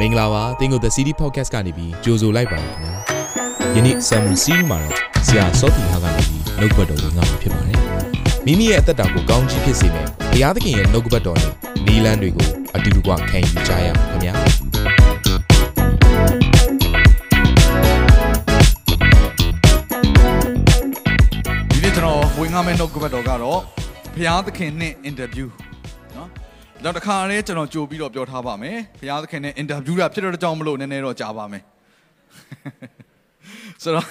မင်္ဂလာပါတင်းကို The City Podcast ကနေပြီးကြိုဆိုလိုက်ပါခင်ဗျာယနေ့ Sermon Series မှာတော့ဆရာစောတီဟာကနေပြီးနှုတ်ဘတ်တော်ကိုငါမှာဖြစ်ပါတယ်မိမိရဲ့အသက်တာကိုကောင်းချီးဖြစ်စေမယ့်ဘုရားသခင်ရဲ့နှုတ်ဘတ်တော်နဲ့နီလန်းတွေကိုအတူတူကခံယူကြရအောင်ခင်ဗျာဒီနေ့ကျွန်တော်ဝင်ငါမဲ့နှုတ်ကပတ်တော်ကတော့ဘုရားသခင်နဲ့အင်တာဗျူး နော်နောက်တစ်ခါလေးကျွန်တော်ကြိုပြီးတော့ပြောထားပါမယ်ဘုရားသခင်နဲ့အင်တာဗျူးတာဖြစ်တော့ကြောင်းမလို့နည်းနည်းတော့ကြာပါမယ်ဆိုတော့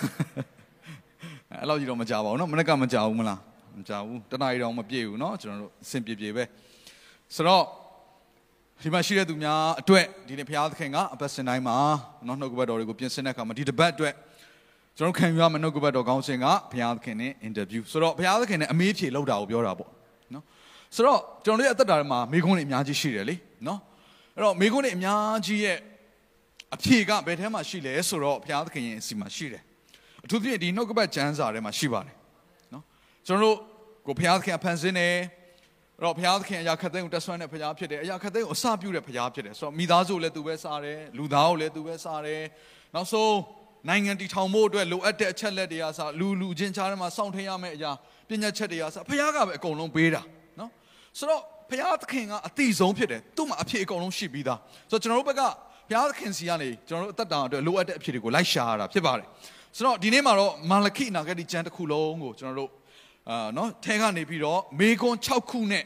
အဲ့လောက်ကြီးတော့မကြာပါဘူးเนาะမနေ့ကမကြာဘူးမလားမကြာဘူးတနားရီတော့မပြည့်ဘူးเนาะကျွန်တော်တို့အဆင်ပြေပြေပဲဆိုတော့ဒီမှာရှိတဲ့သူများအတွက်ဒီနေ့ဘုရားသခင်ကအပတ်စဉ်တိုင်းမှာเนาะနှုတ်ကပတ်တော်တွေကိုပြင်ဆင်တဲ့အခါမှာဒီတပတ်အတွက် ကျွန်တော်ခံယူရမယ့်နှုတ်ကပတ်တော်ကောင်းစဉ်ကဘုရားသခင်နဲ့အင်တာဗျူးဆိုတော့ဘုရားသခင်နဲ့အမေးဖြေလောက်တာကိုပြောတာပေါ့နော် ဆိုတော့ကျွန်တော်တို့ရဲ့အသက်တာထဲမှာမိခွန်းတွေအများကြီးရှိတယ်လေနော်အဲ့တော့မိခွန်းတွေအများကြီးရဲ့အဖြေကဘယ်ထဲမှာရှိလဲဆိုတော့ဘုရားသခင်ရဲ့အစီမှာရှိတယ်အထူးသဖြင့်ဒီနှုတ်ကပတ်ကျမ်းစာထဲမှာရှိပါတယ်နော်ကျွန်တော်တို့ကိုဘုရားသခင်အဖန်ဆင်းတယ်အဲ့တော့ဘုရားသခင်အရာခတ်သိမ်းကိုတက်ဆွမ်းတဲ့ဘုရားဖြစ်တယ်အရာခတ်သိမ်းကိုအစပြုတဲ့ဘုရားဖြစ်တယ်ဆိုတော့မိသားစုကိုလည်းသူပဲစားတယ်လူသားကိုလည်းသူပဲစားတယ်နောက်ဆုံးနိုင်ငံတည်ထောင်ဖို့အတွက်လိုအပ်တဲ့အချက်လက်တွေအစားလူလူချင်းချားထဲမှာစောင့်ထင်းရမယ့်အရာပညာချက်တွေအစားဘုရားကပဲအကုန်လုံးပေးတာနော် ဆိုတော့ဘုရားသခင်ကအတိဆုံးဖြစ်တယ်သူ့မှာအဖြစ်အကုန်လုံးရှိပြီးသားဆိုတော့ကျွန်တော်တို့ဘက်ကဘုရားသခင်စီကနေကျွန်တော်တို့အသက်တာအတွက်လိုအပ်တဲ့အဖြစ်တွေကိုလိုက်ရှာရတာဖြစ်ပါတယ်ဆိုတော့ဒီနေ့မှာတော့မာလခိနာဂတိကျမ်းတစ်ခုလုံးကိုကျွန်တော်တို့အာနော်ထဲကနေပြီးတော့မေကွန်6ခုနဲ့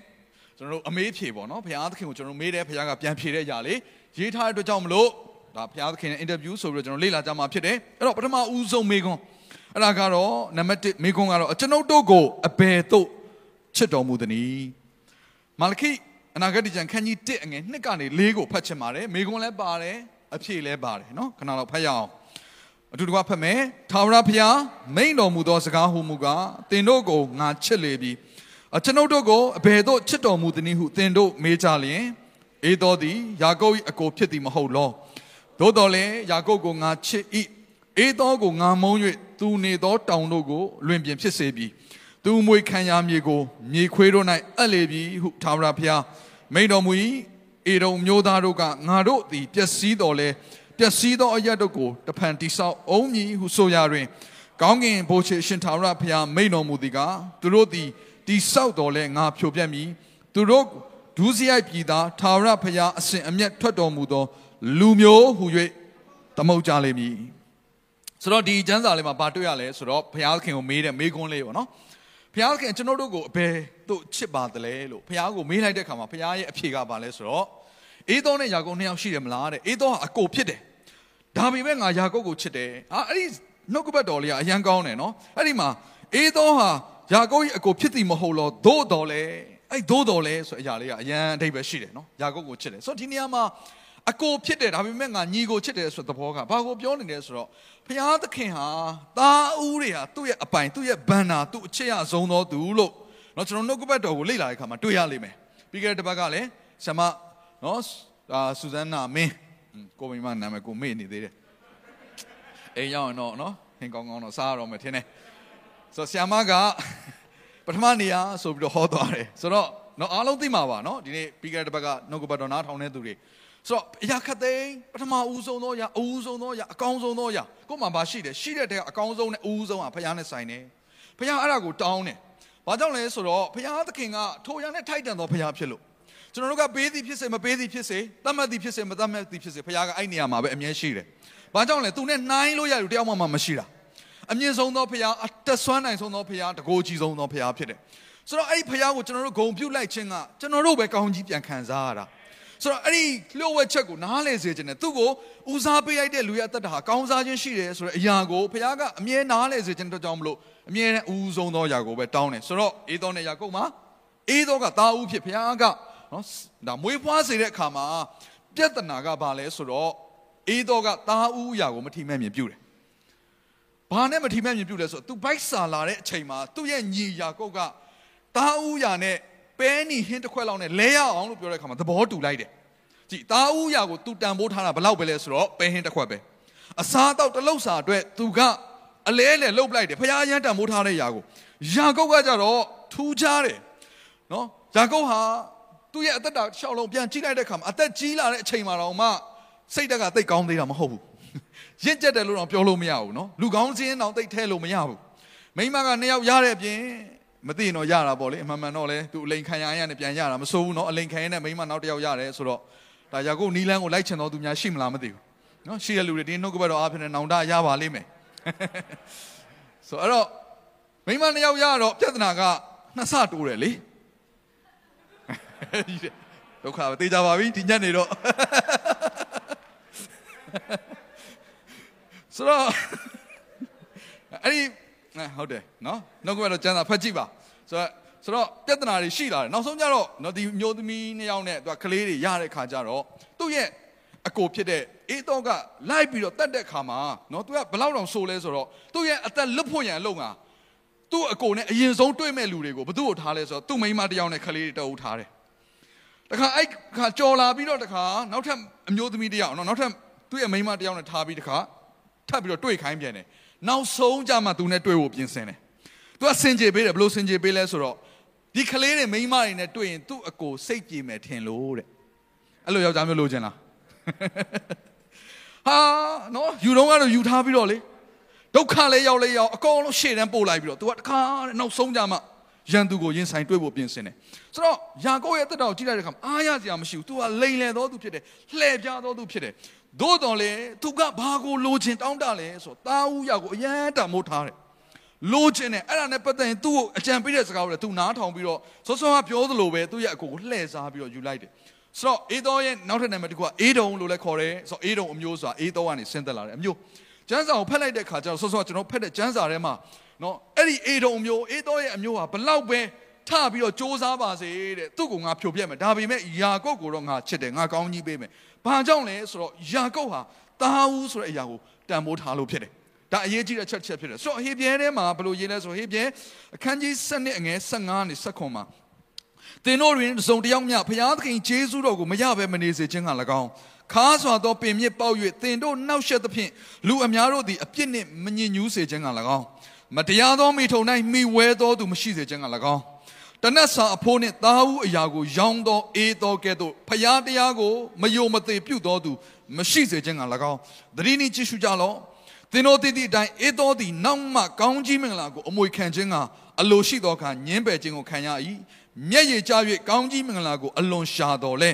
ကျွန်တော်တို့အမေးဖြေပေါ့နော်ဘုရားသခင်ကိုကျွန်တော်တို့မေးတယ်ဘုရားကပြန်ဖြေတဲ့အရာလေးရေးထားတဲ့အတွက်ကြောင့်မလို့ဒါဘုရားသခင်ရဲ့အင်တာဗျူးဆိုပြီးတော့ကျွန်တော်လေ့လာကြမှာဖြစ်တယ်အဲ့တော့ပထမဦးဆုံးမေကွန်အဲ့ဒါကတော့နံပါတ်1မေကွန်ကတော့ကျွန်ုပ်တို့ကိုအဘယ်သို့ချစ်တော်မူသနည်း မာလခိအနာဂတ်ကျမ်းခန်းကြီး1အငယ်2ကနေ4ကိုဖတ်ချင်ပါတယ်မေကွန်လည်းပါတယ်အဖြေလည်းပါတယ်နော်ခဏတော့ဖတ်ရအောင်အတူတကွဖတ်မယ်ထာဝရဘုရားမိန်တော်မူသောစကားဟူမူကားသင်တို့ကိုငါချစ်လေပြီအကျွန်ုပ်တို့ကိုအဘယ်သို့ချစ်တော်မူသနည်းဟုသင်တို့မေးကြလျင်အေသောသည်ယာကုပ်၏အကိုဖြစ်သည်မဟုတ်လောသို့တော်လည်းယာကုပ်ကိုငါချစ်၏အေသောကိုငါမုန်း၍သူနေသောတောင်တို့ကိုလွင်ပြင်ဖြစ်စေပြီ သူမွေခံရမြေကိုမြေခွေးတို့၌အပ်လေပြီဟုထာဝရဘုရားမိန်တော်မူ၏အေရုံမျိုးသားတို့ကငါတို့သည်ပျက်စီးတော်လဲပျက်စီးသောအရက်တို့ကိုတဖန်တိဆောက်အောင်မည်ဟုဆိုရတွင်ကောင်းကင်ဘိုးချေရှင်ထာဝရဘုရားမိန်တော်မူသည်ကသူတို့သည်တိဆောက်တော်လဲငါဖြိုပြက်မည်သူတို့ဒုစရိုက်ပြည်သားထာဝရဘုရားအစဉ်အမျက်ထွက်တော်မူသော လူမျိုးဟု၍သမုတ်ကြလိမ့်မည်ဆိုတော့ဒီကျမ်းစာလေးမှာဗာတွေ့ရလဲဆိုတော့ဘုရားခင်ကိုမေးတဲ့မေးခွန်းလေးပေါ့နော် ဘုရားခင်ကျွန်တော်တို့ကိုအဘယ်သို့ချစ်ပါသလဲလို့ဘုရားကိုမေးလိုက်တဲ့အခါမှာဘုရားရဲ့အဖြေကဘာလဲဆိုတော့အေးသောနဲ့ယာကုပ်နှစ်ယောက်ရှိတယ်မလားတဲ့အေးသောကအကိုဖြစ်တယ်ဒါပေမဲ့ငါယာကုပ်ကိုချစ်တယ်အာအဲ့ဒီနှုတ်ကပတ်တော်လေးကအရန်ကောင်းတယ်နော်အဲ့ဒီမှာအေးသောဟာယာကုပ်ရဲ့အကိုဖြစ်သည်မဟုတ်လောသို့တော်လဲအဲ့သို့တော်လဲဆိုအရာလေးကအရန်အဓိပ္ပာယ်ရှိတယ်နော်ယာကုပ်ကိုချစ်တယ်ဆိုတော့ဒီနေရာမှာ အကိုဖြစ်တယ်ဒါပေမဲ့ငါညီကိုချစ်တယ်ဆိုတဲ့သဘောကဘာကိုပြောနေလဲဆိုတော့ဘုရားသခင်ဟာသားဦးတွေဟာသူ့ရဲ့အပိုင်သူ့ရဲ့ဘန္နာသူ့အချစ်ရဆုံးသောသူလို့เนาะကျွန်တော်နှုတ်ကပတ်တော်ကိုလေ့လာတဲ့အခါမှာတွေ့ရလိမ့်မယ်ပြီးခဲ့တဲ့တစ်ပတ်ကလည်းဆမเนาะအာဆူဇန်နာမင်းကိုမိမနာမည်ကိုမေ့နေသေးတယ်အိမ်ရောက်ရင်တော့เนาะဟင်ကောင်းကောင်းတော့စားရတော့မယ်ထင်တယ်ဆိုတော့ဆ iam ကပထမနေရာဆိုပြီးတော့ဟောသွားတယ်ဆိုတော့เนาะအားလုံးသိမှာပါเนาะဒီနေ့ပြီးခဲ့တဲ့တစ်ပတ်ကနှုတ်ကပတ်တော်နားထောင်တဲ့သူတွေ ဆိုတော့အရာခတ်သိမ်းပထမဦးဆုံးသောအရာအဦးဆုံးသောအရာအကောင်းဆုံးသောအရာကိုမှမရှိတယ်ရှိတဲ့တဲ့အကောင်းဆုံးနဲ့အဦးဆုံးကဘုရားနဲ့ဆိုင်တယ်ဘုရားအဲ့ဒါကိုတောင်းတယ်ဘာကြောင့်လဲဆိုတော့ဘုရားသခင်ကထိုရနဲ့ထိုက်တန်သောဘုရားဖြစ်လို့ကျွန်တော်တို့ကပေးသည်ဖြစ်စေမပေးသည်ဖြစ်စေတတ်မှတ်သည်ဖြစ်စေမတတ်မှတ်သည်ဖြစ်စေဘုရားကအဲ့နေရာမှာပဲအမြဲရှိတယ်ဘာကြောင့်လဲသူနဲ့နှိုင်းလို့ရလို့တယောက်မှမရှိတာအမြင့်ဆုံးသောဘုရားအသက်ဆွမ်းနိုင်ဆုံးသောဘုရားတကိုးကြီးဆုံးသောဘုရားဖြစ်တယ်ဆိုတော့အဲ့ဒီဘုရားကိုကျွန်တော်တို့ဂုံပြုတ်လိုက်ခြင်းကကျွန်တော်တို့ပဲကောင်းကြီးပြန်ခံစားရတာ ဆိုတော့အဲ့ဒီလျှို့ဝှက်ချက်ကိုနားလေစေခြင်းနဲ့သူ့ကိုဦးစားပေးလိုက်တဲ့လူရဲ့အသက်တာဟာကောင်းစားခြင်းရှိတယ်ဆိုတဲ့အရာကိုဘုရားကအမြဲနားလေစေခြင်းတို့ကြောင့်မလို့အမြဲတမ်းဦးဆုံးသောအရာကိုပဲတောင်းတယ်ဆိုတော့အေးသောနဲ့ယာကုပ်မှာအေးသောကသားဦးဖြစ်ဘုရားကနော်ဒါမွေးဖွားစေတဲ့အခါမှာပြဿနာကဘာလဲဆိုတော့အေးသောကသားဦးအရာကိုမထိမဲ့မြင်ပြုတယ်ဘာနဲ့မထိမဲ့မြင်ပြုလဲဆိုတော့သူဘိုက်စာလာတဲ့အချိန်မှာသူ့ရဲ့ညီယာကုပ်ကသားဦးရာနဲ့ ပဲနီဟင်းတစ်ခွက်လောက်နဲ့လဲရအောင်လို့ပြောတဲ့အခါမှာသဘောတူလိုက်တယ်ကြည်သားဦးရာကိုသူတန်ဖိုးထားတာဘလောက်ပဲလဲဆိုတော့ပဲဟင်းတစ်ခွက်ပဲအစားတော့တလုတ်စာအတွက်သူကအလဲလဲလှုပ်လိုက်တယ်ဖခင်ရန်တန်ဖိုးထားတဲ့ရာကိုယာကုပ်ကကြတော့ထူးခြားတယ်နော်ယာကုပ်ဟာသူ့ရဲ့အသက်တာရှောက်လုံးပြန်ကြည့်လိုက်တဲ့အခါမှာအသက်ကြီးလာတဲ့အချိန်မှာတော့မှစိတ်တက်ကတိတ်ကောင်းသေးတာမဟုတ်ဘူးရင့်ကျက်တယ်လို့တော့ပြောလို့မရဘူးနော်လူကောင်းစင်းတော့တိတ်ထဲလို့မရဘူးမိမကနှစ်ယောက်ရတဲ့အပြင် မသိရင်တော့ရတာပေါ့လေအမှန်မှန်တော့လေသူအလိန်ခံရရနဲ့ပြန်ရတာမစိုးဘူးเนาะအလိန်ခံရနဲ့မိမနောက်တစ်ယောက်ရတယ်ဆိုတော့ဒါယာကုပ်နီလန်းကိုလိုက်ချင်တော်သူများရှိမလားမသိဘူးเนาะရှိတဲ့လူတွေဒီနှုတ်ကပတ်တော်အားဖြင့်နောင်တရပါလိမ့်မယ်ဆိုအဲ့တော့မိမနှစ်ယောက်ရတော့ပြဿနာကနှစ်ဆတိုးတယ်လေဒုက္ခပဲတေးကြပါပြီဒီညနေတော့ဆိုတော့အဲ့ဒီ ဟုတ်တယ်နော်နောက်ကဘက်တော့ကျမ်းစာဖတ်ကြည့်ပါဆိုတော့ဆိုတော့ပြဿနာတွေရှိလာတယ်နောက်ဆုံးကျတော့နော်ဒီမျိုးသမီးနှစ်ယောက်နဲ့သူကကလေးတွေရတဲ့ခါကျတော့သူ့ရဲ့အကိုဖြစ်တဲ့အေးတော့ကလိုက်ပြီးတော့တတ်တဲ့ခါမှာနော်သူကဘလောက်တောင်ဆိုလဲဆိုတော့သူ့ရဲ့အသက်လွတ်ဖို့ရန်အလုပ်ငါသူ့အကိုနဲ့အရင်ဆုံးတွေ့မဲ့လူတွေကိုဘသူ့ကိုထားလဲဆိုတော့သူ့မိန်းမတစ်ယောက်နဲ့ကလေးတွေတအုပ်ထားတယ်တခါအဲ့ခါကြော်လာပြီးတော့တခါနောက်ထပ်အမျိုးသမီးတစ်ယောက်နော်နောက်ထပ်သူ့ရဲ့မိန်းမတစ်ယောက်နဲ့ထားပြီးတခါထပ်ပြီးတော့တွေ့ခိုင်းပြန်တယ် နောက်ဆုံးကြမှာသူနဲ့တွေ့ဖို့ပြင်ဆင်တယ်သူကစင်ကြေပေးတယ်ဘလို့စင်ကြေပေးလဲဆိုတော့ဒီကလေးတွေမိန်းမတွေနဲ့တွေ့ရင်သူ့အကိုစိတ်ကြည်မယ်ထင်လို့တဲ့အဲ့လိုယောက်ျားမျိုးလိုချင်လားဟာနော်ယူတော့ကတော့ယူထားပြီးတော့လေဒုက္ခလည်းရောက်လည်းရောက်အကုန်လုံးရှေ့တန်းပို့လိုက်ပြီးတော့ तू ကတခါတဲ့နောက်ဆုံးကြမှာရန်သူကိုရင်ဆိုင်တွေ့ဖို့ပြင်ဆင်တယ်ဆိုတော့ယာကုပ်ရဲ့တက်တော်ကြည့်လိုက်တဲ့အခါအားရစရာမရှိဘူး तू ကလိန်လေသောသူဖြစ်တယ်လှည့်ပြားသောသူဖြစ်တယ် သို့တော်လေသူကဘာကိုလိုချင်တောင်းတလဲဆိုတော့တာဝူရကိုအရန်တမိုးထားတယ်လိုချင်တယ်အဲ့ဒါနဲ့ပတ်သက်ရင်သူ့ကိုအကြံပေးတဲ့စကားကိုလည်းသူနားထောင်ပြီးတော့စောစောကပြောသလိုပဲသူ့ရဲ့အကိုကိုလှည့်စားပြီးတော့ယူလိုက်တယ်ဆိုတော့အေသောရဲ့နောက်ထပ်နာမည်တစ်ခုကအေဒုံလို့လည်းခေါ်တယ်ဆိုတော့အေဒုံအမျိုးဆိုတာအေသောကနေဆင်းသက်လာတယ်အမျိုးကျမ်းစာကိုဖတ်လိုက်တဲ့ခါကျတော့စောစောကျွန်တော်ဖတ်တဲ့ကျမ်းစာထဲမှာနော်အဲ့ဒီအေဒုံမျိုးအေသောရဲ့အမျိုးဟာဘလောက်ပဲ ထပြီးတော့စ조사ပါစေတဲ့သူ့ကိုငါဖြိုပြက်မယ်ဒါပေမဲ့ယာကုပ်ကိုတော့ငါချစ်တယ်ငါကောင်းကြီးပေးမယ်ဘာကြောင့်လဲဆိုတော့ယာကုပ်ဟာတာဝူဆိုတဲ့အရာကိုတန်ဖိုးထားလို့ဖြစ်တယ်ဒါအရေးကြီးတဲ့ချက်ချက်ဖြစ်တယ်ဆိုတော့ဟေပြဲထဲမှာဘယ်လိုရေးလဲဆိုဟေပြဲအခန်းကြီး7နှစ်အငယ်15နဲ့19မှာသင်တို့တွင်စုံတယောက်မျှဘုရားသခင်ဂျေဇုတော်ကိုမရဘဲမနေစေခြင်းက၎င်းခါစွာသောပင်မြစ်ပေါက်၍သင်တို့နှောက်ယှက်သဖြင့်လူအများတို့သည်အပြစ်နှင့်မညစ်ညူးစေခြင်းက၎င်းမတရားသောမိထုံ၌မိဝဲသောသူမရှိစေခြင်းက၎င်း တနတ်စာအဖိုးနှင့်သားဦးအရာကိုရောင်းသောအေးသောကဲ့သို့ဖျားတရားကိုမယုံမသိပြုသောသူမရှိစေခြင်းက၎င်းသတိနှင့်ကြည့်ရှုကြလော့သင်တို့တည်သည့်အတိုင်းအေးသောသည်နောက်မှကောင်းကြီးမင်္ဂလာကိုအမွေခံခြင်းကအလိုရှိသောအခါညင်းပယ်ခြင်းကိုခံရ၏မျက်ရည်ကျ၍ကောင်းကြီးမင်္ဂလာကိုအလွန်ရှာတော်လဲ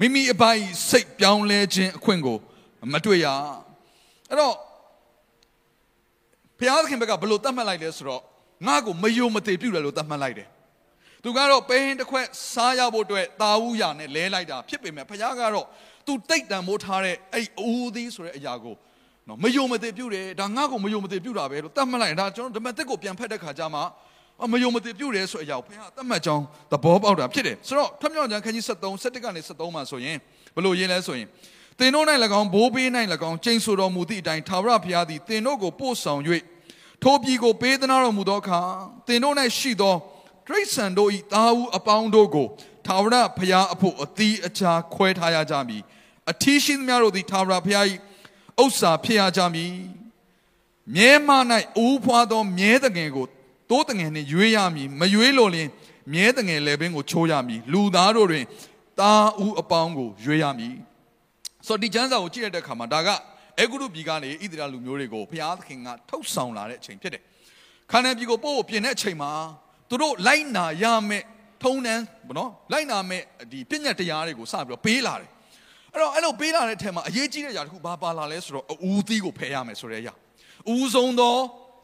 မိမိအပိုင်စိတ်ပြောင်းလဲခြင်းအခွင့်ကိုမတွေ့ရအဲ့တော့ဘုရားသခင်ဘက်ကဘလို့တတ်မှတ်လိုက်လဲဆိုတော့ငါ့ကိုမယုံမသိပြုတယ်လို့တတ်မှတ်လိုက်တယ် သူကတော့ပဲဟင်းတစ်ခွက်စားရဖို့အတွက်တာဝူရာနဲ့လဲလိုက်တာဖြစ်ပေမဲ့ဘုရားကတော့သူတိတ်တန်မိုးထားတဲ့အဲ့အူသီးဆိုတဲ့အရာကိုနော်မယုံမသိပြုတယ်ဒါငါ့ကိုမယုံမသိပြုတာပဲလို့တတ်မှတ်လိုက်ဒါကျွန်တော်ဓမ္မသစ်ကိုပြန်ဖက်တဲ့ခါကျမှမယုံမသိပြုတယ်ဆိုအရာကိုဘုရားတတ်မှတ်ကြောင်းသဘောပေါက်တာဖြစ်တယ်ဆိုတော့ထမြောင်ကျမ်းခန်းကြီး73 71ကနေ73မှာဆိုရင်ဘယ်လိုရေးလဲဆိုရင်သင်တို့၌၎င်းဘိုးဘေး၌၎င်းကျိန်ဆိုတော်မူသည့်အတိုင်းသာဝရဘုရားသည်သင်တို့ကိုပို့ဆောင်၍ထိုပြည်ကိုပေးသနာတော်မူသောအခါသင်တို့၌ရှိသော တိရစ္ဆာန်တို့၏သားဦးအပေါင်းတို့ကိုသာဝရဘုရားအဖို့အသီးအခြားခွဲထားရကြမည်အထီးရှိသမျှတို့သည်သာဝရဘုရား၏ဥစ္စာဖြစ်ရကြမည်မြဲမ၌အူးဖွာသောမြဲတငယ်ကိုတိုးတငယ်နှင့်ရွေးရမည်မရွေးလို့လင်မြဲတငယ်လည်းပင်ကိုချိုးရမည်လူသားတို့တွင်တာဦးအပေါင်းကိုရွေးရမည်ဆိုတော့ဒီကျမ်းစာကိုကြည့်ရတဲ့အခါမှာဒါကအေဂုရုပြည်ကနေဣသရေလလူမျိုးတွေကိုဘုရားသခင်ကထုတ်ဆောင်လာတဲ့အချိန်ဖြစ်တယ်ခါနန်ပြည်ကိုပို့ဖို့ပြင်တဲ့အချိန်မှာ သူတို့လိုက်နာရမယ့်ထုံးတန်းဗောနော်လိုက်နာမယ့်ဒီပြည့်ညတ်တရားတွေကိုစပြီးတော့ပေးလာတယ်အဲ့တော့အဲ့လိုပေးလာတဲ့အထက်မှာအရေးကြီးတဲ့အရာတစ်ခုဘာပါလာလဲဆိုတော့အူသီးကိုဖယ်ရမယ်ဆိုတဲ့အရာဦးဆုံးသော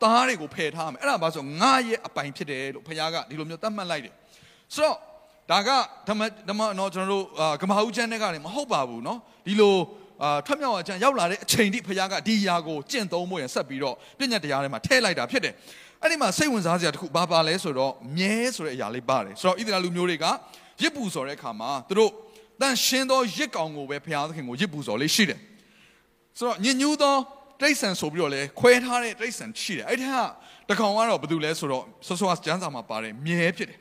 သားတွေကိုဖယ်ထားမယ်အဲ့ဒါဘာဆိုငါရဲ့အပိုင်ဖြစ်တယ်လို့ဘုရားကဒီလိုမျိုးသတ်မှတ်လိုက်တယ်ဆိုတော့ဒါကဓမ္မဓမ္မတော့ကျွန်တော်တို့ကမ္ဘာဦးချမ်းတဲ့ကနေမဟုတ်ပါဘူးเนาะဒီလိုအာထွက်မြောက်အကျမ်းရောက်လာတဲ့အချိန်ထိဘုရားကဒီຢာကိုကျင့်သုံးဖို့ရဆက်ပြီးတော့ပြည့်ညတ်တရားထဲမှာထည့်လိုက်တာဖြစ်တယ် အဲ့ဒီမှာစိတ်ဝင်စားစရာတစ်ခုဘာပါလဲဆိုတော့မြဲဆိုတဲ့အရာလေးပါတယ်ဆိုတော့ဣသရေလလူမျိုးတွေကရစ်ပူဆိုတဲ့အခါမှာသူတို့တန်ရှင်းသောရစ်ကောင်ကိုပဲဘုရားသခင်ကိုရစ်ပူဆိုလေးရှိတယ်ဆိုတော့ညဉ့်ညူးသောတိရစ္ဆာန်ဆိုပြီးတော့လဲခွဲထားတဲ့တိရစ္ဆာန်ရှိတယ်အဲ့ဒီကတကောင်ကတော့ဘာတူလဲဆိုတော့ဆောဆောကျမ်းစာမှာပါတယ်မြဲဖြစ်တယ်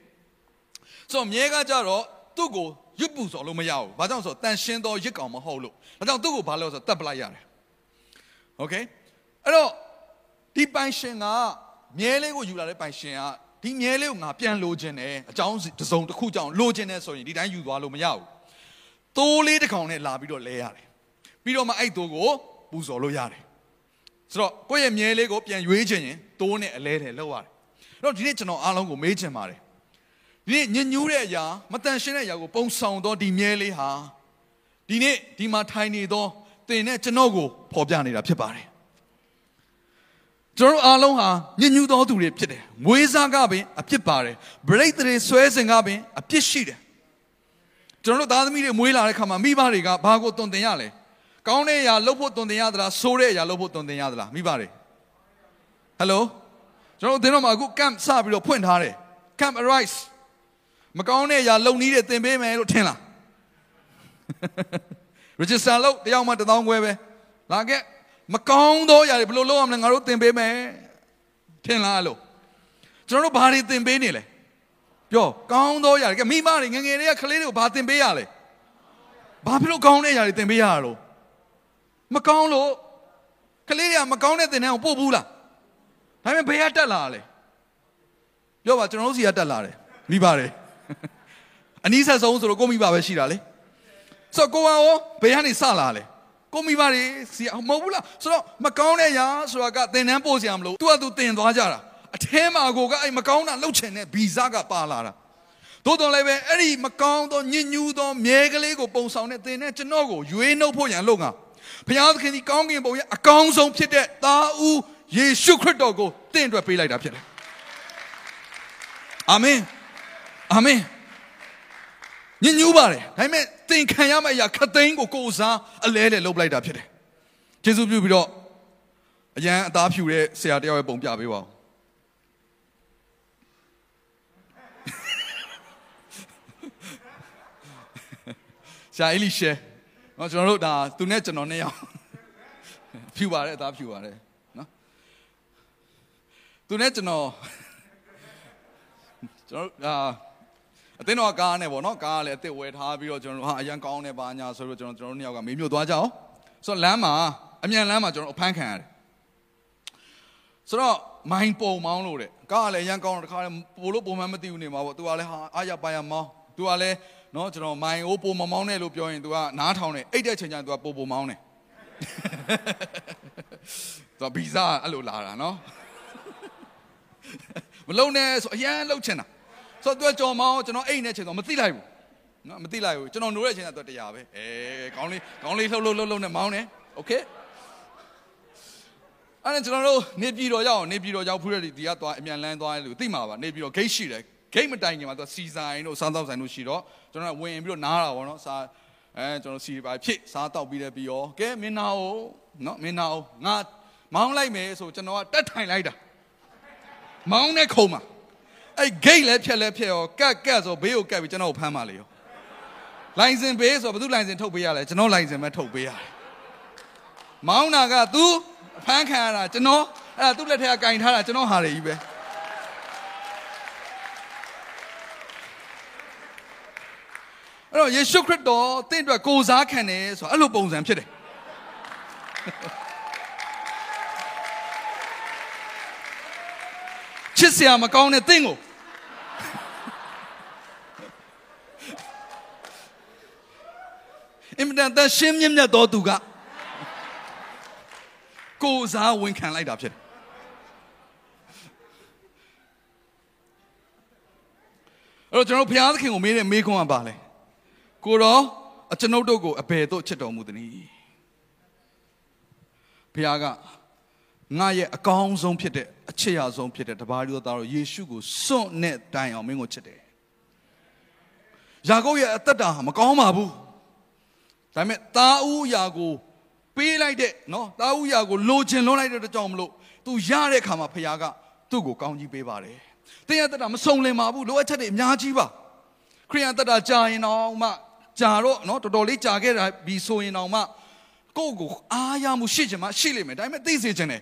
ဆိုတော့မြဲကကြတော့သူ့ကိုရွတ်ပူစော်လို့မရဘူးဘာကြောင့်ဆိုတော့တန်ရှင်းသောရစ်ကောင်မဟုတ်လို့ဒါကြောင့်သူ့ကိုဘာလို့ဆိုတော့တတ်ပလိုက်ရတယ်โอเคအဲ့တော့ဒီပိုင်ရှင်က မြဲလေးကိုယူလာတဲ့ပိုင်ရှင်ကဒီမြဲလေးကိုငါပြန်လိုချင်တယ်အကြောင်းတစုံတစ်ခုကြောင့်လိုချင်တယ်ဆိုရင်ဒီတိုင်းယူသွားလို့မရဘူးတိုးလေးတစ်ကောင်နဲ့လာပြီးတော့လဲရတယ်ပြီးတော့မှအဲ့သိုးကိုပူဇော်လို့ရတယ်ဆိုတော့ကိုယ့်ရဲ့မြဲလေးကိုပြန်ရွေးချင်ရင်သိုးနဲ့အလဲတယ်လောက်ရတယ်အဲ့တော့ဒီနေ့ကျွန်တော်အားလုံးကိုမေးချင်ပါတယ်ဒီနေ့ညညူးတဲ့အရာမတန်ရှင်းတဲ့အရာကိုပုံဆောင်တော့ဒီမြဲလေးဟာဒီနေ့ဒီမှာထိုင်နေသောသင်နဲ့ကျွန်တော်ကိုဖော်ပြနေတာဖြစ်ပါတယ် ကျွန်တော်အားလုံးဟာညညူးသောသူတွေဖြစ်တယ်မွေးစားကပင်အပြစ်ပါတယ်ဗရိတ်တွေဆွဲစင်ကပင်အပြစ်ရှိတယ်ကျွန်တော်တို့သားသမီးတွေမွေးလာတဲ့ခါမှာမိဘတွေကဘာကိုတုံတင်ရလဲကောင်းတဲ့အရာလုပ်ဖို့တုံတင်ရသလားဆိုးတဲ့အရာလုပ်ဖို့တုံတင်ရသလားမိဘတွေဟယ်လိုကျွန်တော်တို့သင်တော့မှာအခု camp စပြီးတော့ဖွင့်ထားတယ် camp arise မကောင်းတဲ့အရာလုပ်နည်းတွေသင်ပေးမယ်လို့ထင်လား register လုပ်တယောက်မှ1000ခွဲပဲလာခဲ့ မကောင်းသောအရာတွေဘယ်လိုလုပ်ရမလဲငါတို့သင်ပေးမယ်ထင်လားလို့ကျွန်တော်တို့ဘာတွေသင်ပေးနေလဲပြောကောင်းသောအရာတွေကမိမတွေငငယ်တွေကကလေးတွေကိုဘာသင်ပေးရလဲဘာဖြစ်လို့ကောင်းတဲ့အရာတွေသင်ပေးရတာလို့မကောင်းလို့ကလေးတွေကမကောင်းတဲ့သင်တန်းကိုပို့ဘူးလားဒါပေမဲ့ဘယ်ကတက်လာလဲပြောပါကျွန်တော်တို့စီကတက်လာတယ်မိပါတယ်အနည်းဆက်ဆုံးဆိုတော့ကိုမိပါပဲရှိတာလေဆိုတော့ကိုကရောဘယ်ကနေစလာလဲ ကိုမိဘတွေစီမဟုတ်ဘူးလားဆိုတော့မကောင်းတဲ့ຢာဆိုတာကသင်တန်းပို့စရာမလိုသူကသူတင်သွားကြတာအထဲမှာကိုကအဲ့မကောင်းတာလှုပ်ချင်တဲ့ဗီဇကပါလာတာသို့တော်လည်းပဲအဲ့ဒီမကောင်းသောညစ်ညူးသောမြဲကလေးကိုပုံဆောင်တဲ့သင်နဲ့ကျွန်တော်ကိုရွေးနှုတ်ဖို့ရန်လုပ်ငါဘုရားသခင်ဒီကောင်းကင်ဘုံရဲ့အကောင်းဆုံးဖြစ်တဲ့သားဦးယေရှုခရစ်တော်ကိုတင့်အတွက်ပေးလိုက်တာဖြစ်တယ်အာမင်အာမင် ညညူးပါတယ်ဒါပေမဲ့သင်ခံရမယ့်အရာခတ်သိန်းကိုကိုယ်စားအလဲလဲလုပ်လိုက်တာဖြစ်တယ်ကျေးဇူးပြုပြီးတော့အရန်အသားဖြူတဲ့ဆရာတယောက်ရဲ့ပုံပြပေးပါဦးဆရာအလီရှဲနော်ကျွန်တော်တို့ဒါသူနဲ့ကျွန်တော်နှစ်ယောက်ဖြူပါတယ်အသားဖြူပါတယ်နော်သူနဲ့ကျွန်တော်ကျွန်တော်အာ အတင်းတော့ကားနဲ့ပေါ့နော်ကားကလည်းအစ်စ်ဝယ်ထားပြီးတော့ကျွန်တော်တို့ဟာအရန်ကောင်းနေပါညာဆိုတော့ကျွန်တော်ကျွန်တော်တို့နှစ်ယောက်ကမေးမြို့သွားကြအောင်ဆိုတော့လမ်းမှာအမြန်လမ်းမှာကျွန်တော်အဖမ်းခံရတယ်ဆိုတော့မိုင်းပုံမောင်းလို့တဲ့ကားကလည်းအရန်ကောင်းတော့တခါလည်းပိုလို့ပုံမှန်မသိဘူးနေမှာပေါ့သူကလည်းဟာအားရပါရမောင်းသူကလည်းနော်ကျွန်တော်မိုင်းအိုးပုံမမောင်းနဲ့လို့ပြောရင်သူကနားထောင်တယ်အိတ်တဲ့ချိန်ကျရင်သူကပုံပုံမောင်းတယ်သူကဗီဇာအဲ့လိုလာတာနော်မလုံနဲ့ဆိုအရန်လှုပ်ချင်တာ ဆိုတော့သူကကြော်မောင်းကျွန်တော်အိတ်နဲ့ချိန်တော့မသိလိုက်ဘူးနော်မသိလိုက်ဘူးကျွန်တော်နိုးတဲ့ချိန်ကသူတရားပဲအဲခေါင်းလေးခေါင်းလေးလှုပ်လှုပ်လှုပ်လှုပ်နဲ့မောင်းတယ်โอเคအဲ့ဒါကျွန်တော်တို့နေပြည်တော်ရောက်နေပြည်တော်ရောက်ဖူးတဲ့ဒီကသွားအမြန်လန်းသွားလို့သိမှာပါနေပြည်တော်ဂိတ်ရှိတယ်ဂိတ်မတိုင်ခင်မှာသူစီဆိုင်တို့စားတော့ဆိုင်တို့ရှိတော့ကျွန်တော်ဝင်ပြီးတော့နားတာပေါ့နော်စားအဲကျွန်တော်စီပါဖြစ်စားတော့ပြီးတယ်ပြီးရောကဲမင်းနာအောင်နော်မင်းနာအောင်ငါမောင်းလိုက်မယ်ဆိုကျွန်တော်ကတက်ထိုင်လိုက်တာမောင်းတဲ့ခုံမှာ အဲ့ဂိတ်လည်းဖြက်လည်းဖြက်ရောကတ်ကတ်ဆိုဘေးကိုကတ်ပြီးကျွန်တော်ကိုဖမ်းပါလေရောလိုင်စင်ဘေးဆိုဘယ်သူလိုင်စင်ထုတ်ပေးရလဲကျွန်တော်လိုင်စင်ပဲထုတ်ပေးရတယ်မောင်းတာက तू ဖမ်းခံရတာကျွန်တော်အဲ့ဒါသူ့လက်ထက်ကကင်ထားတာကျွန်တော်ဟာလေကြီးပဲအဲ့တော့ယေရှုခရစ်တော်တင့်အတွက်ကိုစားခံတယ်ဆိုတော့အဲ့လိုပုံစံဖြစ်တယ်ချစ်စရာမကောင်းတဲ့တင့်ကို အင်မတန်တန်ရှင်းမြတ်မြတ်တော်သူကကိုစားဝန်ခံလိုက်တာဖြစ်တယ်အဲ့တော့ကျွန်တော်ဘုရားသခင်ကိုမေးတဲ့မေးခွန်းကပါလဲကိုတော့အကျွန်ုပ်တို့ကိုအဘယ်သို့ချစ်တော်မူသနည်းဘုရားကငါရဲ့အကောင်းဆုံးဖြစ်တဲ့အချစ်ရဆုံးဖြစ်တဲ့တပါးရီတော်သားတော်ယေရှုကိုစွန့်နဲ့တိုင်အောင်မင်းကိုချစ်တယ်ယာကုပ်ရဲ့အသက်တာဟာမကောင်းပါဘူး ဒါပေမဲ့တာဦးယာကိုပေးလိုက်တဲ့နော်တာဦးယာကိုလိုချင်လွန်းလိုက်တဲ့ကြောင့်မလို့သူရတဲ့အခါမှာဖခင်ကသူ့ကိုကောင်းကြီးပေးပါတယ်တင်းရသက်တာမစုံလင်ပါဘူးလိုအပ်ချက်တွေအများကြီးပါခရိယန်သက်တာကြာရင်တော့မှကြာတော့နော်တော်တော်လေးကြာခဲ့တာပြီးဆိုရင်တော့မှကိုယ့်ကိုအားရမှုရှိချင်မှရှိလိမ့်မယ်ဒါပေမဲ့သိစေချင်တယ်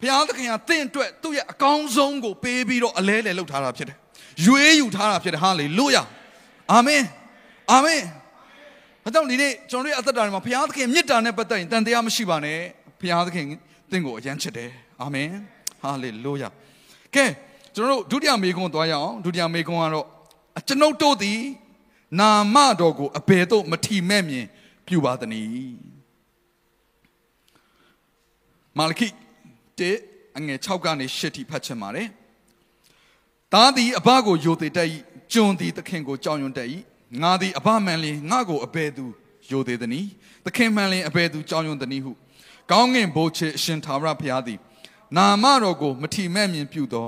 ဘုရားသခင်ကတင့်အတွက်သူ့ရဲ့အကောင်းဆုံးကိုပေးပြီးတော့အလဲလဲလုပ်ထားတာဖြစ်တယ်ရွေးယူထားတာဖြစ်တယ်ဟာလေလုယာအာမင်အာမင် ဒါကြောင့်ဒီနေ့ကျွန်တော်တို့အသက်တာတွေမှာဘုရားသခင်မေတ္တာနဲ့ပတ်သက်ရင်တန်တရားမရှိပါနဲ့ဘုရားသခင်တင့်ကိုအယမ်းချစ်တယ်အာမင်ဟာလေလုယာကဲကျွန်တော်တို့ဒုတိယမေကွန်းသွားရအောင်ဒုတိယမေကွန်းကတော့ကျွန်ုပ်တို့သည်နာမတော်ကိုအဘယ်သို့မထီမဲ့မြင်ပြုပါသနည်းမာလခိ1အငယ်6ကနေ8ထိဖတ်ချင်ပါတယ်သားသည်အဘကိုယိုသေးတတ်၏ကျွန်သည်သခင်ကိုကြောက်ရွံ့တတ်၏ ငါသည်အဘမှန်လျင်ငါကိုအဘယ်သူယိုသေးသနည်းသခင်မှန်လျင်အဘယ်သူကြောက်ရွံ့သနည်းဟုကောင်းငင်ဘိုးချေအရှင်သာရဘုရားသည် နာမတော်ကိုမထီမဲ့မြင်ပြုသော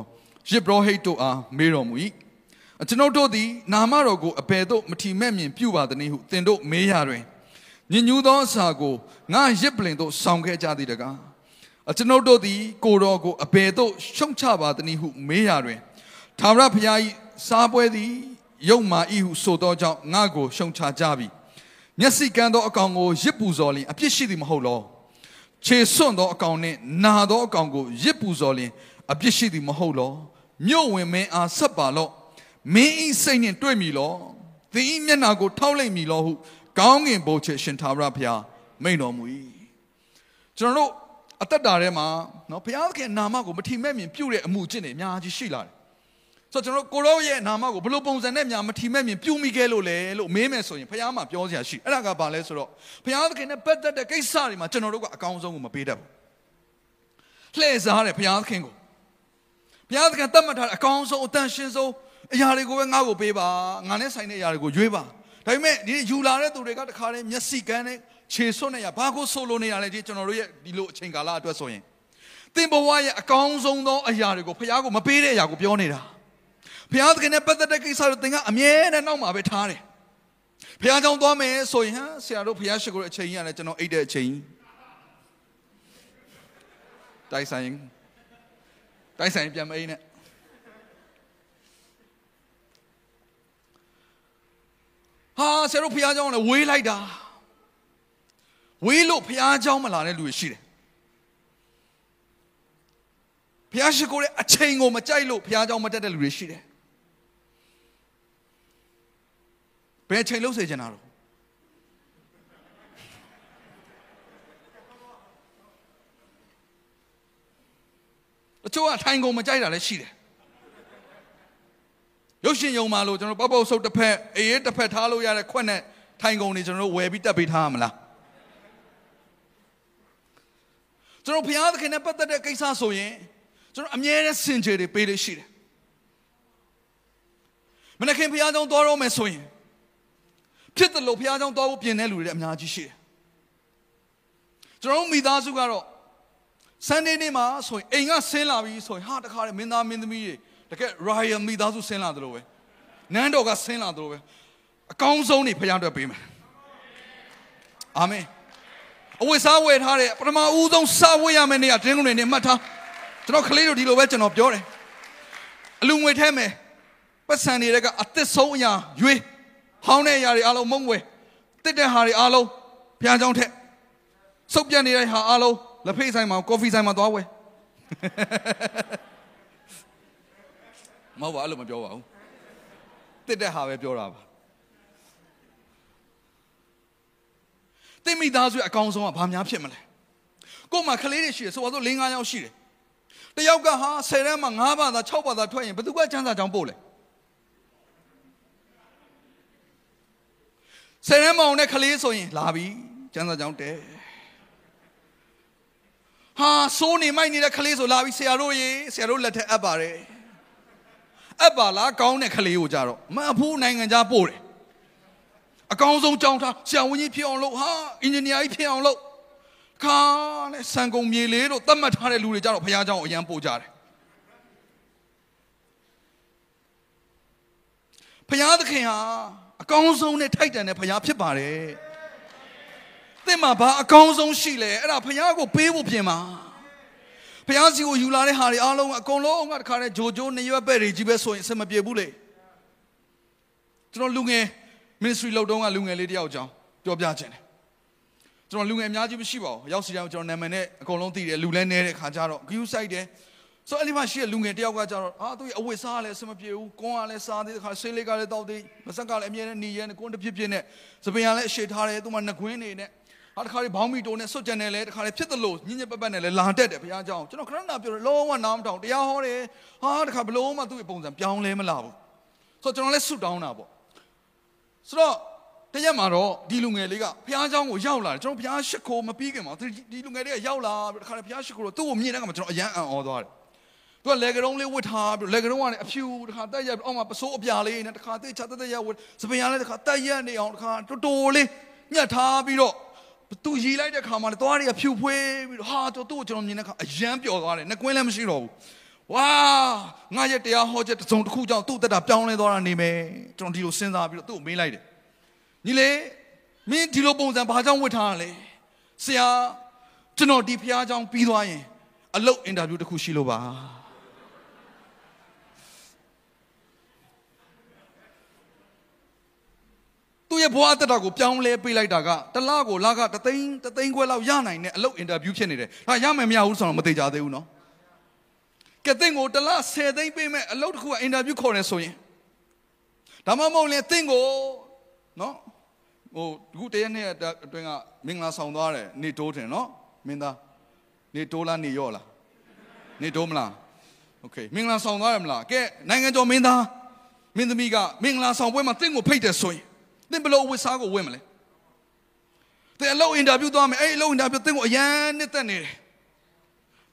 ယစ်ဘရဟိတ်တို့အားမေးတော်မူ၏အကျွန်ုပ်တို့သည် နာမတော်ကိုအဘယ်သို့မထီမဲ့မြင်ပြုပါသနည်းဟုသင်တို့မေးရတွင်ညညူးသောအစာကိုငါရစ်ပလင်သို့ဆောင်ခဲ့ကြသည်တကားအကျွန်ုပ်တို့သည် ကိုတော်ကိုအဘယ်သို့ရှုံချပါသနည်းဟုမေးရတွင်သာရဘုရား၏စားပွဲသည် ယုံမာ၏ဟုဆိုသောကြောင့်ငါကိုရှုံချကြပြီမျက်စိကန်းသောအကောင်ကိုရစ်ပူဇော်လင်အပြစ်ရှိသည်မဟုတ်လောခြေစွန့်သောအကောင်နှင့်နာသောအကောင်ကိုရစ်ပူဇော်လင်အပြစ်ရှိသည်မဟုတ်လောမြို့ဝင်မင်းအားဆက်ပါလော့မင်းဤစိတ်နှင့်တွေ့မည်လောသင်ဤမျက်နာကိုထောက်လိုက်မည်လောဟုကောင်းကင်ဘုရားရှင်သာရဘုရားမိန်တော်မူ၏ကျွန်တော်တို့အသက်တာထဲမှာနော်ဘုရားသခင်နာမကိုမထီမဲ့မြင်ပြုတဲ့အမှုကျင့်တွေအများကြီးရှိလာတယ် ဆိုတော့ကျွန်တော်ကိုရောရဲ့နာမကိုဘယ်လိုပုံစံနဲ့များမထီမဲ့မြင်ပြုမိခဲ့လို့လဲလို့မေးမယ်ဆိုရင်ဘုရားမှာပြောစရာရှိအဲ့ဒါကဘာလဲဆိုတော့ဘုရားသခင်နဲ့ပတ်သက်တဲ့ကိစ္စတွေမှာကျွန်တော်တို့ကအကောင်းဆုံးကိုမပေးတတ်ဘူးလှည့်စားတယ်ဘုရားသခင်ကိုဘုရားသခင်တတ်မှတ်ထားတဲ့အကောင်းဆုံးအတန်ရှင်းဆုံးအရာတွေကိုပဲငါ့ကိုပေးပါငါနဲ့ဆိုင်တဲ့အရာတွေကိုရွေးပါဒါပေမဲ့ဒီယူလာတဲ့သူတွေကတခါတည်းမျက်စိကန်းနဲ့ခြေစွပ်နဲ့ရဘာကိုဆိုလိုနေရလဲဒီကျွန်တော်တို့ရဲ့ဒီလိုအချိန်ကာလအတွက်ဆိုရင်သင်ဘဝရဲ့အကောင်းဆုံးသောအရာတွေကိုဘုရားကိုမပေးတဲ့အရာကိုပြောနေတာ ဘုရားသခင်နဲ့ပတ်သက်တဲ့ကိစ္စတွေသင်ကအမြဲတမ်းနောက်မှာပဲထားတယ်ဘုရားကြောင့်သွားမယ်ဆိုရင်ဟမ်ဆရာတို့ဘုရားရှိခိုးတဲ့အချိန်ကြီးရတယ်ကျွန်တော်အိတ်တဲ့အချိန်ကြီးတိုက်ဆိုင်တိုက်ဆိုင်ပြန်မအိတ်နဲ့ဟာဆရာတို့ဘုရားကြောင့်လည်းဝေးလိုက်တာဝေးလို့ဘုရားကြောင့်မလာတဲ့လူတွေရှိတယ်ဘုရားရှိခိုးတဲ့အချိန်ကိုမကြိုက်လို့ဘုရားကြောင့်မတက်တဲ့လူတွေရှိတယ် ဘယ်အချိန်လုံးစေချင်တာတော့အချို့ကထိုင်ကုန်မကြိုက်တာလည်းရှိတယ်ရုပ်ရှင်ယုံမာလို့ကျွန်တော်ပေါက်ပေါက်ဆုပ်တစ်ဖက်အေးအေးတစ်ဖက်ထားလို့ရတဲ့ခွက်နဲ့ထိုင်ကုန်နေကျွန်တော်တို့ဝယ်ပြီးတက်ပေးထားရမလားကျွန်တော်ဘုရားသခင်နဲ့ပတ်သက်တဲ့ကိစ္စဆိုရင်ကျွန်တော်အမြဲတမ်းစင်ကြယ်တွေပေးလို့ရှိတယ်မနခင်ဘုရားကြောင့်သွားတော့မယ်ဆိုရင် ဖြစ်တယ်လို့ဘုရားကြောင့်သွားဖို့ပြင်တဲ့လူတွေလည်းအများကြီးရှိတယ်ကျွန်တော်မိသားစုကတော့ဆန်နေနေ့မှာဆိုရင်အိမ်ကဆင်းလာပြီဆိုရင်ဟာတခါတည်းမင်းသားမင်းသမီးတွေတကယ် Ryan မိသားစုဆင်းလာတယ်လို့ပဲနန်းတော်ကဆင်းလာတယ်လို့ပဲအကောင်းဆုံးနေဖခင်အတွက်ပေးမယ်အာမင်အဝတ်စားဝယ်ထားတဲ့ပထမဦးဆုံးစားဝယ်ရမယ့်နေရာတင်းကုန်တွေနဲ့မှတ်ထားကျွန်တော်ကလေးတို့ဒီလိုပဲကျွန်တော်ပြောတယ်အလူငွေထဲမယ်ပတ်စံတွေကအသစ်ဆုံးအရာရွေး ဟောင်းတဲ့အရာတွေအားလုံးမုံဝဲတစ်တဲ့ဟာတွေအားလုံးဘုရားကျောင်းထက်စုပ်ပြတ်နေတဲ့ဟာအားလုံးလက်ဖေးဆိုင်မှာကော်ဖီဆိုင်မှာသွားဝယ်မဟုတ်ပါအဲ့လိုမပြောပါဘူးတစ်တဲ့ဟာပဲပြောတာပါတင်မိသားစုအကောင်ဆုံးကဘာများဖြစ်မလဲကို့မှာကလေးတွေရှိတယ်ဆိုတော့၄၅ယောက်ရှိတယ်တယောက်ကဟာ10တန်းမှာ9ဘာသာ6ဘာသာထွက်ရင်ဘယ်သူကချမ်းသာကြောင်းပို့လဲ 10တန်းမောင်နဲ့ကလေးဆိုရင်လာပြီချမ်းသာကြောင်းတဲဟာစိုးနေမိုက်နေတဲ့ကလေးဆိုလာပြီဆရာတို့ရေဆရာတို့လက်ထက်အပ်ပါတယ်အပ်ပါလားကောင်းတဲ့ကလေးကိုကြတော့မအဖိုးနိုင်ငံခြားပို့တယ်အကောင်းဆုံးကြောင်းထားဆရာဝန်ကြီးဖြစ်အောင်လုပ်ဟာအင်ဂျင်နီယာကြီးဖြစ်အောင်လုပ်ခါနဲ့စံကုန်မြေလေးတို့သတ်မှတ်ထားတဲ့လူတွေကြတော့ဘုရားကျောင်းအရန်ပို့ကြတယ်ဘုရားသခင်ဟာ အကောင်းဆုံးနဲ့ထိုက်တန်တဲ့ဘုရားဖြစ်ပါတယ်သင်မှာဘာအကောင်းဆုံးရှိလဲအဲ့ဒါဘုရားကိုပေးဖို့ပြင်ပါဘုရားစီကိုယူလာတဲ့ဟာတွေအားလုံးအကုန်လုံးကတခါတည်းဂျိုဂျိုနေရွက်ပဲ့တွေကြီးပဲဆိုရင်အဆင်မပြေဘူးလေကျွန်တော်လူငယ် ministry လောက်တုန်းကလူငယ်လေးတယောက်ကြောင်းပြောပြခြင်းတယ်ကျွန်တော်လူငယ်အများကြီးမရှိပါဘူးရောက်စီတိုင်းကျွန်တော်နာမည်နဲ့အကုန်လုံးသိတယ်လူလဲနေတဲ့ခါကျတော့ view site တယ် ဆိုအဲ့ဒီမှာရှိတဲ့လူငယ်တယောက်ကကျတော့အာသူအဝတ်စားလည်းအဆင်မပြေဘူးကွန်းကလည်းစားသေးတဲ့ခါဆေးလေးကလည်းတောက်သေးမဆက်ကလည်းအမြဲတမ်းနေရဲကွန်းတစ်ဖြစ်ဖြစ်နဲ့စပင်ကလည်းအရှိထားတယ်သူမှနှကွင်းနေနဲ့ဟာတခါလေးဘောင်းမီတိုနဲ့ဆွတ်ကြံနေလဲတခါလေးဖြစ်သလိုညင်ညင်ပတ်ပတ်နဲ့လဲလာတက်တယ်ဘုရားကြောင့်ကျွန်တော်ခဏနာပြောတယ်လုံးဝနားမထောင်တရားဟောတယ်ဟာတခါဘလုံးမှသူ့ရဲ့ပုံစံပြောင်းလဲမလာဘူးဆိုတော့ကျွန်တော်လည်းဆွတ်တောင်းတာပေါ့ဆိုတော့ တရက်မှာတော့ဒီလူငယ်လေးကဘုရားเจ้าကိုရောက်လာတယ်ကျွန်တော်ဘုရားရှိခိုးမပြီးခင်မှာဒီလူငယ်လေးကရောက်လာပြီးတခါတည်းဘုရားရှိခိုးတော့သူ့ကိုမြင်တဲ့အခါမှာကျွန်တော်အယံအံ့ဩသွားတယ် သူကလေကရုံးလေးဝတ်ထားပြီးလေကရုံးကနေအဖြူတခါတက်ရက်အောက်မှာပစိုးအပြာလေးနဲ့တခါသိချတက်တက်ရက်ဝတ်စပင်ရလေးတခါတက်ရက်နေအောင်တခါတော်တော်လေးညှက်ထားပြီးတော့သူရီလိုက်တဲ့ခါမှာလည်းသွားတွေကဖြူဖွေးပြီးတော့ဟာသူ့ကိုကျွန်တော်မြင်တဲ့ခါအယံပျော်သွားတယ်နှကွင်းလည်းမရှိတော့ဘူးဝါငါရဲ့တရားဟောချက်တစ်စုံတစ်ခုကြောင့်သူ့တက်တာပြောင်းလဲသွားတာနေမယ်ကျွန်တော်ဒီလိုစဉ်းစားပြီးတော့သူ့ကိုမေးလိုက်တယ်ညီလေးမင်းဒီလိုပုံစံဘာကြောင့်ဝတ်ထားရလဲဆရာကျွန်တော်ဒီဖះကြောင့်ပြီးသွားရင်အလုပ်အင်တာဗျူးတစ်ခုရှိလို့ပါ သူ့ရဲ့ဘဝတက်တာကိုပြောင်းလဲပေးလိုက်တာကတလားကိုလကတသိန်းတသိန်းခွဲလောက်ရနိုင်တဲ့အလုပ်အင်တာဗျူးဖြစ်နေတယ်။ဒါရမယ်မရဘူးဆိုတော့မသိကြသေးဘူးနော်။ကဲတဲ့ကိုတလား10သိန်းပေးမဲ့အလုပ်တစ်ခုကအင်တာဗျူးခေါ်နေဆိုရင်ဒါမှမဟုတ်လေတင့်ကိုနော်ဟိုအခုတရက်နဲ့အတွင်းကမင်္ဂလာဆောင်သွားတယ်နေတိုးတယ်နော်မင်းသားနေတိုးလားနေရော့လားနေတိုးမလားโอเคမင်္ဂလာဆောင်သွားရမလားကဲနိုင်ငံကျော်မင်းသားမင်းသမီးကမင်္ဂလာဆောင်ပွဲမှာတင့်ကိုဖိတ်တယ်ဆိုရင် သင်ဘလို့ဝစ်စားကိုဝင်မလဲသင်အလုပ်အင်တာဗျူးသွားမယ်အဲ့အလုပ်အင်တာဗျူးသင်ကိုအရန်နှစ်သက်နေတယ်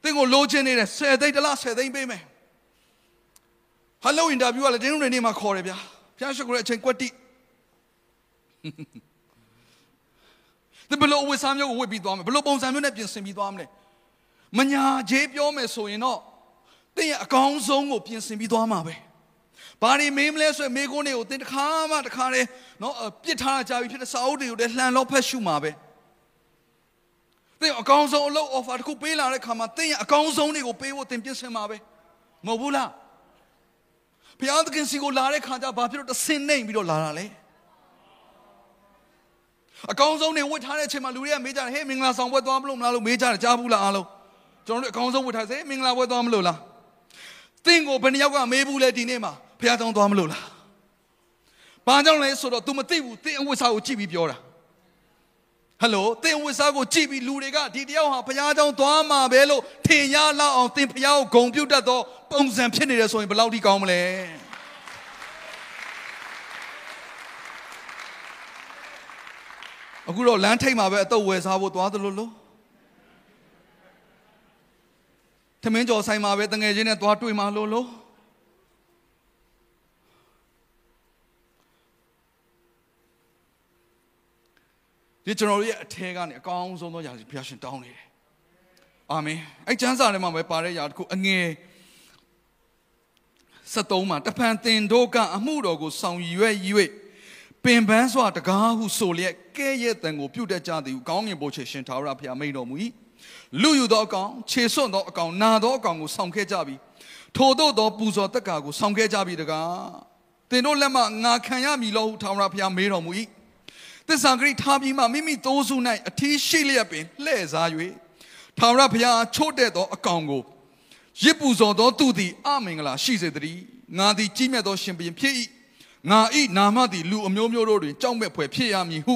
သင်ကိုလိုချင်နေတယ်10သိန်းတစ်လား10သိန်းပေးမယ်ဟယ်လိုအင်တာဗျူးကလည်းတင်းတို့နေမှာခေါ်တယ်ဗျာဖျားရှိခိုးတဲ့အချိန်ကွက်တိသင်ဘလို့ဝစ်စားမျိုးကိုဝစ်ပြီးသွားမယ်ဘလို့ပုံစံမျိုးနဲ့ပြင်ဆင်ပြီးသွားမလဲမညာခြေပြောမယ်ဆိုရင်တော့သင်ရဲ့အကောင်းဆုံးကိုပြင်ဆင်ပြီးသွားမှာပဲ ဘာတွေမေးမလဲဆိုရင်မေးခွန်းတွေကိုသင်တစ်ခါမှတစ်ခါတည်းနော်ပြစ်ထားကြပြီဖြစ်တဲ့စာအုပ်တွေကိုလည်းလှန်လို့ဖတ်ရှုမှာပဲသင်အကောင်းဆုံးအလုပ် offer တစ်ခုပေးလာတဲ့ခါမှာသင်ရဲ့အကောင်းဆုံးတွေကိုပေးဖို့သင်ပြင်ဆင်မှာပဲမဟုတ်ဘူးလားဘုရားသခင်စီကိုလာတဲ့ခါကျဘာဖြစ်လို့တဆင်းနေပြီးတော့လာတာလဲအကောင်းဆုံးတွေဝတ်ထားတဲ့အချိန်မှာလူတွေကမေးကြတယ်ဟေးမင်္ဂလာဆောင်ပွဲသွားမလို့မလားလို့မေးကြတယ်ကြားဘူးလားအားလုံးကျွန်တော်တို့အကောင်းဆုံးဝတ်ထားစေမင်္ဂလာပွဲသွားမလို့လားသင်ကိုဘယ်နှယောက်ကမေးဘူးလဲဒီနေ့မှာ ဖះတောင်းသွားမလို့လားဘာကြောင့်လဲဆိုတော့ तू မသိဘူးသင်အဝတ်စားကိုကြည့်ပြီးပြောတာဟယ်လိုသင်အဝတ်စားကိုကြည့်ပြီးလူတွေကဒီတယောက်ဟာဖះတောင်းသွားမှာပဲလို့ထင်ရလောက်အောင်သင်ဖះကိုဂုံပြုတ်တတ်သောပုံစံဖြစ်နေတယ်ဆိုရင်ဘယ်လောက်ထိကောင်းမလဲအခုတော့လမ်းထိပ်မှာပဲအတော့ဝယ်စားဖို့သွားသလိုလို့သမင်းကျော်ဆိုင်မှာပဲတငယ်ချင်းနဲ့သွားတွေ့မှာလို့လို့ ဒီကျွန်တော်တို့ရဲ့အထဲကနေအကောင်းဆုံးသောຢာစီဘုရားရှင်တောင်းနေတယ်အာမင်အဲ့ကျမ်းစာထဲမှာပဲပါတဲ့ຢာတစ်ခုအငယ်73မှာတဖန်တင်တို့ကအမှုတော်ကိုဆောင်ရွက်၍ပင်ပန်းစွာတကားဟုဆိုလျက်ကဲ့ရဲ့တန်ကိုပြုတ်တတ်ကြသည်ဟုကောင်းငင်ဘိုးချေရှင်ထာဝရဘုရားမိန်တော်မူ၏လူယူသောအကောင်ခြေစွန့်သောအကောင်နာသောအကောင်ကိုဆောင်ခဲ့ကြပြီထို့သောသောပူဇော်တက်ကာကိုဆောင်ခဲ့ကြပြီတကားတင်တို့လက်မှငါခံရမည်လို့ဟုထာဝရဘုရားမေးတော်မူ၏ သစ္စာဂရိထားပြီးမှမိမိသိုးစု၌အထီးရှိလျက်ပင်လှည့်စား၍ထာဝရဘုရားချို့တဲ့သောအကောင်ကိုရစ်ပူဇော်သောသူသည်အမင်္ဂလာရှိစေတည်းငါသည်ကြီးမြတ်သောရှင်ဘုရင်ဖြစ်၏ငါဤနာမသည်လူအမျိုးမျိုးတို့တွင်ကြောက်မဲ့ဖွယ်ဖြစ်ရမည်ဟု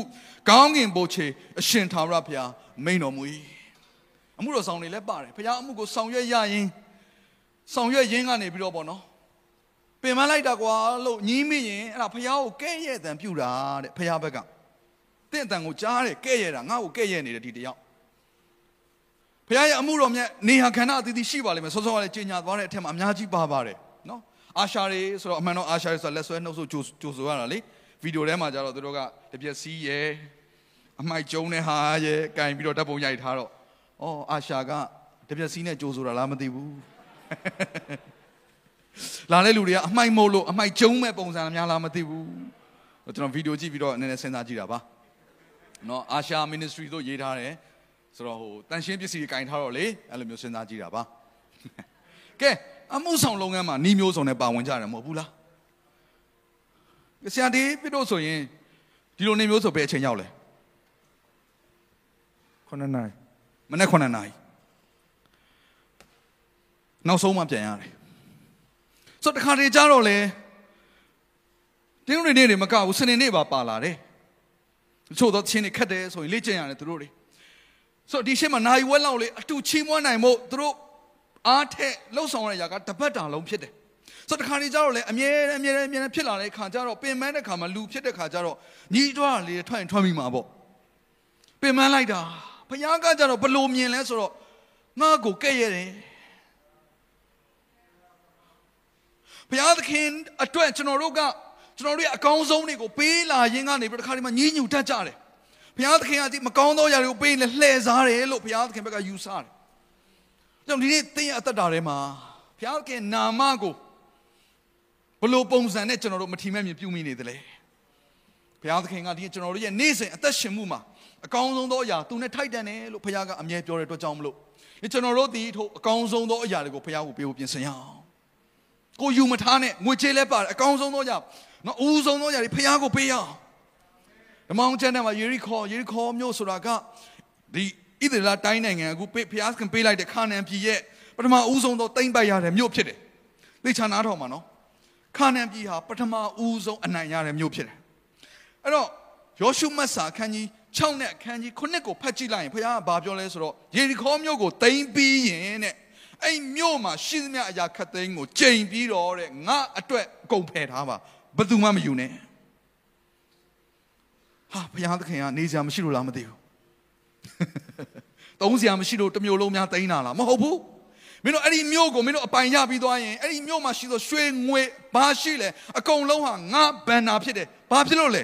ကောင်းကင်ဘိုးချေအရှင်ထာဝရဘုရားမိန်တော်မူ၏အမှုတော်ဆောင်တွေလည်းပါတယ်ဘုရားအမှုကိုဆောင်ရွက်ရရင်ဆောင်ရွက်ရင်းကနေပြီးတော့ပေါ့နော်ပင်မလိုက်တာကွာလို့ညီးမိရင်အဲ့ဒါဘုရားကိုကဲ့ရဲ့တံပြူတာတဲ့ဘုရားဘက်က တင့်အတန်ကိုကြားတယ်ကဲ့ရဲ့တာငါ့ကိုကဲ့ရဲ့နေတယ်ဒီတယောက်ဘုရားရဲ့အမှုတော်မြတ်နေဟာခန္ဓာအသီးသီးရှိပါလိမ့်မယ်ဆောစောကလည်းကြီးညာသွားတဲ့အထက်မှာအများကြီးပါပါတယ်နော်အာရှာတွေဆိုတော့အမှန်တော့အာရှာတွေဆိုတော့လက်ဆွဲနှုတ်ဆုကြိုကြိုဆိုရတာလေဗီဒီယိုထဲမှာကျတော့သူတို့ကတပြက်စီးရဲအမိုက်ကျုံတဲ့ဟာရဲကင်ပြီးတော့ဓာတ်ပုံရိုက်ထားတော့ဩအာရှာကတပြက်စီးနဲ့ကြိုဆိုတာလားမသိဘူးလာတဲ့လူတွေကအမိုက်မို့လို့အမိုက်ကျုံမဲ့ပုံစံများလားမသိဘူးကျွန်တော်ဗီဒီယိုကြည့်ပြီးတော့နည်းနည်းစဉ်းစားကြည့်တာပါ နော်အာရှာ ministry တို့ရေးထားတယ်ဆိုတော့ဟိုတန်ရှင်းပစ္စည်းတွေကင်ထားတော့လေအဲ့လိုမျိုးစဉ်းစားကြည့်တာပါကဲအမှုဆောင်လုပ်ငန်းမှာနှီးမျိုးစုံနဲ့ပါဝင်ကြတယ်မဟုတ်ဘူးလားဆရာဒီပြတော့ဆိုရင်ဒီလိုနေမျိုးဆိုပဲအချိန်ရောက်လဲခုနှစ်နာရီမနေ့9နာရီနောက်ဆုံးမှပြန်ရတယ်ဆိုတော့တခါတည်းကြတော့လေတင်းတွေနေတွေမကဘူးစနေနေ့ပါပါလာတယ် ချို့တော့ချင်းတွေခတ်တယ်ဆိုရင်လေ့ကျင့်ရတယ်သူတို့တွေဆိုတော့ဒီရှေ့မှာနိုင်ဝက်လောက်လေအတူချီးမွမ်းနိုင်မို့သူတို့အားထက်လှုပ်ဆောင်ရတဲ့ຢာကတပတ်တာလုံးဖြစ်တယ်ဆိုတော့တခါနေကြတော့လေအမြဲတမ်းအမြဲတမ်းအမြဲတမ်းဖြစ်လာတဲ့ခါကျတော့ပင်ပန်းတဲ့ခါမှာလူဖြစ်တဲ့ခါကျတော့ညီးတွားလေးထွက်ရင်ထွက်မိမှာပေါ့ပင်ပန်းလိုက်တာဘုရားကကြတော့ဘလို့မြင်လဲဆိုတော့ငါ့ကိုကဲ့ရတယ်ဘုရားသခင်အတွက်ကျွန်တော်တို့က ကျွန်တော်တို့ရဲ့အကောင်းဆုံးတွေကိုပေးလာရင်းကနေပြီးတခါဒီမှာညှဉ်းညူတတ်ကြတယ်ဘုရားသခင်ကဒီမကောင်းသောຢာတွေကိုပေးနေလှည့်စားတယ်လို့ဘုရားသခင်ဘက်ကယူဆတယ်ကြောင့်ဒီနေ့သင်ရဲ့အသက်တာထဲမှာဘုရားသခင်နာမကိုဘလို့ပုံစံနဲ့ကျွန်တော်တို့မထီမဲ့မြင်ပြုမိနေတယ်လေဘုရားသခင်ကဒီကျွန်တော်တို့ရဲ့နေ့စဉ်အသက်ရှင်မှုမှာအကောင်းဆုံးသောအရာသူနဲ့ထိုက်တန်တယ်လို့ဘုရားကအမြဲပြောတဲ့အတွက်ကြောင့်မလို့ဒီကျွန်တော်တို့ဒီထို့အကောင်းဆုံးသောအရာတွေကိုဘုရားကိုပေးဖို့ပြင်ဆင်ရအောင်ကိုယူမထားနဲ့ငွေချေးလဲပါတယ်အကောင်းဆုံးသောအရာ နော်အဦးဆုံးသောအရာတွေဘုရားကိုပေးရအောင်ဓမ္မအောင်ကျမ်းထဲမှာယေရီခေါယေရီခေါမြို့ဆိုတာကဒီဣသရေလတိုင်းနိုင်ငံအခုဘုရားသခင်ပေးလိုက်တဲ့ခါနန်ပြည်ရဲ့ပထမဦးဆုံးသောတိမ့်ပိုက်ရတဲ့မြို့ဖြစ်တယ်သိချာနားထောင်ပါနော်ခါနန်ပြည်ဟာပထမဦးဆုံးအနိုင်ရတဲ့မြို့ဖြစ်တယ်အဲ့တော့ယောရှုမတ်စာအခန်းကြီး6နဲ့အခန်းကြီး9ကိုဖတ်ကြည့်လိုက်ရင်ဘုရားကဘာပြောလဲဆိုတော့ယေရီခေါမြို့ကိုတိမ့်ပြီးရင်တဲ့အဲ့မြို့မှာရှိသမျှအရာခတ်သိမ်းကိုကြိမ်ပြီးတော့တဲ့ငါအတွက်အကုန်ဖယ်ထားပါ ဘယ်သူမှမယူနဲ့ဟာဘုရားသခင်ကနေစရာမရှိလို့လားမသိဘူးတုံးစရာမရှိလို့တမျိုးလုံးများတိန်းတာလားမဟုတ်ဘူးမင်းတို့အဲ့ဒီမြို့ကိုမင်းတို့အပိုင်ရပြီးသွားရင်အဲ့ဒီမြို့မှာရှိသောရွှေငွေဘာရှိလဲအကုန်လုံးဟာငါဘန်နာဖြစ်တယ်ဘာဖြစ်လို့လဲ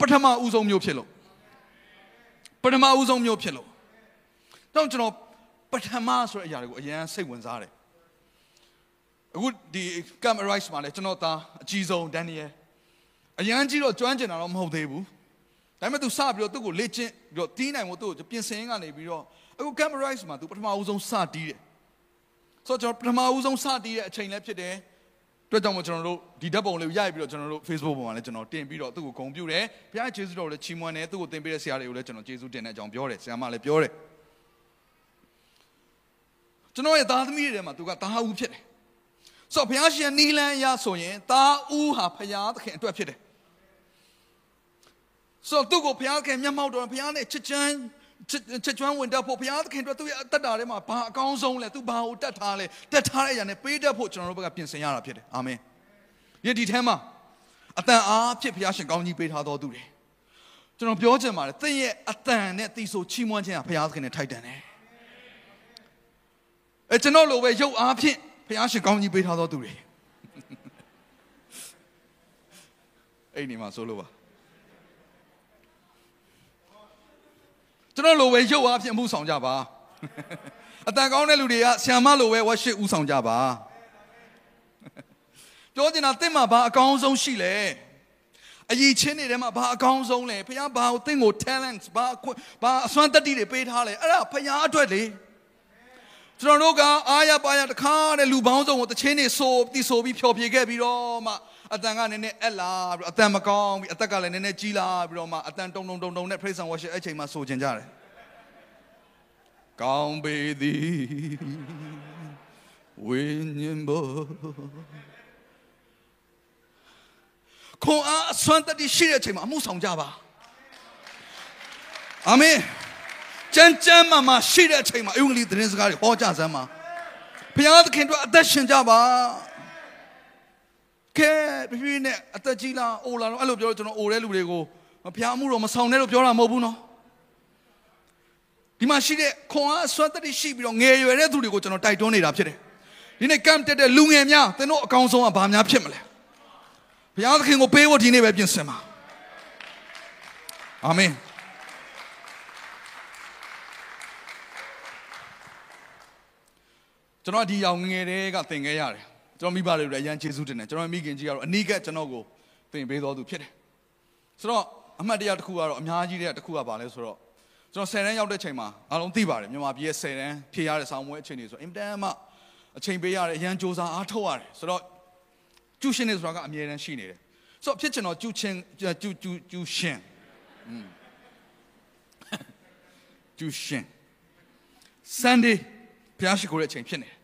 ပထမဦးဆုံးမြို့ဖြစ်လို့ပထမဦးဆုံးမြို့ဖြစ်လို့တော့ကျွန်တော်ပထမဆိုတဲ့အရာတွေကိုအရင်စိတ်ဝင်စားတယ် အခုဒီ Camp Arise မှာလဲကျွန်တော်သားအကြီးဆုံးဒန်နီယယ်အရန်ကြီးတော့ကျွမ်းကျင်တာတော့မဟုတ်သေးဘူးဒါပေမဲ့ तू စပြီးတော့သူ့ကိုလေ့ကျင့်ပြီးတော့တီးနိုင်ဖို့သူ့ကိုပြင်ဆင်ကနေပြီးတော့အခု Camp Arise မှာ तू ပထမဦးဆုံးစတီးတယ်ဆိုတော့ကျွန်တော်ပထမဦးဆုံးစတီးတဲ့အချိန်လည်းဖြစ်တယ်အတွက်ကြောင့်မို့ကျွန်တော်တို့ဒီဓာတ်ပုံလေးကိုရိုက်ပြီးတော့ကျွန်တော်တို့ Facebook ပေါ်မှာလည်းကျွန်တော်တင်ပြီးတော့သူ့ကိုဂုဏ်ပြုတယ်ဘုရားကျေးဇူးတော်လည်းချီးမွမ်းတယ်သူ့ကိုတင်ပေးတဲ့ဆရာတွေကိုလည်းကျွန်တော်ကျေးဇူးတင်တဲ့အကြောင်းပြောတယ်ဆရာမလည်းပြောတယ်ကျွန်တော်ရဲ့သားသမီးတွေထဲမှာသူကသားဦးဖြစ်တယ် ဆိုတော့ဘုရားရှင်နီလန်းရဆိုရင်သားဦးဟာဘုရားသခင်အတွက်ဖြစ်တယ်ဆိုတော့သူ့ကိုဘုရားသခင်မျက်မှောက်တော်ဘုရားနဲ့ချစ်ချမ်းချစ်ကျွမ်းဝင်တတ်ဖို့ဘုရားသခင်တို့သူ့ရဲ့အသက်တာထဲမှာဘာအကောင်းဆုံးလဲသူဘာကိုတတ်ထားလဲတတ်ထားတဲ့အရာနဲ့ပေးတတ်ဖို့ကျွန်တော်တို့ဘက်ကပြင်ဆင်ရတာဖြစ်တယ်အာမင်ယဒီထဲမှာအတန်အားဖြစ်ဘုရားရှင်ကောင်းကြီးပေးထားတော်သူတွေကျွန်တော်ပြောချင်ပါတယ်သင်ရဲ့အတန်နဲ့တီဆိုချီးမွမ်းခြင်းဟာဘုရားသခင်နဲ့ထိုက်တန်တယ်အဲကျွန်တော်လိုပဲရုပ်အားဖြင့် ဘုရားရှင်ကောင်းကြီးပေးထားတော်သူတွေအဲ့ဒီမှာဆိုလို့ပါကျွန်တော်လိုပဲရုပ်အားဖြင့်မှုဆောင်ကြပါအတန်ကောင်းတဲ့လူတွေကဆ iam မလိုပဲဝတ်ရှိဥဆောင်ကြပါပြောချင်တာတင့်မှာဘာအကောင်းဆုံးရှိလဲအကြီးချင်းတွေထဲမှာဘာအကောင်းဆုံးလဲဖခင်ဘာကိုတင့်ကို talent ဘာဘာအစွမ်းတတ္တိတွေပေးထားလဲအဲ့ဒါဖခင်အတွက်လေ ကျွန်တော်တို့ကအားရပါရတခါတဲ့လူပေါင်းစုံကိုတချင်းနေဆိုတီဆိုပြီးဖျော်ဖြေခဲ့ပြီးတော့မှအတန်ကနည်းနည်းအက်လာပြီးအတန်မကောင်းပြီးအသက်ကလည်းနည်းနည်းကြီးလာပြီးတော့မှအတန်တုံတုံတုံတုံနဲ့ praise and worship အဲ့ချိန်မှာဆိုကျင်ကြတယ်ကောင်းပေသည်ဝိညာဉ်ဘောခွန်အားအစွမ်းတတိရှိတဲ့အချိန်မှာအမှုဆောင်ကြပါအာမင် ကြမ်းကြမ်းမာမာရှိတဲ့အချိန်မှာအင်္ဂလိပ်သတင်းစကားတွေဟောကြစမ်းပါဘုရားသခင်တို့အသက်ရှင်ကြပါကဲပြပြနဲ့အသက်ကြီးလားအိုလာတော့အဲ့လိုပြောတော့ကျွန်တော်အိုတဲ့လူတွေကိုဘုရားအမှုတော်မဆောင်နဲ့လို့ပြောတာမဟုတ်ဘူးနော်ဒီမှာရှိတဲ့ခွန်အားဆွတ်တည်းရှိပြီးတော့ငယ်ရွယ်တဲ့သူတွေကိုကျွန်တော်တိုက်တွန်းနေတာဖြစ်တယ်ဒီနေ့ကမ်တက်တဲ့လူငယ်များသင်တို့အကောင်ဆုံးကဘာများဖြစ်မလဲဘုရားသခင်ကိုပေးဖို့ဒီနေ့ပဲပြင်ဆင်ပါအာမင် ကျွန်တော်ဒီအောင်ငယ်တွေကသင်ခဲ့ရတယ်ကျွန်တော်မိဘတွေလည်းအရန်ကျေးဇူးတင်တယ်ကျွန်တော်မိခင်ကြီးကတော့အနီးကပ်ကျွန်တော်ကိုသင်ပေးတော်သူဖြစ်တယ်ဆိုတော့အမှတ်တရတစ်ခုကတော့အများကြီးတဲ့တစ်ခုကပါလဲဆိုတော့ကျွန်တော်10တန်းရောက်တဲ့ချိန်မှာအားလုံးသိပါတယ်မြန်မာပြည်ရဲ့10တန်းဖြည့်ရတဲ့ဆောင်းပွဲအချိန်တွေဆိုအင်တန်မှအချိန်ပေးရတယ်အရန်စူးစမ်းအားထုတ်ရတယ်ဆိုတော့ကျူရှင်နေဆိုတာကအမြဲတမ်းရှိနေတယ်ဆိုတော့ဖြစ်ချင်တော့ကျူချင်းကျူကျူကျူရှင်ကျူရှင် Sunday ဘုရားရှိခိုးတဲ့အချိန်ဖြစ်နေတယ်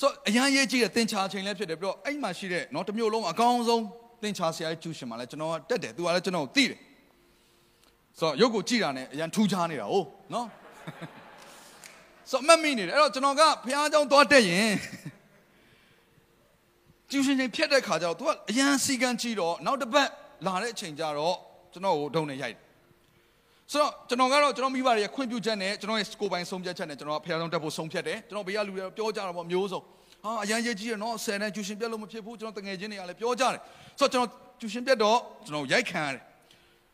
ဆိုတော့အရန်ရေးကြည့်တဲ့သင်္ချာချိန်လည်းဖြစ်တယ်ပြီးတော့အဲ့မှာရှိတဲ့เนาะတစ်မျိုးလုံးအကောင်းဆုံးသင်္ချာဆရာကြီးကျူရှင်မှာလည်းကျွန်တော်ကတက်တယ်သူကလည်းကျွန်တော်ကိုသိတယ်ဆိုတော့ရုပ်ကိုကြည့်တာနဲ့အရန်ထူးခြားနေတာဟုတ်နော်ဆိုတော့မမိနေတယ်အဲ့တော့ကျွန်တော်ကဘုရားเจ้าသွားတက်ရင် ကျူရှင်ချိန်ဖြတ်တဲ့ခါကျတော့ तू ကအရန်စီကံကြီးတော့နောက်တစ်ပတ်လာတဲ့အချိန်ကျတော့ကျွန်တော်ကိုဒုံနဲ့ရိုက်တယ် ဆိုတော့ကျွန်တော်ကတော့ကျွန်တော်မိဘတွေရဲ့ခွင့်ပြုချက်နဲ့ကျွန်တော်ရဲ့ကိုယ်ပိုင်ဆုံးဖြတ်ချက်နဲ့ကျွန်တော်ကဖခင်တော်တက်ဖို့ဆုံးဖြတ်တယ်ကျွန်တော်ဘေးကလူတွေပြောကြတာပေါ့မျိုးစုံဟာအရန်ရေးကြီးရနော်ဆယ်တန်းကျူရှင်ပြတ်လို့မဖြစ်ဘူးကျွန်တော်တငယ်ချင်းတွေကလည်းပြောကြတယ်ဆိုတော့ကျွန်တော်ကျူရှင်ပြတ်တော့ကျွန်တော်ရိုက်ခံရတယ်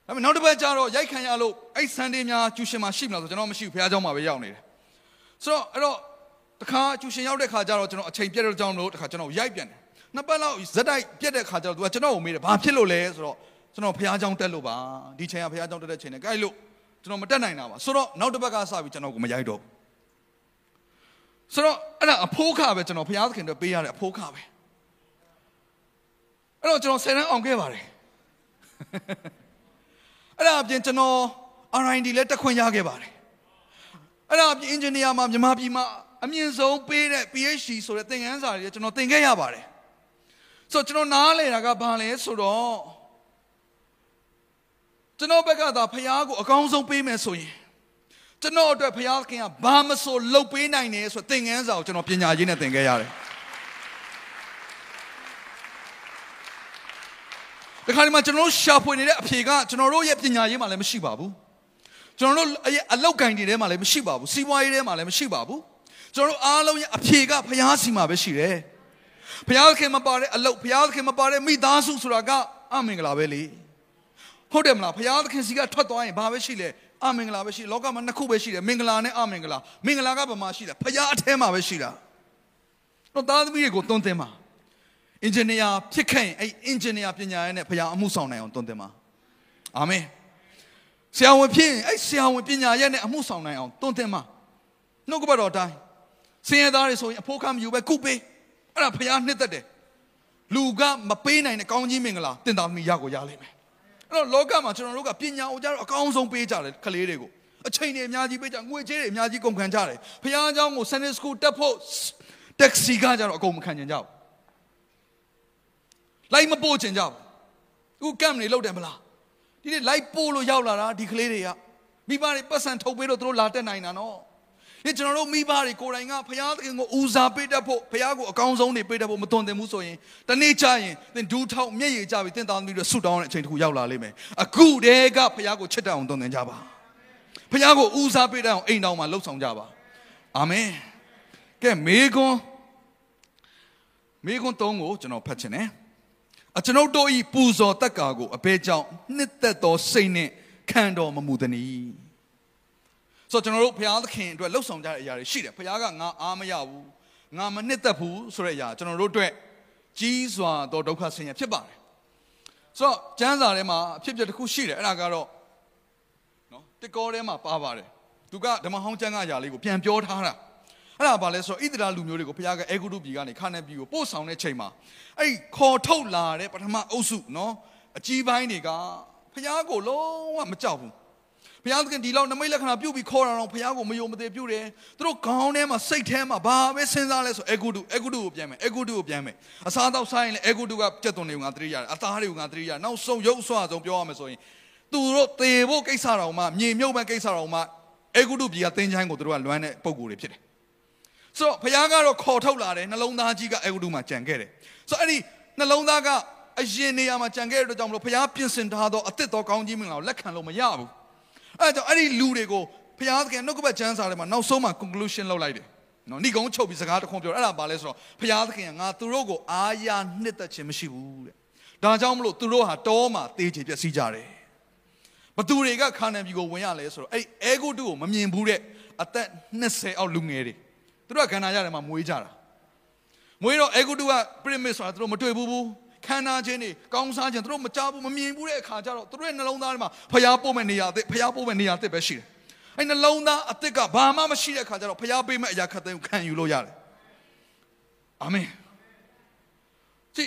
ဒါပေမဲ့နောက်တစ်ပတ်ကျတော့ရိုက်ခံရလို့အဲ့ဆန်ဒေးများကျူရှင်မှာရှိမလားဆိုကျွန်တော်မရှိဘူးဖခင်เจ้าမှာပဲရောက်နေတယ်ဆိုတော့အဲ့တော့တခါကျူရှင်ရောက်တဲ့ခါကျတော့ကျွန်တော်အချိန်ပြတ်တဲ့ကြောင်းလို့တခါကျွန်တော်ရိုက်ပြန်တယ်နှစ်ပတ်လောက်ဇက်တိုက်ပြတ်တဲ့ခါကျတော့ तू ကကျွန်တော်ကိုမေးတယ်ဘာဖြစ်လို့လဲဆိုတော့ ကျွန်တော်ဖခင်เจ้าတက်လို့ပါဒီချိန်ကဖခင်เจ้าတက်တဲ့ချိန်နဲ့ကြိုက်လို့ကျွန်တော်မတက်နိုင်တာပါဆိုတော့နောက်တစ်ပတ်ကစပြီးကျွန်တော်ကိုမရိုက်တော့ဘူးဆိုတော့အဲ့ဒါအဖိုးခပဲကျွန်တော်ဘုရားသခင်တို့ပေးရတဲ့အဖိုးခပဲအဲ့တော့ကျွန်တော်ဆယ်တန်းအောင်ခဲ့ပါတယ်အဲ့ဒါအပြင်ကျွန်တော် R&D လည်းတက်ခွင့်ရခဲ့ပါတယ်အဲ့ဒါအပြင် engineer မှာမြန်မာပြည်မှာအမြင့်ဆုံးပေးတဲ့ PhD ဆိုတဲ့သင်ခန်းစာတွေကျွန်တော်သင်ခဲ့ရပါတယ်ဆိုတော့ကျွန်တော်နားလေတာကဘာလဲဆိုတော့ ကျွန်တော်ဘက်ကသာဖះကိုအကောင်းဆုံးပေးမယ်ဆိုရင်ကျွန်တော်အတွက်ဖះခင်ကဘာမဆိုလုပ်ပေးနိုင်တယ်ဆိုသင်ခန်းစာကိုကျွန်တော်ပညာရေးနဲ့သင်ခဲ့ရတယ်ဒီခါဒီမှာကျွန်တော်တို့ရှာဖွေနေတဲ့အဖြေကကျွန်တော်တို့ရဲ့ပညာရေးမှာလည်းမရှိပါဘူးကျွန်တော်တို့အလောက်ကင်တွေထဲမှာလည်းမရှိပါဘူးစီးပွားရေးထဲမှာလည်းမရှိပါဘူးကျွန်တော်တို့အားလုံးရဲ့အဖြေကဖះစီမှာပဲရှိတယ်ဖះခင်မပါတဲ့အလောက်ဖះခင်မပါတဲ့မိသားစုဆိုတာကအမင်္ဂလာပဲလေ ဟုတ်တယ်မလားဘုရားသခင်စီကထွက်သွားရင်ဘာပဲရှိလဲအမင်္ဂလာပဲရှိလောကမှာနှစ်ခုပဲရှိတယ်မင်္ဂလာနဲ့အမင်္ဂလာမင်္ဂလာကဘာမှရှိတာဘုရားအထဲမှာပဲရှိတာတော့သားသမီးတွေကိုတွန်းတင်ပါအင်ဂျင်နီယာဖြစ်ခဲ့ရင်အဲ့အင်ဂျင်နီယာပညာရေးနဲ့ဘုရားအမှုဆောင်နိုင်အောင်တွန်းတင်ပါအာမင်ဆရာဝန်ဖြစ်ရင်အဲ့ဆရာဝန်ပညာရေးနဲ့အမှုဆောင်နိုင်အောင်တွန်းတင်ပါနှုတ်ကပတ်တော်တိုင်းဆင်းရဲသားတွေဆိုရင်အဖို့ခမယူပဲကုပေးအဲ့ဒါဘုရားနှစ်သက်တယ်လူကမပေးနိုင်တဲ့ကောင်းကြီးမင်္ဂလာတင်သားသမီးရကိုရလိမ့်မယ်အဲ့ တော့လောကမှာကျွန်တော်တို့ကပညာကိုကြတော့အကောင်းဆုံးပေးကြတယ်ကလေးတွေကိုအချိန်တွေအများကြီးပေးကြငွေကြေးတွေအများကြီးကုန်ခံကြတယ်ဖခင်เจ้าကို Sunday School တက်ဖို့ taxi ကကြတော့အကုန်မခံချင်ကြဘူးလိုက်မပို့ချင်ကြဘူးအခုကမ်နေလောက်တယ်မလားဒီနေ့လိုက်ပို့လို့ရောက်လာတာဒီကလေးတွေကမိဘတွေပတ်စံထုတ်ပေးလို့သူတို့လာတက်နိုင်တာနော် ဒီကျွန်တော်တို့မိဘတွေကိုယ်တိုင်ကဘုရားသခင်ကိုဦးစားပေးတတ်ဖို့ဘုရားကိုအကောင်းဆုံးနေပေးတတ်ဖို့မသွန်သင်ဘူးဆိုရင်တနေ့ကျရင်သင်ဒူးထောက်မျက်ရည်ကျပြီးသင်သားသမီးတွေဆုတောင်းတဲ့အချိန်တစ်ခုရောက်လာလိမ့်မယ်အခုတည်းကဘုရားကိုချစ်တတ်အောင်သွန်သင်ကြပါဘုရားကိုဦးစားပေးတတ်အောင်အိမ်တော်မှာလှုပ်ဆောင်ကြပါအာမင်ကဲမေကွန်းမေကွန်း၃ကိုကျွန်တော်ဖတ်ချင်တယ်အကျွန်ုပ်တို့ဤပူဇော်တက်ကာကိုအဘဲကြောင့်နှစ်သက်သောစိတ်နှင့်ခံတော်မမူသနည်း ဆိုတော့ကျွန်တော်တို့ဘုရားသခင်အတွက်လှုပ်ဆောင်ကြတဲ့အရာတွေရှိတယ်ဘုရားကငါအားမရဘူးငါမနှစ်သက်ဘူးဆိုတဲ့အရာကျွန်တော်တို့အတွက်ကြီးစွာသောဒုက္ခဆင်းရဲဖြစ်ပါတယ်ဆိုတော့ကျမ်းစာထဲမှာအဖြစ်အပျက်တစ်ခုရှိတယ်အဲ့ဒါကတော့နော်တကောထဲမှာပါပါတယ်သူကဓမ္မဟောင်းကျမ်းကအရာလေးကိုပြန်ပြောထားတာအဲ့ဒါဘာလဲဆိုတော့ဣသရေလလူမျိုးတွေကိုဘုရားကအေဂုတုပြည်ကနေခါနန်ပြည်ကိုပို့ဆောင်တဲ့ချိန်မှာအဲ့ခေါ်ထုတ်လာတဲ့ပထမအုပ်စုနော်အကြီးပိုင်းတွေကဘုရားကိုလုံးဝမကြောက်ဘူး ဘုရားသခင်ဒီလောက်နမိတ်လက္ခဏာပြုတ်ပြီးခေါ်တာတော့ဘုရားကိုမယုံမသေးပြုတ်တယ်သူတို့ခေါင်းထဲမှာစိတ်ထဲမှာဘာပဲစဉ်းစားလဲဆိုအေဂုတုအေဂုတုကိုပြန်မယ်အေဂုတုကိုပြန်မယ်အစားတော့ဆိုင်ရင်လည်းအေဂုတုကကြက်သွန်တွေကိုငါသတိရတယ်အသားတွေကိုငါသတိရနောက်ဆုံးရုပ်ဆွဆုံးပြောရမယ်ဆိုရင်သူတို့သေဖို့ကိစ္စတော်မှမြေမြုပ်မဲ့ကိစ္စတော်မှအေဂုတုပြည်ကသင်ချိုင်းကိုသူတို့ကလွမ်းတဲ့ပုံကိုယ်တွေဖြစ်တယ်ဆိုတော့ဘုရားကတော့ခေါ်ထုတ်လာတယ်နှလုံးသားကြီးကအေဂုတုမှာကြံခဲ့တယ်ဆိုတော့အဲ့ဒီနှလုံးသားကအရင်နေရာမှာကြံခဲ့တဲ့အတွက်ကြောင့်မလို့ဘုရားပြင်ဆင်ထားသောအသစ်တော်ကောင်းကြီးမင်္ဂလာကိုလက်ခံလို့မရဘူး အဲကြောင့်အဲ့ဒီလူတွေကိုဘုရားသခင်နှုတ်ကပတ်ကျမ်းစာထဲမှာနောက်ဆုံးမှာ conclusion လုပ်လိုက်တယ်နော်ဏိကုံချုပ်ပြီးစကားတစ်ခွန်းပြောအဲ့ဒါဘာလဲဆိုတော့ဘုရားသခင်ကငါသူတို့ကိုအာရနှစ်သက်ခြင်းမရှိဘူးတဲ့ဒါကြောင့်မလို့သူတို့ဟာတောမှာတေးချေပြည့်စည်ကြတယ်ဘသူတွေကခါနန်ပြည်ကိုဝင်ရလဲဆိုတော့အဲ့အဲဂုတုကိုမမြင်ဘူးတဲ့အသက်20အောက်လူငယ်တွေသူတို့ကခန္ဓာရတယ်မှာမွေးကြတာမွေးတော့အဲဂုတုက pyramid ဆိုတာသူတို့မတွေ့ဘူးဘူး ခန္ဓာချင်းတွေကောင်းစားခြင်းသူတို့မကြဘူးမမြင်ဘူးတဲ့အခါကျတော့သူတို့ရဲ့နှလုံးသားထဲမှာဖျားပို့မဲ့နေရာအသစ်ဖျားပို့မဲ့နေရာအသစ်ပဲရှိတယ်။အဲနှလုံးသားအသစ်ကဘာမှမရှိတဲ့အခါကျတော့ဖျားပေးမဲ့အရာခတ်သိမ်းခံယူလို့ရတယ်။အာမင်။ဒီ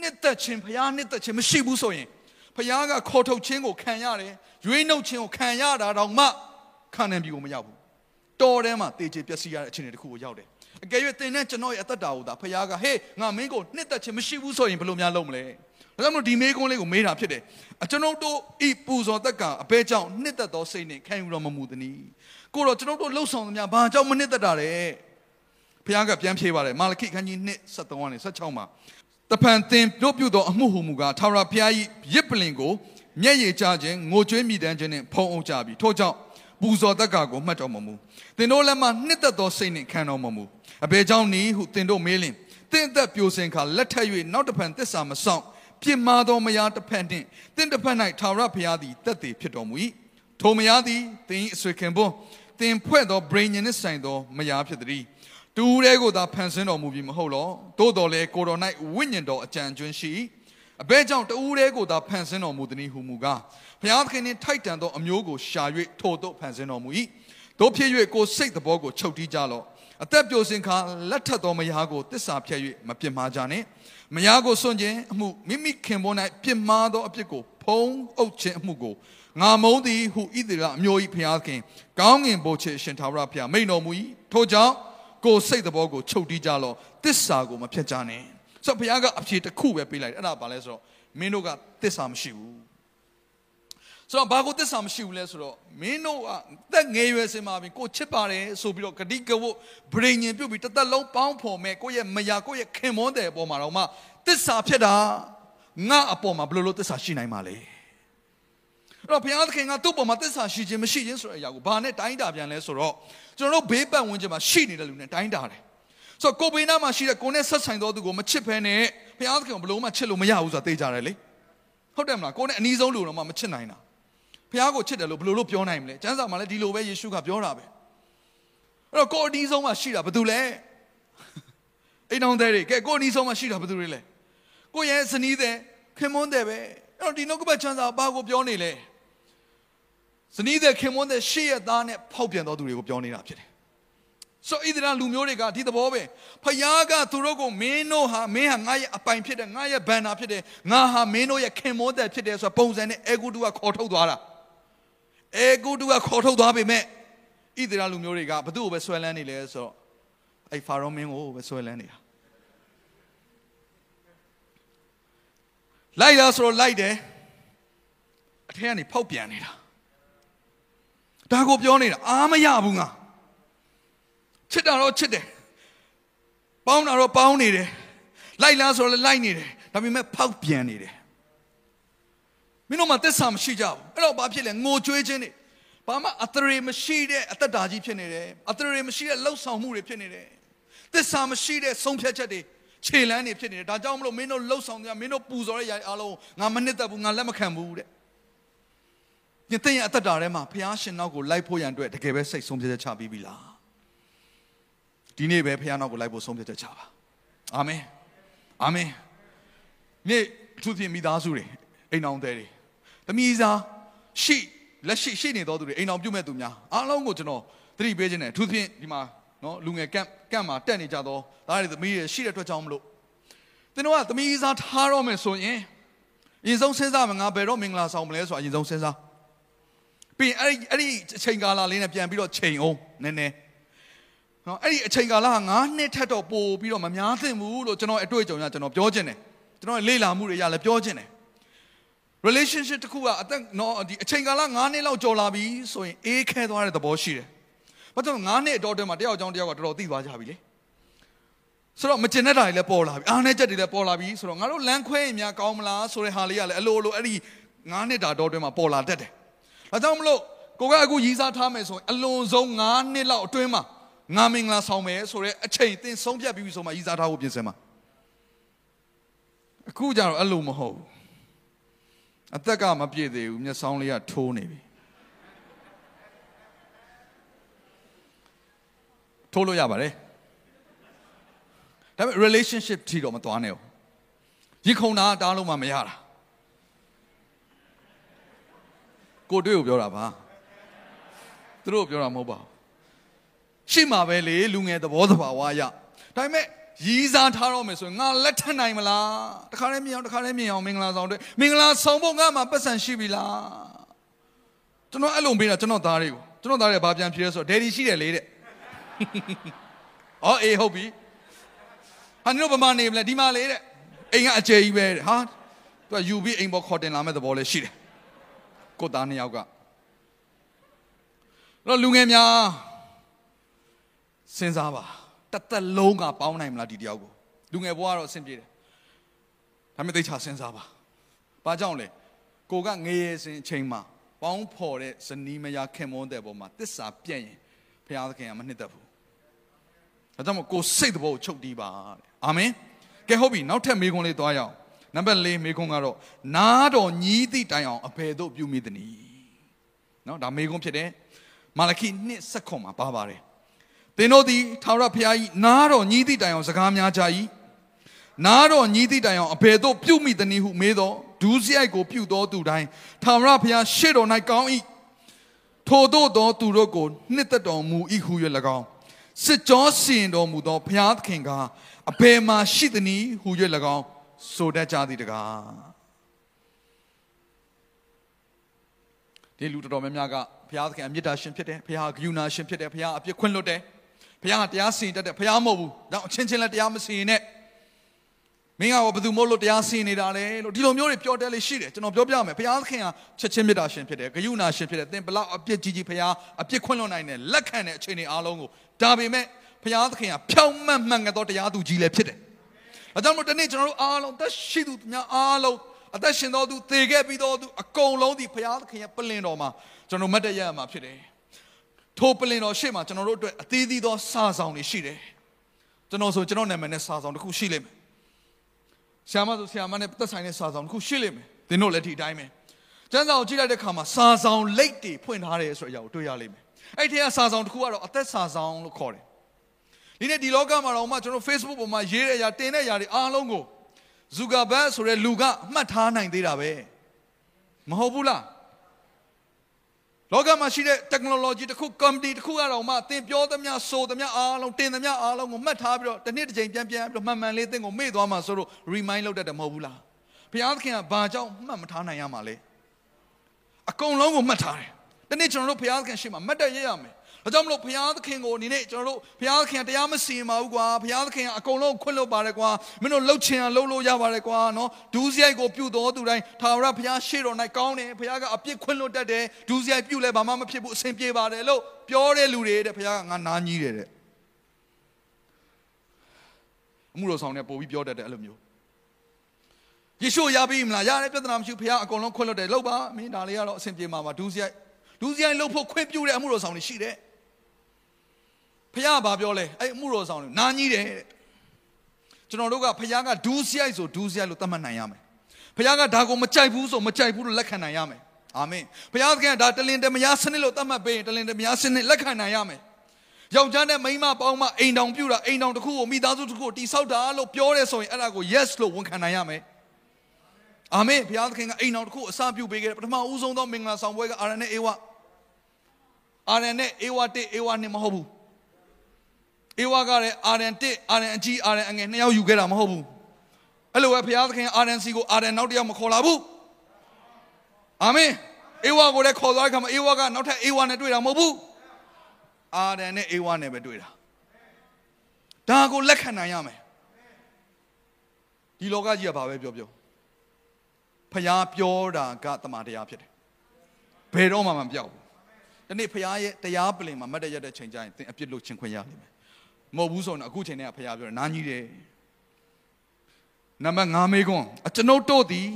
နှစ်သက်ခြင်းဖျားနှစ်သက်ခြင်းမရှိဘူးဆိုရင်ဖျားကခေါ်ထုတ်ခြင်းကိုခံရတယ်။ရွေးနှုတ်ခြင်းကိုခံရတာတော့မှခံနိုင်ပြီကိုမရောက်ဘူး။တော်ထဲမှာတေချေပျက်စီးရတဲ့အခြေအနေတစ်ခုကိုရောက်တယ်။ အကယ်၍သင်နဲ့ကျွန်တော်ရဲ့အသက်တာကိုသာဖခင်ကဟေးငါမင်းကိုနှစ်သက်ခြင်းမရှိဘူးဆိုရင်ဘယ်လိုများလုပ်မလဲဒါကြောင့်မလို့ဒီမေးခွန်းလေးကိုမေးတာဖြစ်တယ်အကျွန်ုပ်တို့ဤပူဇော်သက်ကအဘဲကြောင့်နှစ်သက်သောစိတ်နဲ့ခံယူတော်မမူသည်။ကိုတော့ကျွန်ုပ်တို့လှုပ်ဆောင်သမျှဘာကြောင့်မနှစ်သက်တာလဲ။ဘုရားကပြန်ဖြေပါတယ်မာလခိခန်းကြီး1 73ကနေ16မှာတဖန်သင်တို့ပြုသောအမှုဟုမူကားထာဝရဘုရား၏ရစ်ပလင်ကိုမျက်ရည်ကျခြင်းငိုကြွေးမိတမ်းခြင်းနှင့်ဖုံးအုပ်ကြပြီထို့ကြောင့်ပူဇော်တက်ကကိုမှတ်တော်မမူသင်တို့လည်းမှနှစ်သက်သောစိတ်နှင့်ခံတော်မမူ အဘယ်ကြောင့်နည်းဟုသင်တို့မေးလင်သင်သက်ပြိုစင်ခါလက်ထက်၍နောက်တစ်ဖန်သစ္စာမဆောင်ပြစ်မှားသောမယားတစ်ဖက်နှင့်သင်တစ်ဖက်၌ထာဝရဘုရားသည်တက်တည်ဖြစ်တော်မူ၏ထိုမယားသည်သင်၏အဆွေခင်ပွန်းသင်ဖွဲ့သောဗြိဉ္ဉ်နှင့်ဆိုင်သောမယားဖြစ်သည်တူရဲကိုသာဖန်ဆင်းတော်မူပြီးမဟုတ်လောသို့တော်လည်းကိုတော်၌ဝိညာဉ်တော်အကြံကျွန်းရှိအဘဲကြောင့်တူရဲကိုသာဖန်ဆင်းတော်မူသည်ဟုမူကားဘုရားသခင်နှင့်ထိုက်တန်သောအမျိုးကိုရှာ၍ထို့သို့ဖန်ဆင်းတော်မူ၏တို့ဖြစ်၍ကိုစိတ်သဘောကိုချုပ်တီးကြလော့ အသက်ပြိုစင်ခါလက်ထက်သောမယားကိုတစ္ဆာဖြတ်၍မပြစ်မှားကြနှင့်မယားကိုစွန့်ခြင်းအမှုမိမိခင်ပွန်း၌ပြစ်မှားသောအပြစ်ကိုဖုံးအုပ်ခြင်းအမှုကိုငါမုန်းသည်ဟုဣသရေလအမျိုး၏ဘုရားခင်ကောင်းငင်ဘို့ချေရှင်သာဝရဘုရားမိန်တော်မူ၏ထို့ကြောင့်ကိုစိတ်သဘောကိုချုပ်တီးကြလော့တစ္ဆာကိုမဖြတ်ကြနဲ့ဆိုတော့ဘုရားကအဖြေတစ်ခုပဲပေးလိုက်တယ်အဲ့ဒါဘာလဲဆိုတော့မင်းတို့ကတစ္ဆာမရှိဘူး ဆိုတော့ဘာကိုတစ္ဆာမရှိဘူးလဲဆိုတော့မင်းတို့ကတက်ငယ်ရွယ်စင်မှာပြီကိုချစ်ပါတယ်ဆိုပြီးတော့ဂတိကဝတ်ဗြိဉ္ဉ်ပြုတ်ပြီးတစ်သက်လုံးပေါင်းဖော်မဲ့ကိုရဲ့မယာကိုရဲ့ခင်မွန်းတဲ့အပေါ်မှာတော့မှတစ္ဆာဖြစ်တာငါအပေါ်မှာဘယ်လိုလုပ်တစ္ဆာရှိနိုင်မှာလဲအဲ့တော့ဘုရားသခင်ကသူ့ပေါ်မှာတစ္ဆာရှိခြင်းမရှိခြင်းဆိုတဲ့အရာကိုဘာနဲ့တိုင်းတာပြန်လဲဆိုတော့ကျွန်တော်တို့ဘေးပတ်ဝန်းကျင်မှာရှိနေတဲ့လူနဲ့တိုင်းတာတယ်ဆိုတော့ကိုဘေးနားမှာရှိတဲ့ကိုနဲ့ဆက်ဆိုင်သောသူကိုမချစ်ဖဲနဲ့ဘုရားသခင်ကိုဘယ်လိုမှချစ်လို့မရဘူးဆိုတာသိကြတယ်လေဟုတ်တယ်မလားကိုနဲ့အနီးဆုံးလူတော့မှမချစ်နိုင်တာ ဘုရားကိုချစ်တယ်လို့ဘယ်လိုလုပ်ပြောနိုင်မလဲကျမ်းစာမှာလည်းဒီလိုပဲယေရှုကပြောတာပဲအဲ့တော့ကိုအနီးဆုံးမှာရှိတာဘာတူလဲအိမ်တော်တဲ့တွေကဲကိုအနီးဆုံးမှာရှိတာဘာတူလဲကိုရဲ့ဇနီးတဲ့ခင်မွန်းတဲ့ပဲအဲ့တော့ဒီနှုတ်ကပတ်ချမ်းစာဘာကိုပြောနေလဲဇနီးတဲ့ခင်မွန်းတဲ့ရှေ့ရသားနဲ့ဖောက်ပြန်တော်သူတွေကိုပြောနေတာဖြစ်တယ်ဆိုဣသရေလလူမျိုးတွေကဒီသဘောပဲဖယားကသူတို့ကိုမင်းတို့ဟာမင်းဟာငါရဲ့အပိုင်ဖြစ်တယ်ငါရဲ့ဘန်နာဖြစ်တယ်ငါဟာမင်းတို့ရဲ့ခင်မောတဲ့ဖြစ်တယ်ဆိုတော့ပုံစံနဲ့အေဂုတုကခေါ်ထုတ်သွားတာ အေဂုတုကခေါ်ထုတ်သွားပေမဲ့ဣသရေလလူမျိုးတွေကဘသူ့ကိုပဲဆွဲလန်းနေလဲဆိုတော့အဲ့ဖာရောမင်းကိုပဲဆွဲလန်းနေတာလိုက်လားဆိုတော့လိုက်တယ်အထက်ကနေဖောက်ပြန်နေတာဒါကိုပြောနေတာအားမရဘူးငါချစ်တာတော့ချစ်တယ်ပေါင်းတာတော့ပေါင်းနေတယ်လိုက်လားဆိုတော့လိုက်နေတယ်ဒါပေမဲ့ဖောက်ပြန်နေတယ် မင်းတို့မှသစ္စာမရှိကြဘူးအဲ့တော့ဘာဖြစ်လဲငိုကြွေးခြင်းတွေဘာမှအသရေမရှိတဲ့အသက်တာကြီးဖြစ်နေတယ်အသရေမရှိတဲ့လှုပ်ဆောင်မှုတွေဖြစ်နေတယ်သစ္စာမရှိတဲ့ဆုံးဖြတ်ချက်တွေခြေလန်းတွေဖြစ်နေတယ်ဒါကြောင့်မလို့မင်းတို့လှုပ်ဆောင်ကြမင်းတို့ပူဇော်တဲ့ຢာအားလုံးငါမနှစ်သက်ဘူးငါလက်မခံဘူးတဲ့ညတဲ့ရဲ့အသက်တာထဲမှာဘုရားရှင်နောက်ကိုလိုက်ဖို့ရန်အတွက်တကယ်ပဲစိတ်ဆုံးဖြတ်ချက်ချပြီးပြီလားဒီနေ့ပဲဖခင်နောက်ကိုလိုက်ဖို့ဆုံးဖြတ်ချက်ချပါအာမင်အာမင်နေ့သူပြင်မိသားစုတွေအိမ်အောင်တဲ့တွေ သမီးစားရှိလက်ရှိရှိနေတော်သူတွေအိမ်အောင်ပြုတ်မဲ့သူများအားလုံးကိုကျွန်တော်သတိပေးခြင်းနဲ့သူပြင်ဒီမှာနော်လူငယ်ကန့်ကန့်မှာတက်နေကြတော့ဒါတွေသမီးတွေရှိတဲ့အတွက်ကြောင့်မလို့သင်တို့ကသမီးစားထားတော့မယ်ဆိုရင်အရင်ဆုံးစဉ်းစားမယ်ငါဘယ်တော့မင်္ဂလာဆောင်မလဲဆိုတာအရင်ဆုံးစဉ်းစားပြီးရင်အဲ့ဒီအဲ့ဒီအချိန်ကာလလေးနဲ့ပြန်ပြီးတော့ချိန်အောင်နည်းနည်းနော်အဲ့ဒီအချိန်ကာလက9နှစ်ထက်တော့ပိုပြီးတော့မများသင့်ဘူးလို့ကျွန်တော်အတွေ့အကြုံရကျွန်တော်ပြောခြင်းတယ်ကျွန်တော်လေ့လာမှုတွေရလည်းပြောခြင်းတယ် relationship တခုကအသက်နော်ဒီအချိန်ကာလ9နှစ်လောက်ကျော်လာပြီဆိုရင်အေးခဲသွားတဲ့သဘောရှိတယ်။ဘာကြောင့်9နှစ်အတော်အတွင်းမှာတယောက်ကြောင့်တယောက်ကတော်တော်သိသွားကြပြီလေ။ဆိုတော့မကျင်တဲ့တာတွေလည်းပေါ်လာပြီ။အားနဲ့ချက်တွေလည်းပေါ်လာပြီဆိုတော့ငါတို့လမ်းခွဲရင်များကောင်းမလားဆိုတဲ့ဟာလေးကလည်းအလိုလိုအဲ့ဒီ9နှစ်တာတော်အတွင်းမှာပေါ်လာတတ်တယ်။ဒါကြောင့်မလို့ကိုကအခုရည်စားထားမယ်ဆိုရင်အလွန်ဆုံး9နှစ်လောက်အတွင်းမှာငါမင်္ဂလာဆောင်မယ်ဆိုတော့အချိန်သင်ဆုံးဖြတ်ပြီးပြီဆိုမှရည်စားထားဖို့ပြင်ဆင်ပါအခုကျတော့အဲ့လိုမဟုတ်ဘူး အသက်ကမပြည့်သေးဘူးမျက်စောင်းလေးကထိုးနေပြီထိုးလို့ရပါတယ်ဒါပေမဲ့ relationship ထီတော့မသွားနဲ့ဘူးရင်ခုန်တာတားလို့မှမရတာကိုတွေ့ကိုပြောတာပါသူတို့ပြောတာမဟုတ်ပါဘူးရှိမှာပဲလေလူငယ်သဘောသဘာဝရဒါပေမဲ့ ရီးစားထားတော့မယ်ဆိုရင်ငါလက်ထပ်နိုင်မလားတခါတည်းမြင်အောင်တခါတည်းမြင်အောင်မင်္ဂလာဆောင်တဲ့မင်္ဂလာဆောင်ဖို့ငါမှာပတ်စံရှိပြီလားကျွန်တော်အဲ့လိုမေးတာကျွန်တော်သားတွေကိုကျွန်တော်သားတွေဘာပြန်ဖြေလဲဆိုတော့ဒယ်ဒီရှိတယ်လေတဲ့အော်အေးဟုတ်ပြီဟာနင်တို့ဗမာနေမလဲဒီမှာလေတဲ့အိမ်ကအကျယ်ကြီးပဲတဲ့ဟာသူကယူပြီးအိမ်ပေါ်ခေါ်တင်လာမဲ့သဘောလေးရှိတယ်ကိုသားနှစ်ယောက်ကတော့လူငယ်များစဉ်းစားပါ တသက်လုံးကပေါင်းနိုင်မလားဒီတယောက်ကိုလူငယ်ဘဝကတော့အဆင်ပြေတယ်ဒါမဲ့သိချစဉ်းစားပါဘာကြောင့်လဲကိုကငရေစင်အချိန်မှာပေါင်းဖော်တဲ့ဇနီးမယားခင်မွန်းတဲ့ပုံမှာတစ္ဆာပြည့်ရင်ဘုရားသခင်ကမနှစ်သက်ဘူးဒါကြောင့်မို့ကိုစိတ်တဘောကိုချုပ်တီးပါတဲ့အာမင်ကဲဟုတ်ပြီနောက်ထပ်မေခွန်းလေးသွားရအောင်နံပါတ်၄မေခွန်းကတော့နားတော်ညီးသည့်တိုင်အောင်အဘယ်သို့ပြုမိသနည်းနော်ဒါမေခွန်းဖြစ်တယ်မာလခိနှစ်ဆက်ခွန်မှာပါပါတယ် သင်တို့သည်ထာဝရဘုရား၏နားတော်ညီးသည့်တိုင်အောင်စကားများကြ၏နားတော်ညီးသည့်တိုင်အောင်အဘယ်သို့ပြုမိသနည်းဟုမေးတော့ဒူးစရိုက်ကိုပြုတော်သူတိုင်းထာဝရဘုရားရှေ့တော်၌ကောင်း၏ထိုတို့သောသူတို့ကိုနှစ်သက်တော်မူ၏ဟု၍၎င်းစစ်ကြောစီရင်တော်မူသောဘုရားသခင်ကအဘယ်မှာရှိသနည်းဟု၍၎င်းဆိုတတ်ကြသည်တကားဒီလူတော်တော်များများကဘုရားသခင်အမြတ်တာရှင်ဖြစ်တယ်ဘုရားဂရုဏာရှင်ဖြစ်တယ်ဘုရားအပြစ်ခွင့်လွတ်တယ် ဘုရားတရားစီရင်တတ်တယ်ဘုရားမဟုတ်ဘူးဒါအချင်းချင်းလည်းတရားမစီရင်နဲ့မင်းကဘယ်သူမို့လို့တရားစီရင်နေတာလဲလို့ဒီလိုမျိုးတွေပြောတယ်လေရှိတယ်ကျွန်တော်ပြောပြမယ်ဘုရားသခင်ကချက်ချင်းမြတ်တာရှင်ဖြစ်တယ်ဂရုဏာရှင်ဖြစ်တယ်သင်ဘလောက်အပြစ်ကြီးကြီးဘုရားအပြစ်ခွင့်လွတ်နိုင်တယ်လက်ခံတဲ့အခြေအနေအားလုံးကိုဒါပေမဲ့ဘုရားသခင်ကဖြောင့်မတ်မှန်ကန်သောတရားသူကြီးလည်းဖြစ်တယ်။ဒါကြောင့်မို့ဒီနေ့ကျွန်တော်တို့အားလုံးသက်ရှိသူများအားလုံးအသက်ရှင်တော်သူသေခဲ့ပြီးတော်သူအကုန်လုံးဒီဘုရားသခင်ရဲ့ပလင်တော်မှာကျွန်တော်မတ်တရရမှာဖြစ်တယ်။ ထိုပလင်တော်ရှေ့မှာကျွန်တော်တို့အတွက်အသေးသေးသောစာဆောင်တွေရှိတယ်။ကျွန်တော်ဆိုကျွန်တော်နာမည်နဲ့စာဆောင်တစ်ခုရှိလိမ့်မယ်။ဆရာမဆိုဆရာမနဲ့သက်ဆိုင်တဲ့စာဆောင်တစ်ခုရှိလိမ့်မယ်။သင်တို့လည်းဒီအတိုင်းပဲ။ကျမ်းစာကိုကြည့်လိုက်တဲ့အခါမှာစာဆောင်လိတ်တွေဖွင့်ထားတယ်ဆိုတဲ့အရာကိုတွေ့ရလိမ့်မယ်။အဲ့ဒီကစာဆောင်တစ်ခုကတော့အသက်စာဆောင်လို့ခေါ်တယ်။ဒီနေ့ဒီလောကမှာတော့မှကျွန်တော် Facebook ပေါ်မှာရေးတဲ့အရာတင်တဲ့အရာတွေအားလုံးကိုဇူကာဘတ်ဆိုတဲ့လူကမှတ်ထားနိုင်သေးတာပဲမဟုတ်ဘူးလား လောကမှာရှိတဲ့ technology တစ်ခု company တစ်ခုကတော့မှသင်ပြောသမျှဆိုသမျှအားလုံးတင်သမျှအားလုံးကိုမှတ်ထားပြီးတော့တစ်နေ့တစ်ချိန်ပြန်ပြန်ပြီးတော့မှန်မှန်လေးသင်ကိုမေ့သွားမှာဆိုတော့ remind လုပ်တတ်တယ်မဟုတ်ဘူးလားဘုရားသခင်ကဘာကြောင့်မှတ်မထားနိုင်ရမှာလဲအကုန်လုံးကိုမှတ်ထားတယ်ဒီနေ့ကျွန်တော်တို့ဘုရားသခင်ရှေ့မှာမှတ်တရရမယ် ဒါကြောင့်မလို့ဘုရားသခင်ကိုဒီနေ့ကျွန်တော်တို့ဘုရားသခင်တရားမစီရင်ပါဘူးကွာဘုရားသခင်ကအကုန်လုံးခွင့်လွှတ်ပါတယ်ကွာမင်းတို့လှုပ်ချင်အောင်လှုပ်လို့ရပါတယ်ကွာနော်ဒူးစရိုက်ကိုပြုတော်သူတိုင်းထာဝရဘုရားရှေ့တော်၌ကောင်းတယ်ဘုရားကအပြစ်ခွင့်လွှတ်တတ်တယ်ဒူးစရိုက်ပြုလဲဘာမှမဖြစ်ဘူးအဆင်ပြေပါတယ်လို့ပြောတဲ့လူတွေတဲ့ဘုရားကငါနားကြီးတယ်တဲ့အမှုတော်ဆောင်နဲ့ပို့ပြီးပြောတတ်တယ်အဲ့လိုမျိုးယေရှုရပြီမလားရတယ်ပြဿနာမရှိဘူးဘုရားအကုန်လုံးခွင့်လွှတ်တယ်လို့ပါမင်းဒါလေးကတော့အဆင်ပြေမှာပါဒူးစရိုက်ဒူးစရိုက်လှုပ်ဖို့ခွင့်ပြုတဲ့အမှုတော်ဆောင်တွေရှိတယ် ဖះဘာပြောလဲအဲ့အမှုတော်ဆောင်တွေနာကြီးတယ်တဲ့ကျွန်တော်တို့ကဖះကဒူးစရိုက်ဆိုဒူးစရိုက်လို့သတ်မှတ်နိုင်ရမယ်ဖះကဒါကိုမကြိုက်ဘူးဆိုမကြိုက်ဘူးလို့လက်ခံနိုင်ရမယ်အာမင်ဖះကဒါတလင်တမယားစနစ်လို့သတ်မှတ်ပေးရင်တလင်တမယားစနစ်လက်ခံနိုင်ရမယ်ယောက်ျားနဲ့မိန်းမပေါင်းမအိမ်တောင်ပြူတာအိမ်တောင်တစ်ခုကိုမိသားစုတစ်ခုကိုတိဆောက်တာလို့ပြောရဲဆိုရင်အဲ့ဒါကို yes လို့ဝန်ခံနိုင်ရမယ်အာမင်ဘုရားသခင်ကအိမ်တော်တစ်ခုအစပြုပေးခဲ့တယ်ပထမဦးဆုံးသောမင်္ဂလာဆောင်ပွဲကအာရန်နဲ့အေဝါအာရန်နဲ့အေဝါတစ်အေဝါနှစ်မဟုတ်ဘူး အေဝါကလည်းအာရန်တစ်အာရန်အကြီးအာရန်အငယ်နှစ်ယောက်ယူခဲ့တာမဟုတ်ဘူးအဲ့လိုပဲဘုရားသခင်အာရန်စီကိုအာရန်နောက်တစ်ယောက်မခေါ်လာဘူးအာမင်အေဝါကိုလည်းခေါ်သွားတဲ့ခါမှာအေဝါကနောက်ထပ်အေဝါနဲ့တွေ့တာမဟုတ်ဘူးအာရန်နဲ့အေဝါနဲ့ပဲတွေ့တာဒါကိုလက်ခံနိုင်ရမယ်ဒီလောကကြီးကဘာပဲပြောပြောဖျားပြောတာကတမန်တရားဖြစ်တယ်ဘယ်တော့မှမပြောက်ဘူးဒီနေ့ဖျားရဲ့တရားပလင်မှာမတ်တရတဲ့ချိန်ကျရင်သင်အပြစ်လို့ချင်းခွင့်ရလိမ့်မယ် မဟုတ်ဘူးဆိုရင်အခုချိန်တည်းကဖျားပြောတယ်နားကြီးတယ်နံပါတ်5မေးခွန်းအကျွန်ုပ်တို့သည်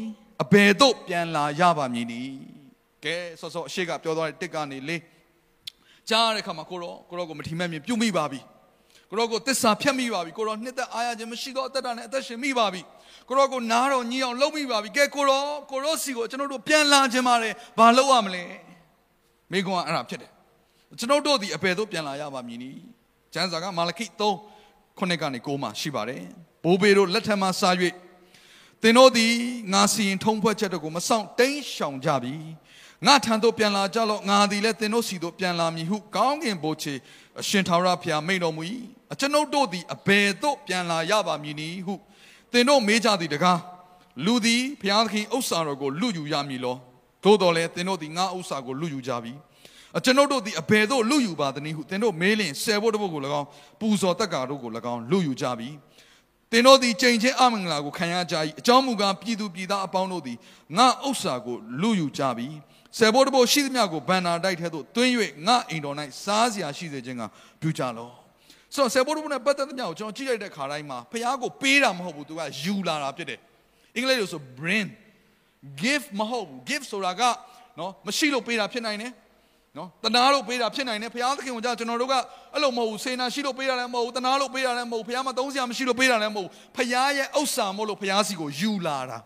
အဘယ်သို့ပြန်လာရပါမည်နည်းကဲဆော့ဆော့အရှိကပြောသွားတဲ့တစ်ကနေလေးကြားတဲ့ခါမှာကိုရောကိုရောကိုမထီမဲ့မြင်ပြုတ်မိပါပြီကိုရောကိုတစ္ဆာဖြတ်မိပါပြီကိုရောနှစ်သက်အားရခြင်းမရှိတော့အသက်တာနဲ့အသက်ရှင်မိပါပြီကိုရောကိုနားတော်ညီအောင်လုပ်မိပါပြီကဲကိုရောကိုရောစီကိုကျွန်တော်တို့ပြန်လာခြင်းပါတယ်ဘာလုပ်ရမလဲမိကွန်းအဲ့ဒါဖြစ်တယ်ကျွန်တော်တို့ဒီအပေတို့ပြန်လာရပါမည်နီ ကျမ်းစာကမာလခိ3ခုနှစ်ကနေ9မှာရှိပါတယ်ဘိုးဘေတို့လက်ထက်မှာစာ၍သင်တို့သည်ငါစီရင်ထုံးဖွဲ့ချက်တို့ကိုမဆောင်တိမ်းရှောင်ကြပြီငါထံသို့ပြန်လာကြလော့ငါသည်လည်းသင်တို့စီသို့ပြန်လာမည်ဟုကောင်းကင်ဘိုးချေအရှင်ထာဝရဘုရားမိန့်တော်မူ၏အကျွန်ုပ်တို့သည်အဘယ်သို့ပြန်လာရပါမည်နည်းဟုသင်တို့မေးကြသည်တကားလူသည်ဘုရားသခင်ဥစ္စာတော်ကိုလူယူရမည်လောသို့တော်လည်းသင်တို့သည်ငါဥစ္စာကိုလူယူကြပြီအ ကျွန်ုပ်တို့သည်အဘယ်သို့လူယူပါသနည်းဟုသင်တို့မေးလင်ဆယ်ဖို့တပုတ်ကို၎င်းပူဇော်တက်ကာတို့ကို၎င်းလူယူကြပြီသင်တို့သည်ကြိမ်ချင်းအမင်္ဂလာကိုခံရကြ၏အကြောင်းမူကားပြည်သူပြည်သားအပေါင်းတို့သည်ငါဥစ္စာကိုလူယူကြပြီဆယ်ဘိုးတဘိုးရှိသမျှကိုဘန္နာတိုက်ထဲသို့တွင်း၍ငါအိမ်တော်၌စားစရာရှိစေခြင်းကပြုကြလောဆိုတော့ဆယ်ဘိုးတဘိုးနဲ့ပတ်သက်သမျှကိုကျွန်တော်ကြည့်လိုက်တဲ့ခါတိုင်းမှာဖះကိုပေးတာမဟုတ်ဘူးသူကယူလာတာဖြစ်တယ်အင်္ဂလိပ်လိုဆို bring give မဟုတ်ဘူး give ဆိုတာကနော်မရှိလို့ပေးတာဖြစ်နိုင်တယ် နော်တနာလို့ပေးတာဖြစ်နိုင်တယ်ဘုရားသခင်ကကျွန်တော်တို့ကအဲ့လိုမဟုတ်ဘူးစေနာရှိလို့ပေးတာလည်းမဟုတ်ဘူးတနာလို့ပေးတာလည်းမဟုတ်ဘူးဘုရားမသုံးစရာမရှိလို့ပေးတာလည်းမဟုတ်ဘူးဘုရားရဲ့ဥစ္စာမို့လို့ဘုရားစီကိုယူလာတာ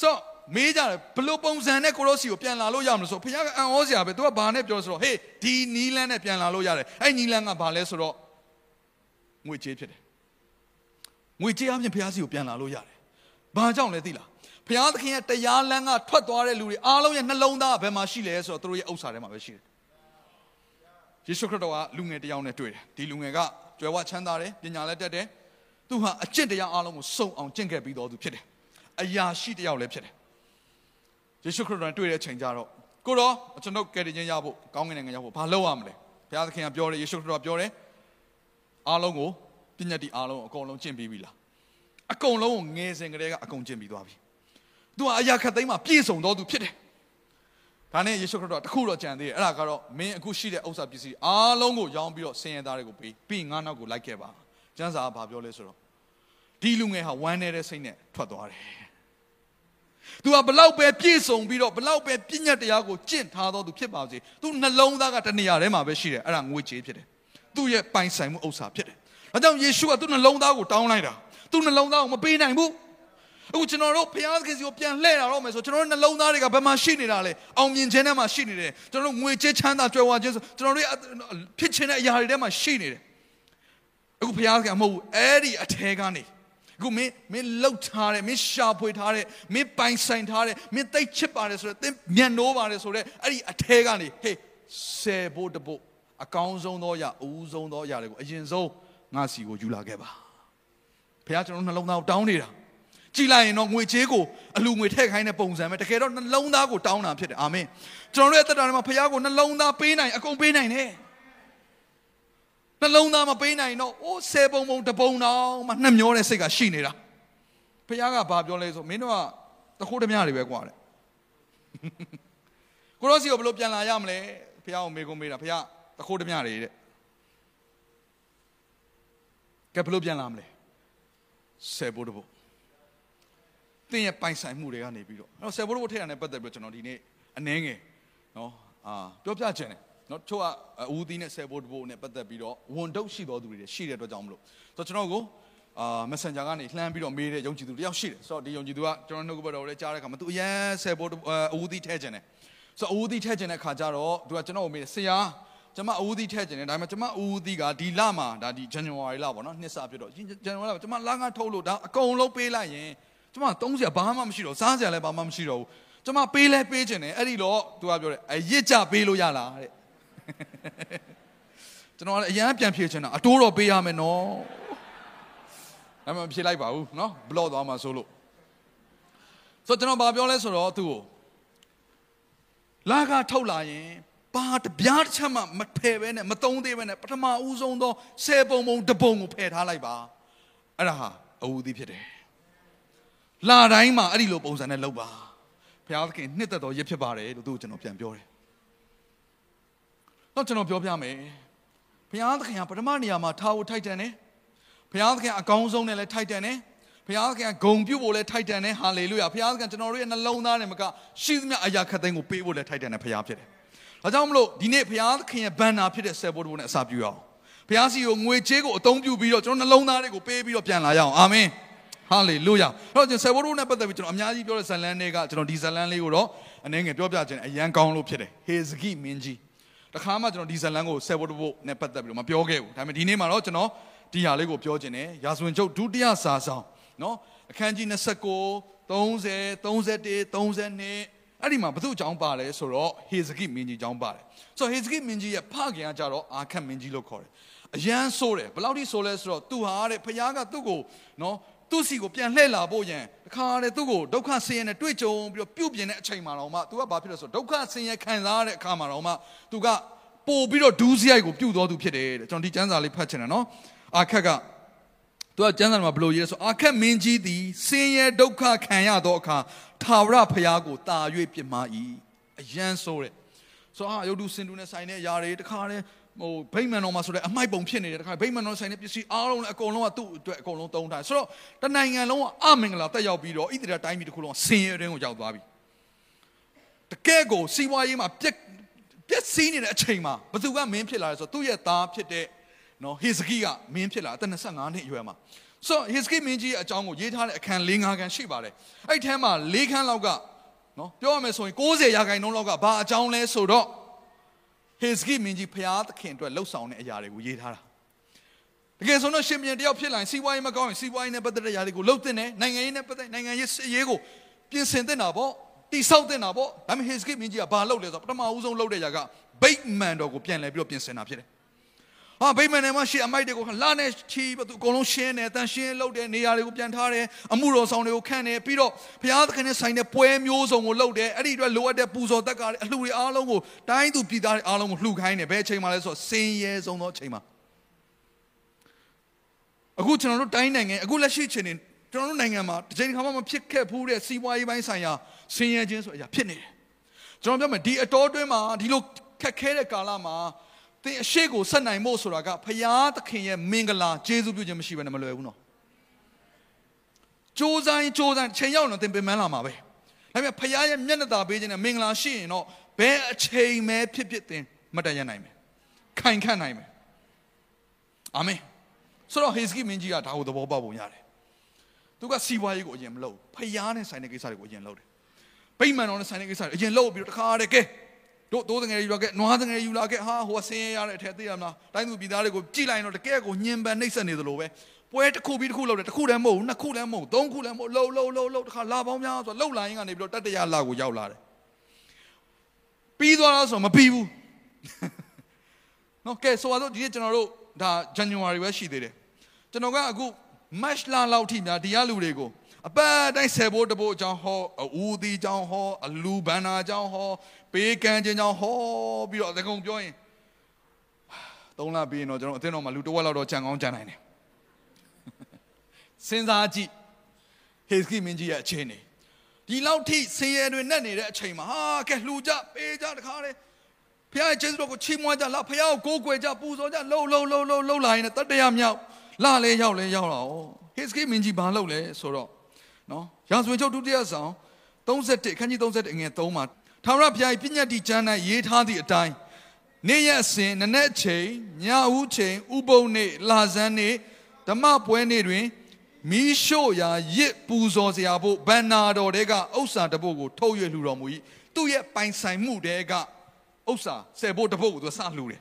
ဆိုမေးကြတယ်ဘလို့ပုံစံနဲ့ကိုရောစီကိုပြန်လာလို့ရမလို့ဆိုဘုရားကအံ့ဩစရာပဲသူကဘာနဲ့ပြောဆိုတော့ဟေးဒီနီလန်းနဲ့ပြန်လာလို့ရတယ်အဲ့နီလန်းကဘာလဲဆိုတော့ငွေကြေးဖြစ်တယ်ငွေကြေးအပြင်ဘုရားစီကိုပြန်လာလို့ရတယ်ဘာကြောင့်လဲသိလား ဘုရားသခင်ရဲ့တရားလမ်းကထွက်သွားတဲ့လူတွေအားလုံးရဲ့နှလုံးသားကဘယ်မှာရှိလဲဆိုတော့သူတို့ရဲ့ဥစ္စာထဲမှာပဲရှိတယ်ယေရှုခရစ်တော်ကလူငယ်တစ်ယောက်နဲ့တွေ့တယ်ဒီလူငယ်ကကြွယ်ဝချမ်းသာတယ်ပညာလည်းတက်တယ်သူဟာအကျင့်တရားအားလုံးကိုစုံအောင်ကျင့်ခဲ့ပြီးတော်သူဖြစ်တယ်အရာရှိတစ်ယောက်လည်းဖြစ်တယ်ယေရှုခရစ်တော်နဲ့တွေ့တဲ့အချိန်ကျတော့ကိုတော့ကျွန်တော်ကယ်တင်ခြင်းရဖို့ကောင်းကင်နိုင်ငံရောက်ဖို့ဘာလုပ်ရမလဲဘုရားသခင်ကပြောတယ်ယေရှုခရစ်တော်ပြောတယ်အားလုံးကိုပညာတိအားလုံးအကုန်လုံးကျင့်ပြီးပြီလားအကုန်လုံးကိုငယ်စဉ်ကတည်းကအကုန်ကျင့်ပြီးသွားပြီ သူဟာအရာခတ်သိမ်းမှာပြည့်စုံတော်သူဖြစ်တယ်ဒါနဲ့ယေရှုခရစ်တော်တခုတော့ကြံသေးတယ်အဲ့ဒါကတော့မင်းအခုရှိတဲ့ဥစ္စာပစ္စည်းအားလုံးကိုရောင်းပြီးတော့ဆင်းရဲသားတွေကိုပေးပြီးငါနောက်ကိုလိုက်ခဲ့ပါကျမ်းစာကဘာပြောလဲဆိုတော့ဒီလူငယ်ဟာဝမ်းနေတဲ့စိတ်နဲ့ထွက်သွားတယ်သူကဘလောက်ပဲပြည့်စုံပြီးတော့ဘလောက်ပဲပြည့်ညတ်တရားကိုကျင့်ထားတော်သူဖြစ်ပါစေသူနှလုံးသားကတနေရာထဲမှာပဲရှိတယ်အဲ့ဒါငွေကြေးဖြစ်တယ်သူ့ရဲ့ပိုင်ဆိုင်မှုဥစ္စာဖြစ်တယ်ဒါကြောင့်ယေရှုကသူ့နှလုံးသားကိုတောင်းလိုက်တာသူ့နှလုံးသားကိုမပေးနိုင်ဘူး အခုကျွန်တော်တို့ဘုရားသခင်စီကိုပြန်လှည့်လာတော့မယ်ဆိုကျွန်တော်တို့နှလုံးသားတွေကဘယ်မှာရှိနေတာလဲအောင်မြင်ခြင်းထဲမှာရှိနေတယ်ကျွန်တော်တို့ငွေကြေးချမ်းသာကြွယ်ဝခြင်းဆိုကျွန်တော်တို့ဖြစ်ခြင်းတဲ့အရာတွေထဲမှာရှိနေတယ်အခုဘုရားသခင်မဟုတ်ဘူးအဲ့ဒီအထဲကနေအခုမင်းမင်းလှုပ်ထားတယ်မင်းရှာဖွေထားတယ်မင်းပိုင်ဆိုင်ထားတယ်မင်းသိချစ်ပါတယ်ဆိုတော့သင်မျက်နှိုးပါတယ်ဆိုတော့အဲ့ဒီအထဲကနေဟေးဆယ်ဖို့တဖို့အကောင်းဆုံးသောအရာအဦးဆုံးသောအရာတွေကိုအရင်ဆုံးငါစီကိုယူလာခဲ့ပါဘုရားကျွန်တော်နှလုံးသားကိုတောင်းနေတာ ကြည်လိုက်ရင်တော့ငွေချေးကိုအလူငွေထည့်ခိုင်းတဲ့ပုံစံပဲတကယ်တော့နှလုံးသားကိုတောင်းတာဖြစ်တယ်အာမင်ကျွန်တော်တို့ရဲ့တက်တာတွေမှာဖခင်ကိုနှလုံးသားပေးနိုင်အကုန်ပေးနိုင်တယ်နှလုံးသားမပေးနိုင်တော့အိုးဆယ်ပုံပုံတပုံတောင်မှနှမျောတဲ့စိတ်ကရှိနေတာဖခင်ကဘာပြောလဲဆိုမင်းတို့ကတခိုးတမရတွေပဲကွာတဲ့ကိုရောစီကိုဘယ်လိုပြန်လာရမလဲဖခင်ကိုမေကုန်းမေးတာဖခင်တခိုးတမရတွေတဲ့ကဲဘယ်လိုပြန်လာမလဲဆယ်ပုံတပုံ တင်းရဲ့ပိုင်ဆိုင်မှုတွေကနေပြီးတော့အဲ့တော့ဆယ်ဘိုးဘိုးထည့်ရတဲ့ပတ်သက်ပြီးတော့ကျွန်တော်ဒီနေ့အနှဲငယ်နော်အာပြောပြချင်တယ်နော်ချို့ကအဦးသီးနဲ့ဆယ်ဘိုးဘိုးနဲ့ပတ်သက်ပြီးတော့ဝန်တုပ်ရှိတော်သူတွေရှိတဲ့အတွက်ကြောင့်မလို့ဆိုတော့ကျွန်တော်ကိုအာ Messenger ကနေလှမ်းပြီးတော့မေးတဲ့ယုံကြည်သူတယောက်ရှိတယ်ဆိုတော့ဒီယုံကြည်သူကကျွန်တော်နှုတ်ကပတ်တော်လေးကြားတဲ့အခါမှာသူအရန်ဆယ်ဘိုးအဦးသီးထည့်ချင်တယ်ဆိုတော့အဦးသီးထည့်ချင်တဲ့အခါကျတော့သူကကျွန်တော်ကိုမေးတယ်ဆရာကျွန်မအဦးသီးထည့်ချင်တယ်ဒါပေမဲ့ကျွန်မအဦးသီးကဒီလမှာဒါဒီ January လပေါ့နော်နှစ်စပြတော့ January လကျွန်မလငါထုတ်လို့ဒါအကုန်လုံးပေးလိုက်ရင် ကျမသုံးစရာဘာမှမရှိတော့စားစရာလည်းဘာမှမရှိတော့ဘူးကျမပေးလဲပေးချင်တယ်အဲ့ဒီတော့သူကပြောတယ်အရစ်ကြပေးလို့ရလားတဲ့ကျွန်တော်လည်းအရန်ပြန်ဖြေချင်တာအတိုးတော့ပေးရမယ်နော်ဒါမှမဖြေလိုက်ပါဘူးနော်ဘလော့သွားမှာဆိုလို့ဆိုတော့ကျွန်တော်ဘာပြောလဲဆိုတော့သူ့ကိုလာကထုတ်လာရင်ဘာတပြားတစ်ချက်မှမဖယ်ပဲနဲ့မသုံးသေးပဲနဲ့ပထမဦးဆုံးသောဆယ်ပုံပုံတပုံကိုဖယ်ထားလိုက်ပါအဲ့ဒါဟာအဝူသည်ဖြစ်တယ် လာတိုင်းမှာအဲ့ဒီလိုပုံစံနဲ့လုပ်ပါဘုရားသခင်နှစ်သက်တော်ရစ်ဖြစ်ပါတယ်လို့သူ့ကိုကျွန်တော်ပြန်ပြောတယ်တော့ကျွန်တော်ပြောပြမယ်ဘုရားသခင်ကပထမနေရာမှာထားဖို့ထိုက်တန်တယ်ဘုရားသခင်အကောင်းဆုံးနဲ့လည်းထိုက်တန်တယ်ဘုရားသခင်ဂုံပြုတ်ဖို့လည်းထိုက်တန်တယ်ဟာလေလုယာဘုရားသခင်ကျွန်တော်တို့ရဲ့နှလုံးသားနဲ့မကရှိသမျှအရာခတ်သိမ်းကိုပေးဖို့လည်းထိုက်တန်တယ်ဘုရားဖြစ်တယ်ဒါကြောင့်မလို့ဒီနေ့ဘုရားသခင်ရဲ့ဘန်နာဖြစ်တဲ့ဆယ်ဘိုးတို့နဲ့အစာပြုရအောင်ဘုရားစီကိုငွေချေးကိုအသုံးပြုပြီးတော့ကျွန်တော်နှလုံးသားတွေကိုပေးပြီးတော့ပြန်လာရအောင်အာမင် ဟာလေလုယာအဲ့တော့ကျွန်တော်ဆယ်ဘိုးတို့နဲ့ပတ်သက်ပြီးကျွန်တော်အများကြီးပြောတဲ့ဇလန်းတွေကကျွန်တော်ဒီဇလန်းလေးကိုတော့အနေငယ်ပြောပြခြင်းအရန်ကောင်းလို့ဖြစ်တယ်ဟေဇဂိမင်းကြီးတခါမှကျွန်တော်ဒီဇလန်းကိုဆယ်ဘိုးတို့နဲ့ပတ်သက်ပြီးတော့မပြောခဲ့ဘူးဒါပေမဲ့ဒီနေ့မှာတော့ကျွန်တော်ဒီဟာလေးကိုပြောခြင်းနဲ့ရာဇဝင်ကျုပ်ဒုတိယစာဆောင်နော်အခန်းကြီး29 30 31 32အဲ့ဒီမှာဘု து အကြောင်းပါလဲဆိုတော့ဟေဇကိမင်းကြီးအကြောင်းပါတယ်ဆိုတော့ဟေဇကိမင်းကြီးရဲ့ဖခင်ကကြတော့အာခတ်မင်းကြီးလို့ခေါ်တယ်အရန်ဆိုးတယ်ဘယ်လောက်ထိဆိုးလဲဆိုတော့သူဟာတဲ့ဖခင်ကသူ့ကိုနော် သူ့စီကိုပြန်လှည့်လာဖို့ရန်တခါတည်းသူ့ကိုဒုက္ခဆင်းရဲနဲ့တွေ့ကြုံပြီးတော့ပြုတ်ပြင်းတဲ့အချိန်မှာတော့မှ तू ကဘာဖြစ်လဲဆိုတော့ဒုက္ခဆင်းရဲခံစားရတဲ့အခါမှာတော့မှ तू ကပို့ပြီးတော့ဒူးစရိုက်ကိုပြုတ်တော်သူဖြစ်တယ်တဲ့ကျွန်တော်ဒီကျမ်းစာလေးဖတ်ချင်တယ်နော်အာခက်ကသူကကျမ်းစာမှာဘလို့ရေးလဲဆိုအာခက်မင်းကြီးသည်ဆင်းရဲဒုက္ခခံရသောအခါထာဝရဘုရားကိုတာ၍ပြစ်မှား၏အယံဆိုတဲ့ဆိုတော့ဟာရုပ်တုစင်တူနဲ့ဆိုင်တဲ့အရာတွေတခါတည်း ဟိုဗိမာန်တော်မှာဆိုတဲ့အမိုက်ပုံဖြစ်နေတယ်တခါဗိမာန်တော်ဆိုင်တဲ့ပစ္စည်းအားလုံးလည်းအကုန်လုံးကသူ့အတွက်အကုန်လုံးသုံးထားဆိုတော့တနိုင်ငံလုံးကအမင်္ဂလာတက်ရောက်ပြီးတော့ဣသရေလတိုင်းပြည်တစ်ခုလုံးကဆင်းရဲတွင်းကိုရောက်သွားပြီတကယ်ကိုစီးပွားရေးမှာပြက်ပြက်စီးနေတဲ့အချိန်မှာဘသူကမင်းဖြစ်လာလဲဆိုတော့သူ့ရဲ့သားဖြစ်တဲ့နော်ဟေဇကိကမင်းဖြစ်လာအသက်25နှစ်အရွယ်မှာဆိုတော့ဟေဇကိမင်းကြီးရဲ့အကြောင်းကိုရေးထားတဲ့အခန်း၄၅ခန်းရှိပါတယ်အဲ့ဒီထဲမှာ၄ခန်းလောက်ကနော်ပြောရမယ်ဆိုရင်60ရာခိုင်နှုန်းလောက်ကဘာအကြောင်းလဲဆိုတော့ ဟေဇကိမင်းကြီးဖျားသခင်အတွက်လှုပ်ဆောင်တဲ့အရာတွေကိုရေးထားတာတကယ်ဆိုတော့ရှင်ပြန်တယောက်ဖြစ်လာရင်စီးပွားရေးမကောင်းရင်စီးပွားရေးနဲ့ပတ်သက်တဲ့အရာတွေကိုလှုပ်တင်တယ်နိုင်ငံရေးနဲ့ပတ်သက်နိုင်ငံရေးစစ်ရေးကိုပြင်ဆင်တင်တာပေါ့တိဆောက်တင်တာပေါ့ဒါပေမဲ့ဟေဇကိမင်းကြီးကဘာလှုပ်လဲဆိုတော့ပထမဦးဆုံးလှုပ်တဲ့ຢာကဗိတ်မန်တော်ကိုပြန်လဲပြီးတော့ပြင်ဆင်တာဖြစ်တယ် ဟာဗိမာန်ထဲမှာရှေ့အမိုက်တွေကိုလာနဲ့ချီပြီးတော့အကုန်လုံးရှင်းတယ်တန်ရှင်းလုပ်တယ်နေရာတွေကိုပြန်ထားတယ်အမှုတော်ဆောင်တွေကိုခန့်တယ်ပြီးတော့ဘုရားသခင်နဲ့ဆိုင်တဲ့ပွဲမျိုးစုံကိုလုပ်တယ်အဲ့ဒီအတွက်လိုအပ်တဲ့ပူဇော်တက်ကားတွေအလှူတွေအားလုံးကိုတိုင်းသူပြည်သားတွေအားလုံးကိုလှူခိုင်းတယ်ဘယ်အချိန်မှလဲဆိုတော့စင်ရဲဆုံးသောအချိန်မှာအခုကျွန်တော်တို့တိုင်းနိုင်ငံအခုလက်ရှိချိန်နေကျွန်တော်တို့နိုင်ငံမှာတစ်ချိန်ခါမှမဖြစ်ခဲ့ဘူးတဲ့စီးပွားရေးပိုင်းဆိုင်ရာစင်ရဲခြင်းဆိုအရာဖြစ်နေတယ်ကျွန်တော်ပြောမယ်ဒီအတော်တွင်းမှာဒီလိုခက်ခဲတဲ့ကာလမှာ သင်အရှိကိုဆက်နိုင်ဖို့ဆိုတာကဖရာသခင်ရဲ့မင်္ဂလာကျေးဇူးပြုခြင်းမရှိဘဲနဲ့မလွယ်ဘူးနော်ကြိုးစားရင်ကြိုးစားချိန်ရောက်တော့သင်ပင်ပန်းလာမှာပဲဒါပေမဲ့ဖရာရဲ့မျက်နှာသာပေးခြင်းနဲ့မင်္ဂလာရှိရင်တော့ဘယ်အချိန်မဲဖြစ်ဖြစ်သင်မတည့်ရနိုင်မယ်ခိုင်ခန့်နိုင်မယ်အာမင်ဆိုတော့ဟေဇကိမင်းကြီးကဒါကိုသဘောပေါက်ပုံရတယ်သူကစီးပွားရေးကိုအရင်မလုပ်ဖရာနဲ့ဆိုင်တဲ့ကိစ္စတွေကိုအရင်လုပ်တယ်ဗိမာန်တော်နဲ့ဆိုင်တဲ့ကိစ္စတွေအရင်လုပ်ပြီးတော့တခါတည်းကဲ တို့တိုးငယ်ယူလာခဲ့နွားငယ်ယူလာခဲ့ဟာဟိုဆင်းရဲရတဲ့အထက်သိရမလားတိုင်းသူပြည်သားတွေကိုကြည်လိုက်တော့တကယ်ကိုညင်ပန်နှိပ်စက်နေသလိုပဲပွဲတစ်ခုပြီးတစ်ခုလောက်တယ်တစ်ခုလည်းမဟုတ်ဘူးနှစ်ခုလည်းမဟုတ်သုံးခုလည်းမဟုတ်လှုပ်လှုပ်လှုပ်လှုပ်တခါလာပေါင်းများဆိုလှုပ်လာရင်ကနေပြီးတော့တတရလာကိုရောက်လာတယ်ပြီးသွားတော့ဆိုမပြီးဘူးနော်ကဲဆိုတော့ဒီနေ့ကျွန်တော်တို့ဒါ January ပဲရှိသေးတယ်ကျွန်တော်ကအခု March လလောက်ထိများဒီရလူတွေကိုအပတ်တိုင်းဆယ်ဖို့တဖို့အကြောင်းဟောအူဒီအကြောင်းဟောအလူဘန္နာအကြောင်းဟော ပေးကမ်းခြင်းကြောင့်ဟောပြီးတော့အကုံပြောရင်သုံးလပြီးရင်တော့ကျွန်တော်အသင်းတော်မှာလူတစ်ဝက်လောက်တော့ကြံကောင်းကြံနိုင်တယ်စဉ်းစားကြည့်ဟေစကိမင်းကြီးရဲ့အခြေအနေဒီလောက်ထိဆင်းရဲတွေနဲ့နေတဲ့အချိန်မှာဟာကဲလှူကြပေးကြတခါလေဖခင်ရဲ့ကျေးဇူးတော်ကိုချီးမွမ်းကြလာဖခင်ကိုကိုးကွယ်ကြပူဇော်ကြလှုပ်လှုပ်လှုပ်လှုပ်လှုပ်လာရင်တတရမြောက်လာလဲရောက်လဲရောက်လာဩဟေစကိမင်းကြီးဘာလုပ်လဲဆိုတော့နော်ရာဇဝင်ချုပ်ဒုတိယဆောင်31ခန်းကြီး31အငယ်3မှာ ထာဝရဘုရား၏ပြည့်ညတ်တီကျမ်း၌ရေးထားသည့်အတိုင်းနေ့ရက်စဉ်နနက်ချိန်ညဦးချိန်ဥပုံနေ့လာဇန်းနေ့ဓမ္မပွဲနေ့တွင်မီးရှို့ရာရစ်ပူဇော်စရာဖို့ဗန္နာတော်တဲကဥစ္စာတပုတ်ကိုထုတ်ရွလှူတော်မူ၏သူ့ရဲ့ပိုင်ဆိုင်မှုတဲကဥစ္စာဆယ်ဖို့တပုတ်ကိုသူစလှူတယ်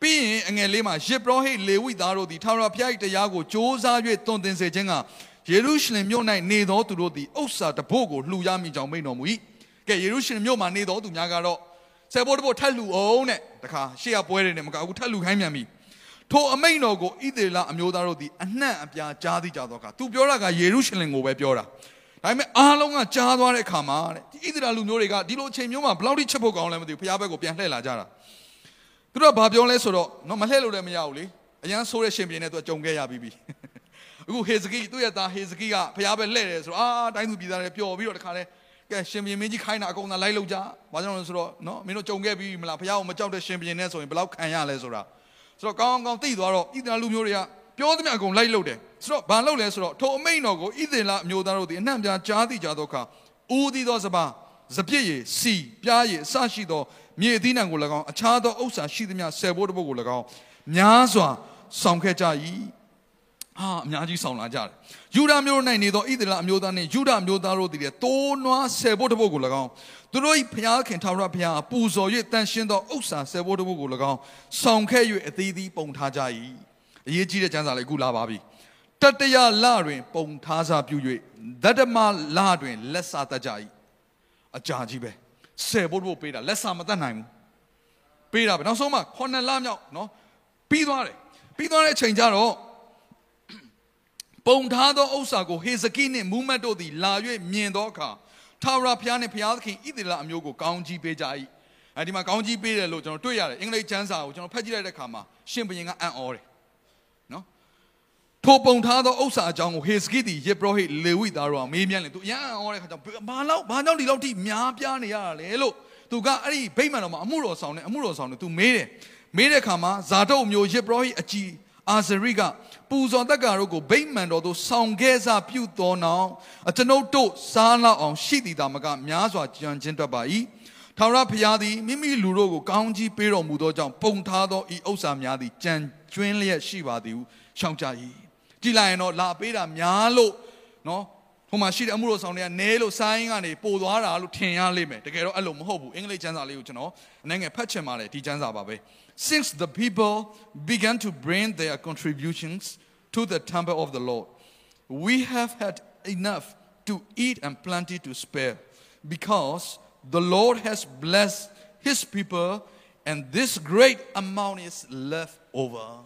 ပြီးရင်အငယ်လေးမှာယေဘရဟိလေဝိသားတို့သည်ထာဝရဘုရား၏တရားကိုစ조사၍တွင်တင်စေခြင်းကယေရုရှလင်မြို့၌နေသောသူတို့သည်ဥစ္စာတပုတ်ကိုလှူရမည်ကြောင့်မိန့်တော်မူ၏ ကဲယေရုရှလင်မြို့မှာနေတော်သူများကတော့ဆယ်ဘိုးတဘိုးထက်လူအောင်တဲ့တခါရှေ့ကပွဲတွေနဲ့မကအခုထက်လူခိုင်းမြန်ပြီထိုအမိန်တော်ကိုဣသေလအမျိုးသားတို့သည်အနှံ့အပြားကြားသိကြသောအခါသူပြောတာကယေရုရှလင်ကိုပဲပြောတာဒါပေမဲ့အားလုံးကကြားသွားတဲ့အခါမှာတဲ့ဣသေလလူမျိုးတွေကဒီလိုအချိန်မျိုးမှာဘလောက်ထိချက်ဖို့ကောင်းလဲမသိဘူးဖျားဘက်ကိုပြန်လှည့်လာကြတာသူတို့ကဘာပြောလဲဆိုတော့နော်မလှည့်လို့လည်းမရဘူးလေအရန်ဆိုးတဲ့ရှင်ပြင်းနဲ့သူကကြုံခဲ့ရပြီးပြီအခုဟေဇကိသူ့ရဲ့သားဟေဇကိကဖျားဘက်လှည့်တယ်ဆိုတော့အာတိုင်းသူပြည်သားတွေပျော်ပြီးတော့တခါလဲ ကဲရှင်ဘုရင်မင်းကြီးခိုင်းတာအကုန်သာလိုက်လို့ကြဘာကြောင့်လဲဆိုတော့နော်မင်းတို့ကြုံခဲ့ပြီမလားဘုရားကိုမကြောက်တဲ့ရှင်ဘုရင်နဲ့ဆိုရင်ဘယ်လောက်ခံရလဲဆိုတာဆိုတော့ကောင်းကောင်းသိသွားတော့ဣသရေလလူမျိုးတွေကပြောသမျှအကုန်လိုက်လို့တယ်ဆိုတော့ဘာလုပ်လဲဆိုတော့ထိုအမိန်တော်ကိုဣသရေလအမျိုးသားတို့သည်အနှံ့ပြားကြားသိကြသောအခါဦးသီးသောစပါးစပြည့်ရည်စီပြားရည်အစရှိသောမြေအသီးနှံကို၎င်းအခြားသောဥစ္စာရှိသမျှဆယ်ဘိုးတစ်ပုတ်ကို၎င်းများစွာဆောင်ခဲ့ကြ၏ဟာအများကြီးဆောင်လာကြတယ် ယူဒာမျိုး၌နေသောဣသရေလအမျိုးသားနှင့်ယူဒာမျိုးသားတို့သည်လည်းတိုးနွားဆယ်ဘိုးတစ်ပုတ်ကို၎င်းသူတို့၏ဖျားခင်ထာဝရဘုရားပူဇော်၍တန်ရှင်းသောဥစ္စာဆယ်ဘိုးတစ်ပုတ်ကို၎င်းဆောင်ခဲ့၍အသီးသီးပုံထားကြ၏အရေးကြီးတဲ့ကျမ်းစာလေးအခုလာပါပြီတတရလတွင် ပုံထားစာပြု၍ဓတ္တမလတွင်လက်စာတတ်ကြ၏အကြာကြီးပဲဆယ်ဘိုးတစ်ပုတ်ပေးတာလက်စာမတတ်နိုင်ဘူးပေးတာပဲနောက်ဆုံးမှခုနှစ်လမြောက်နော်ပြီးသွားတယ်ပြီးသွားတဲ့အချိန်ကျတော့ ပုံထားသောဥစ္စာကိုဟေဇကိနှင့်မူမတ်တို့သည်လာ၍မြင်သောအခါထာဝရဘုရားနှင့်ဘုရားသခင်ဣသရေလအမျိုးကိုကောင်းကြီးပေးကြ၏အဲဒီမှာကောင်းကြီးပေးတယ်လို့ကျွန်တော်တွေ့ရတယ်အင်္ဂလိပ်ကျမ်းစာကိုကျွန်တော်ဖတ်ကြည့်လိုက်တဲ့အခါမှာရှင်ဘုရင်ကအံ့ဩတယ်နော်ထိုပုံထားသောဥစ္စာအကြောင်းကိုဟေဇကိသည်ယေဘရဟိလေဝိသားတို့ကမေးမြန်းလေသူအံ့ဩတဲ့အခါကျတော့ဘာလို့ဘာကြောင့်ဒီလောက်ထိများပြားနေရတာလဲလို့သူကအဲ့ဒီဗိမာန်တော်မှာအမှုတော်ဆောင်နဲ့အမှုတော်ဆောင်နဲ့သူမေးတယ်မေးတဲ့အခါမှာဇာတုတ်မျိုးယေဘရဟိအကြီး အာဇရိကပူဇော်တက္ကရာတို့ကိုဗိမာန်တော်သို့ဆောင်ခဲ့စားပြုတော်နောင်အကျွန်ုပ်တို့စားလောက်အောင်ရှိသည်သာမကများစွာကြံခြင်းတတ်ပါ၏ထာဝရဘုရားသည်မိမိလူတို့ကိုကောင်းကြီးပေးတော်မူသောကြောင့်ပုံထားသောဤဥစ္စာများသည်ကြံကျွင်းလျက်ရှိပါသည်ဟုရှောင်ကြ၏ကြည်လိုက်ရင်တော့လာပေးတာများလို့နော်ဟိုမှာရှိတဲ့အမှုတော်ဆောင်တွေကနဲလို့ဆိုင်းကနေပို့သွားတာလို့ထင်ရလိမ့်မယ်တကယ်တော့အဲ့လိုမဟုတ်ဘူးအင်္ဂလိပ်ကျမ်းစာလေးကိုကျွန်တော်အနေငယ်ဖတ်ချင်ပါတယ်ဒီကျမ်းစာပါပဲ since the people began to bring their contributions to the temple of the Lord we have had enough to eat and plenty to spare because the Lord has blessed his people and this great amount is left over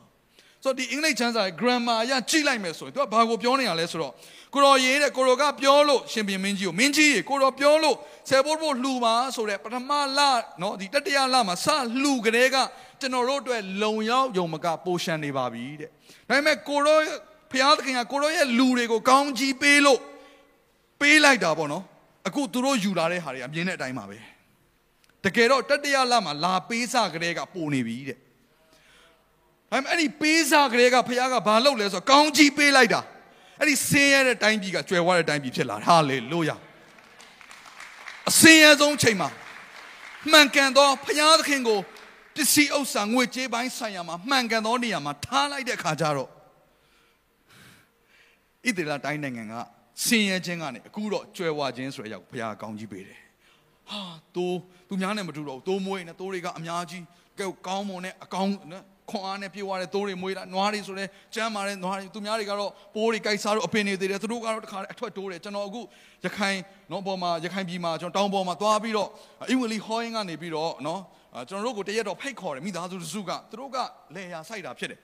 ဆိုတော့ဒီအင်္ဂလိပ်ကျမ်းစာရဲ့ grammar အရကြည့်လိုက်မယ်ဆိုရင်သူကဘာကိုပြောနေရလဲဆိုတော့ကိုတော်ရေးတဲ့ကိုတော်ကပြောလို့ရှင်ပြန်မင်းကြီးကိုမင်းကြီးရေကိုတော်ပြောလို့ဆယ်ဘိုးဘိုးလှူပါဆိုတဲ့ပထမလနော်ဒီတတိယလမှာစလှူကလေးကကျွန်တော်တို့အတွက်လုံရောက်ယုံမကပိုရှန်နေပါပြီတဲ့ဒါပေမဲ့ကိုတော်ဖျားသခင်ကကိုတော်ရဲ့လူတွေကိုကောင်းကြီးပေးလို့ပေးလိုက်တာပေါ့နော်အခုသူတို့ယူလာတဲ့ဟာတွေအမြင်နဲ့အတိုင်းပါပဲတကယ်တော့တတိယလမှာလာပေးစကလေးကပိုနေပြီတဲ့ အဲ့အဲ့ဒီပေးစားကလေးကဖခင်ကဘာလုပ်လဲဆိုတော့ကောင်းကြီးပေးလိုက်တာအဲ့ဒီဆင်းရဲတဲ့တိုင်းပြည်ကကျွယ်ဝတဲ့တိုင်းပြည်ဖြစ်လာဟာလေလုယာအဆင်းရဲဆုံးချိန်မှာမှန်ကန်သောဖခင်သခင်ကိုပစ္စည်းဥစ္စာငွေကြေးပိုင်းဆိုင်ရာမှာမှန်ကန်သောနေရာမှာထားလိုက်တဲ့အခါကျတော့ဣသရေလတိုင်းနိုင်ငံကဆင်းရဲခြင်းကနေအခုတော့ကျွယ်ဝခြင်းဆိုတဲ့အရာကိုဘုရားကောင်းကြီးပေးတယ်ဟာတိုးသူများနဲ့မတူတော့ဘူးတိုးမွေးနေတိုးတွေကအများကြီးကဲကောင်းမွန်တဲ့အကောင်းနော် ခွန်အားနဲ့ပြေဝတဲ့သိုးတွေမွေးတာနွားတွေဆိုလဲကျမ်းမာတဲ့နွားတွေသူများတွေကတော့ပိုးတွေကြိုက်စားလို့အပင်တွေသေးတယ်သူတို့ကတော့တခါအထွက်တိုးတယ်ကျွန်တော်အခုရခိုင်နော်ပေါ်မှာရခိုင်ပြည်မှာကျွန်တော်တောင်ပေါ်မှာသွားပြီးတော့အင်ဝလီဟောင်းကနေပြီးတော့နော်ကျွန်တော်တို့ကိုတရက်တော့ဖိတ်ခေါ်တယ်မိသားစုတစုကသူတို့ကလေယာစိုက်တာဖြစ်တယ်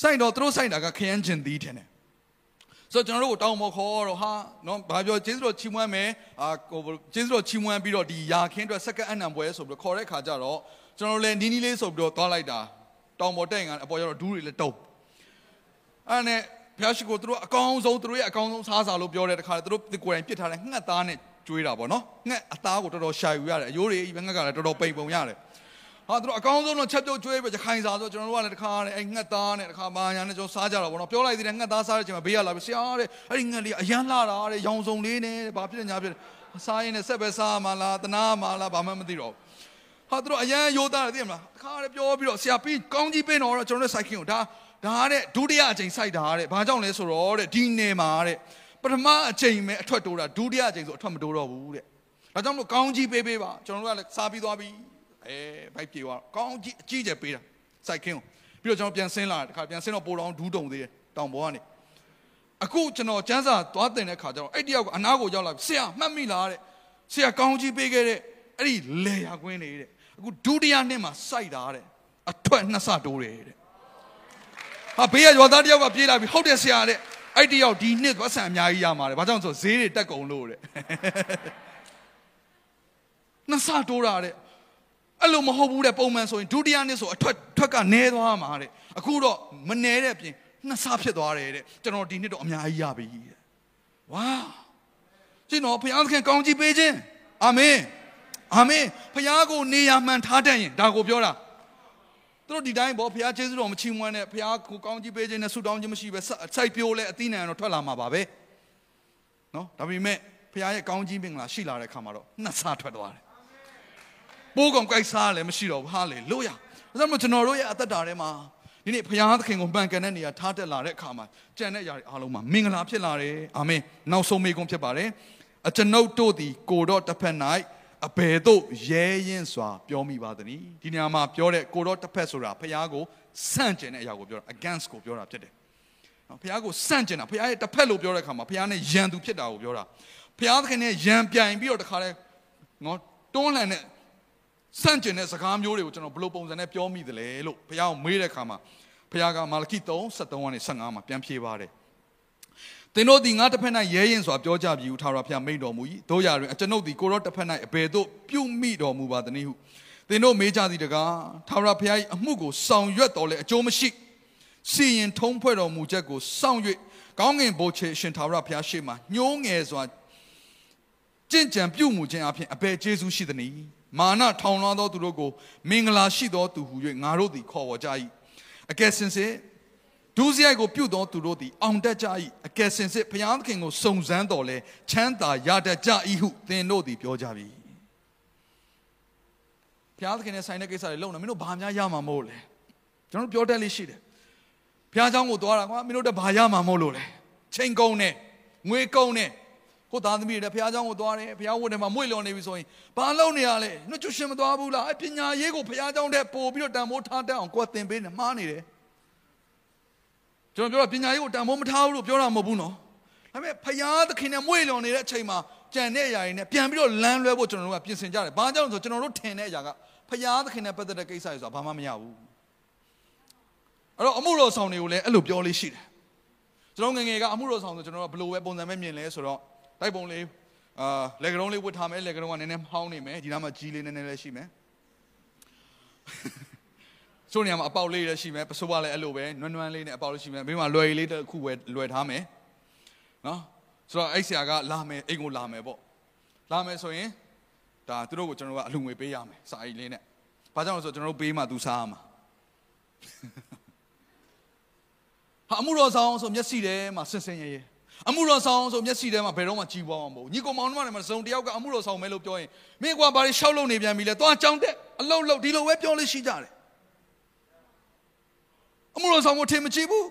စိုက်တော့သူတို့စိုက်တာကခရမ်းကျင်သီးထင်တယ်ဆိုတော့ကျွန်တော်တို့ကိုတောင်းပေါ်ခေါ်တော့ဟာနော်ဘာပြောကျေးဇူးတော်ချီးမွမ်းမယ်အာဟိုကျေးဇူးတော်ချီးမွမ်းပြီးတော့ဒီယာခင်းအတွက်စက္ကန့်အနံပွဲဆိုပြီးတော့ခေါ်တဲ့ခါကျတော့ကျွန်တော်လည်းနီးနီးလေးဆိုပြီးတော့သွားလိုက်တာ တောင်ပေါ်တက်ရင်ကအပေါ်ကျတော့ဒူးတွေလည်းတုံးအဲ့နဲ့ဘုရားရှိခိုးသူတို့အကောင်းဆုံးသူတို့ရဲ့အကောင်းဆုံးစားစာလို့ပြောတဲ့တခါသူတို့ကိုယ်တိုင်ပြစ်ထားတဲ့ငှက်သားနဲ့ကျွေးတာပေါ့နော်ငှက်အသားကိုတော်တော်ရှာယူရတယ်အယိုးတွေငှက်ကလည်းတော်တော်ပိန်ပုံရတယ်ဟာသူတို့အကောင်းဆုံးတော့ချက်ပြုတ်ကျွေးပြီးခိုင်စာဆိုကျွန်တော်တို့ကလည်းတခါနဲ့အဲ့ငှက်သားနဲ့တခါမာညာနဲ့ကျွန်တော်စားကြတာပေါ့နော်ပြောလိုက်သေးတယ်ငှက်သားစားတဲ့အချိန်မှာဘေးကလာပြီးဆရာတဲ့အဲ့ဒီငှက်လေးအရန်လာတာတဲ့ရောင်စုံလေးနဲ့ဘာဖြစ်ညာဖြစ်စားရင်လည်းဆက်ပဲစားမှလားတနာမှလားဘာမှမသိတော့ဘူး ဟာသူတို့အရန်ရိုးသားတယ်သိမလားတခါတည်းပြောပြီးတော့ဆရာပြီးကောင်းကြီးပင်းတော့ကျွန်တော်တို့စိုက်ခင်ကိုဒါဒါတဲ့ဒုတိယအချိန်စိုက်တာတဲ့ဘာကြောင့်လဲဆိုတော့တဲ့ဒီနယ်မှာတဲ့ပထမအချိန်ပဲအထွက်တိုးတာဒုတိယအချိန်ဆိုအထွက်မတိုးတော့ဘူးတဲ့ဒါကြောင့်မလို့ကောင်းကြီးပေးပေးပါကျွန်တော်တို့ကလည်းစားပြီးသွားပြီအဲဘိုက်ပြေသွားကောင်းကြီးအကြီးကျယ်ပေးတာစိုက်ခင်ကိုပြီးတော့ကျွန်တော်ပြန်ဆင်းလာတယ်တခါပြန်ဆင်းတော့ပိုတော်ဒူးတုံသေးတယ်တောင်ပေါ်ကနေအခုကျွန်တော်ကျန်းစာသွားတင်တဲ့ခါကျတော့အဲ့တယောက်ကအနားကိုရောက်လာဆရာမှတ်မိလားတဲ့ဆရာကောင်းကြီးပေးခဲ့တဲ့အဲ့ဒီလေယာကွင်းနေတဲ့ အခုဒုတိယနှစ်မှာစိုက်တာတဲ့အထွက်နှစ်ဆတိုးတယ်တဲ့ဟာဘေးကရွာသားတယောက်ကပြေးလာပြီဟုတ်တယ်ဆရာတဲ့အဲ့တယောက်ဒီနှစ်သွားဆန်အများကြီးရမှာတဲ့ဘာကြောင့်ဆိုဈေးတွေတက်ကုန်လို့တဲ့နှစ်ဆတိုးတာတဲ့အဲ့လိုမဟုတ်ဘူးတဲ့ပုံမှန်ဆိုရင်ဒုတိယနှစ်ဆိုအထွက်ထွက်ကနေသွားမှာတဲ့အခုတော့မနေတဲ့ပြင်နှစ်ဆဖြစ်သွားတယ်တဲ့ကျွန်တော်ဒီနှစ်တော့အများကြီးရပြီတဲ့ဝါရှင်တော်ဘုရားသခင်ကောင်းကြီးပေးခြင်းအာမင် အာမင်ဖခင်ကိုနေရာမှန်ထားတတ်ရင်ဒါကိုပြောတာသူတို့ဒီတိုင်းပေါ့ဖခင်ကျေးဇူးတော်မချီးမွမ်းနဲ့ဖခင်ကိုကောင်းကြီးပေးခြင်းနဲ့ဆုတောင်းခြင်းမရှိပဲစိုက်ပြိုးလဲအသီးနှံတော့ထွက်လာမှာပါပဲနော်ဒါပေမဲ့ဖခင်ရဲ့ကောင်းကြီးမင်္ဂလာရှိလာတဲ့ခါမှာတော့နှစ်ဆထွက်သွားတယ်ပိုးကောင်ကြိုက်စားလည်းမရှိတော့ဘူးဟာလေလို့ရဒါကြောင့်ကျွန်တော်တို့ရဲ့အသက်တာထဲမှာဒီနေ့ဘုရားသခင်ကိုမှန်ကန်တဲ့နေရာထားတက်လာတဲ့အခါမှာကြံတဲ့ຢာတွေအားလုံးမှာမင်္ဂလာဖြစ်လာတယ်အာမင်နောက်ဆုံးမေကုန်းဖြစ်ပါတယ်အကျွန်ုပ်တို့သည်ကိုတော့တစ်ဖက်၌ အဘယ်သို့ရဲရင်စွာပြောမိပါသနည်းဒီနေရာမှာပြောတဲ့ကိုတော့တစ်ဖက်ဆိုတာဖះကိုဆန့်ကျင်တဲ့အရာကိုပြောတာ against ကိုပြောတာဖြစ်တယ်နော်ဖះကိုဆန့်ကျင်တာဖះရဲ့တစ်ဖက်လို့ပြောတဲ့အခါမှာဖះနဲ့ယံသူဖြစ်တာကိုပြောတာဖះသခင်နဲ့ယံပြိုင်ပြီးတော့တခါလဲနော်တွန်းလှန်တဲ့ဆန့်ကျင်တဲ့စကားမျိုးတွေကိုကျွန်တော်ဘယ်လိုပုံစံနဲ့ပြောမိသလဲလို့ဖះကိုမေးတဲ့အခါမှာဖះကမာလခိ3 73ကနေ15မှာပြန်ဖြေပါတယ် သင်တို့သည်ငါတစ်ဖက်၌ရဲရင်စွာပြောကြပြီဟုထာဝရဘုရားမိန့်တော်မူ၏တို့ရတွင်အကျွန်ုပ်သည်ကိုရောတစ်ဖက်၌အဘယ်သို့ပြုမိတော်မူပါသနည်းဟုသင်တို့မေးကြသည်တကားထာဝရဘုရား၏အမှုကိုဆောင်ရွက်တော်လဲအကျိုးမရှိစီရင်ထုံးဖွဲ့တော်မူချက်ကိုစောင့်၍ကောင်းငင်ဘိုးချေရှင်ထာဝရဘုရားရှေ့မှာညှိုးငယ်စွာကြင်ကြံပြုမှုခြင်းအပြင်အဘယ်ကျေးဇူးရှိသနည်းမမာနထောင်လွှားသောသူတို့ကိုမင်္ဂလာရှိသောသူဟု၍ငါတို့သည်ခေါ်ဝေါ်ကြ၏အကယ်စင်စစ် ဒုစရိုက်ကိုပြုတ်သောသူတို့သည်အောင်တတ်ကြ၏အကယ်စင်စစ်ဘုရားသခင်ကိုစုံစမ်းတော်လဲချမ်းသာရတတ်ကြ၏ဟုသင်တို့သည်ပြောကြပြီဘုရားသခင်နဲ့ဆိုင်တဲ့ကိစ္စတွေလုပ်နေမင်းတို့ဘာများရမှာမဟုတ်လဲကျွန်တော်ပြောတတ်လေးရှိတယ်ဘုရားเจ้าကိုသွားတာကွာမင်းတို့တဘာရမှာမဟုတ်လို့လဲချိန်ကုန်နဲ့ငွေကုန်နဲ့ကိုသားသမီးတွေဘုရားเจ้าကိုသွားတယ်ဘုရားဝတ်ထဲမှာမွေ့လျော်နေပြီဆိုရင်ဘာလုပ်နေရလဲနှွတ်ချွရှင်မသွားဘူးလားအပညာရေးကိုဘုရားเจ้าတဲ့ပို့ပြီးတော့တန်ဖိုးထားတတ်အောင်ကိုယ်သင်ပေးနေမှားနေတယ် ကျွန်တော်ပြောတာပညာရေးကိုတန်ဖိုးမထားဘူးလို့ပြောတာမဟုတ်ဘူးနော်ဒါပေမဲ့ဖယားသခင်နဲ့မွေ့လျော်နေတဲ့အချိန်မှာကြံတဲ့အရာတွေနဲ့ပြန်ပြီးတော့လမ်းလွဲဖို့ကျွန်တော်တို့ကပြင်ဆင်ကြတယ်။ဘာကြောင့်လဲဆိုတော့ကျွန်တော်တို့ထင်တဲ့အရာကဖယားသခင်နဲ့ပတ်သက်တဲ့ကိစ္စတွေဆိုတာဘာမှမရဘူး။အဲ့တော့အမှုတော်ဆောင်တွေကိုလည်းအဲ့လိုပြောလေးရှိတယ်။ကျွန်တော်ငငယ်ကအမှုတော်ဆောင်ဆိုကျွန်တော်တို့ဘယ်လိုပဲပုံစံပဲမြင်လဲဆိုတော့တိုက်ပုံလေးအာလက်ကရုံးလေးဝတ်ထားမယ်လက်ကရုံးကနည်းနည်းဟောင်းနေမယ်ဒီနားမှာကြီးလေးနည်းနည်းလေးရှိမယ်။ ဆိုနေရာမှာအပေါက်လေးလည်းရှိမယ်ပစိုးကလည်းအဲ့လိုပဲနွမ်းနွမ်းလေးနဲ့အပေါက်လေးရှိမယ်ဘေးမှာလွယ်ရည်လေးတစ်ခုပဲလွယ်ထားမယ်နော်ဆိုတော့အဲ့ဆရာကလာမယ်အိမ်ကိုလာမယ်ပေါ့လာမယ်ဆိုရင်ဒါသူတို့ကိုကျွန်တော်ကအလူငွေပေးရမယ်စာအိတ်လေးနဲ့ဘာကြောင့်လဲဆိုတော့ကျွန်တော်တို့ပေးမှသူစားရမှာဟာအမှုတော်ဆောင်ဆိုမျက်စိထဲမှာဆင်ဆင်ရဲရဲအမှုတော်ဆောင်ဆိုမျက်စိထဲမှာဘယ်တော့မှကြီးပွားမှာမဟုတ်ညီကောင်မောင်တို့ကလည်းမစုံတယောက်ကအမှုတော်ဆောင်မဲလို့ပြောရင်မင်းကွာဘာတွေရှောက်လုံနေပြန်ပြီလဲသွားကြောင်းတဲ့အလုတ်လုတ်ဒီလိုပဲပြောလို့ရှိကြတယ် အမှုတော်ဆောင်ကိုထင်မကြည့်ဘူး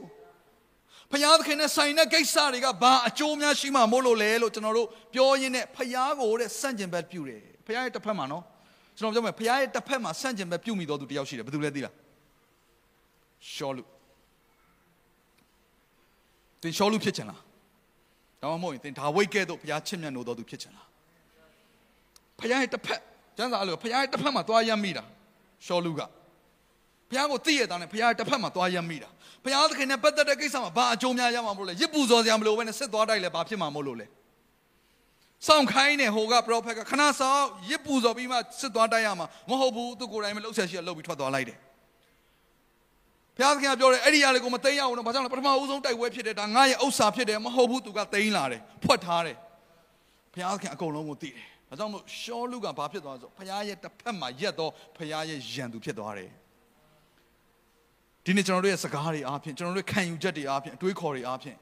ဖယားသခင်နဲ့ဆိုင်တဲ့ကိစ္စတွေကဘာအကျိုးများရှိမှမို့လို့လဲလို့ကျွန်တော်တို့ပြောရင်းနဲ့ဖယားကိုတဲ့စန့်ကျင်ဘက်ပြုတယ်ဖယားရဲ့တစ်ဖက်မှာနော်ကျွန်တော်ပြောမယ်ဖယားရဲ့တစ်ဖက်မှာစန့်ကျင်ဘက်ပြုမိတော်သူတယောက်ရှိတယ်ဘယ်သူလဲသိလားရှောလူတင်ရှောလူဖြစ်ချင်လားဒါမှမဟုတ်ရင်တင်ဒါဝိတ်ကဲ့သို့ဖယားချစ်မြတ်နိုးတော်သူဖြစ်ချင်လားဖယားရဲ့တစ်ဖက်ကျမ်းစာအဲ့လိုဖယားရဲ့တစ်ဖက်မှာသွားရမ်းမိတာရှောလူက ဘုရားကိုသိရတာနဲ့ဘုရားတစ်ဖက်မှာသွားရမိတာဘုရားသခင်နဲ့ပတ်သက်တဲ့ကိစ္စမှာဘာအကျိုးများရမှာမလို့လဲရစ်ပူဇော်စရာမလိုဘဲနဲ့စစ်သွားတိုက်လဲဘာဖြစ်မှာမလို့လဲစောင့်ခိုင်းနေဟိုကပရောဖက်ကခဏဆောင်ရစ်ပူဇော်ပြီးမှစစ်သွားတိုက်ရမှာမဟုတ်ဘူးသူကိုယ်တိုင်မလှုပ်ဆက်ရှိရလှုပ်ပြီးထွက်သွားလိုက်တယ်ဘုရားသခင်ကပြောတယ်အဲ့ဒီຢာလေးကိုမသိမ်းရအောင်တော့ဘာကြောင့်လဲပထမဦးဆုံးတိုက်ပွဲဖြစ်တယ်ဒါငါရဲ့ဥစ္စာဖြစ်တယ်မဟုတ်ဘူးသူကသိမ်းလာတယ်ဖွက်ထားတယ်ဘုရားသခင်အကုန်လုံးကိုသိတယ်ဒါကြောင့်မို့ရှောလူကဘာဖြစ်သွားဆိုဘုရားရဲ့တစ်ဖက်မှာရက်တော့ဘုရားရဲ့ယံသူဖြစ်သွားတယ် ဒီနေ့ကျွန်တော်တို့ရဲ့စကားတွေအားဖြင့်ကျွန်တော်တို့ခံယူချက်တွေအားဖြင့်အတွေးခေါ်တွေအားဖြင့်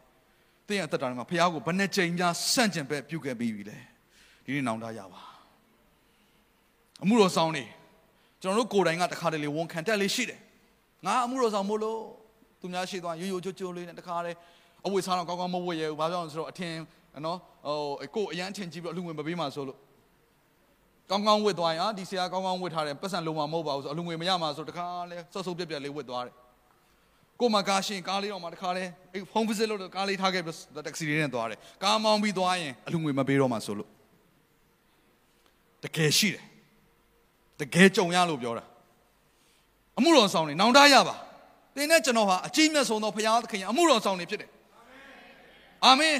သင်ရဲ့အသက်တာတွေမှာဖခင်ကိုဘယ်နှကြိမ်များဆန့်ကျင်ဘက်ပြုခဲ့ပြီးပြီလဲဒီနေ့နောင်တရပါအမှုတော်ဆောင်နေကျွန်တော်တို့ကိုယ်တိုင်ကတခါတလေဝန်ခံတက်လေးရှိတယ်ငါအမှုတော်ဆောင်မို့လို့သူများရှိသွားရိုးရိုးချိုးချိုးလေးနဲ့တခါတည်းအဝတ်စားတော့ကောင်းကောင်းမဝတ်ရဘူးဘာကြောင့်လဲဆိုတော့အထင်နော်ဟိုကိုအရန်အထင်ကြီးပြီးအလူငွေမပေးမှဆိုလို့ကောင်းကောင်းဝတ်သွားရင်ဟာဒီဆရာကောင်းကောင်းဝတ်ထားတယ်ပတ်စံလုံးမှာမဟုတ်ပါဘူးဆိုအလူငွေမရမှာဆိုတခါလဲစော့ဆုပ်ပြက်ပြက်လေးဝတ်သွားတယ် ကိုမကားရှင်ကားလေးတော့မှတခါလဲအဲ့ဖုန်းဗစ်စစ်လို့ကားလေးထားခဲ့ပြီးတက္ကစီလေးနဲ့သွားတယ်ကားမောင်းပြီးသွားရင်အလူငွေမပေးတော့မှဆိုလို့တကယ်ရှိတယ်တကယ်ကြုံရလို့ပြောတာအမှုတော်ဆောင်နေနောင်တရပါသင်နဲ့ကျွန်တော်ဟာအကြီးမြတ်ဆုံးသောဘုရားသခင်အမှုတော်ဆောင်နေဖြစ်တယ်အာမင်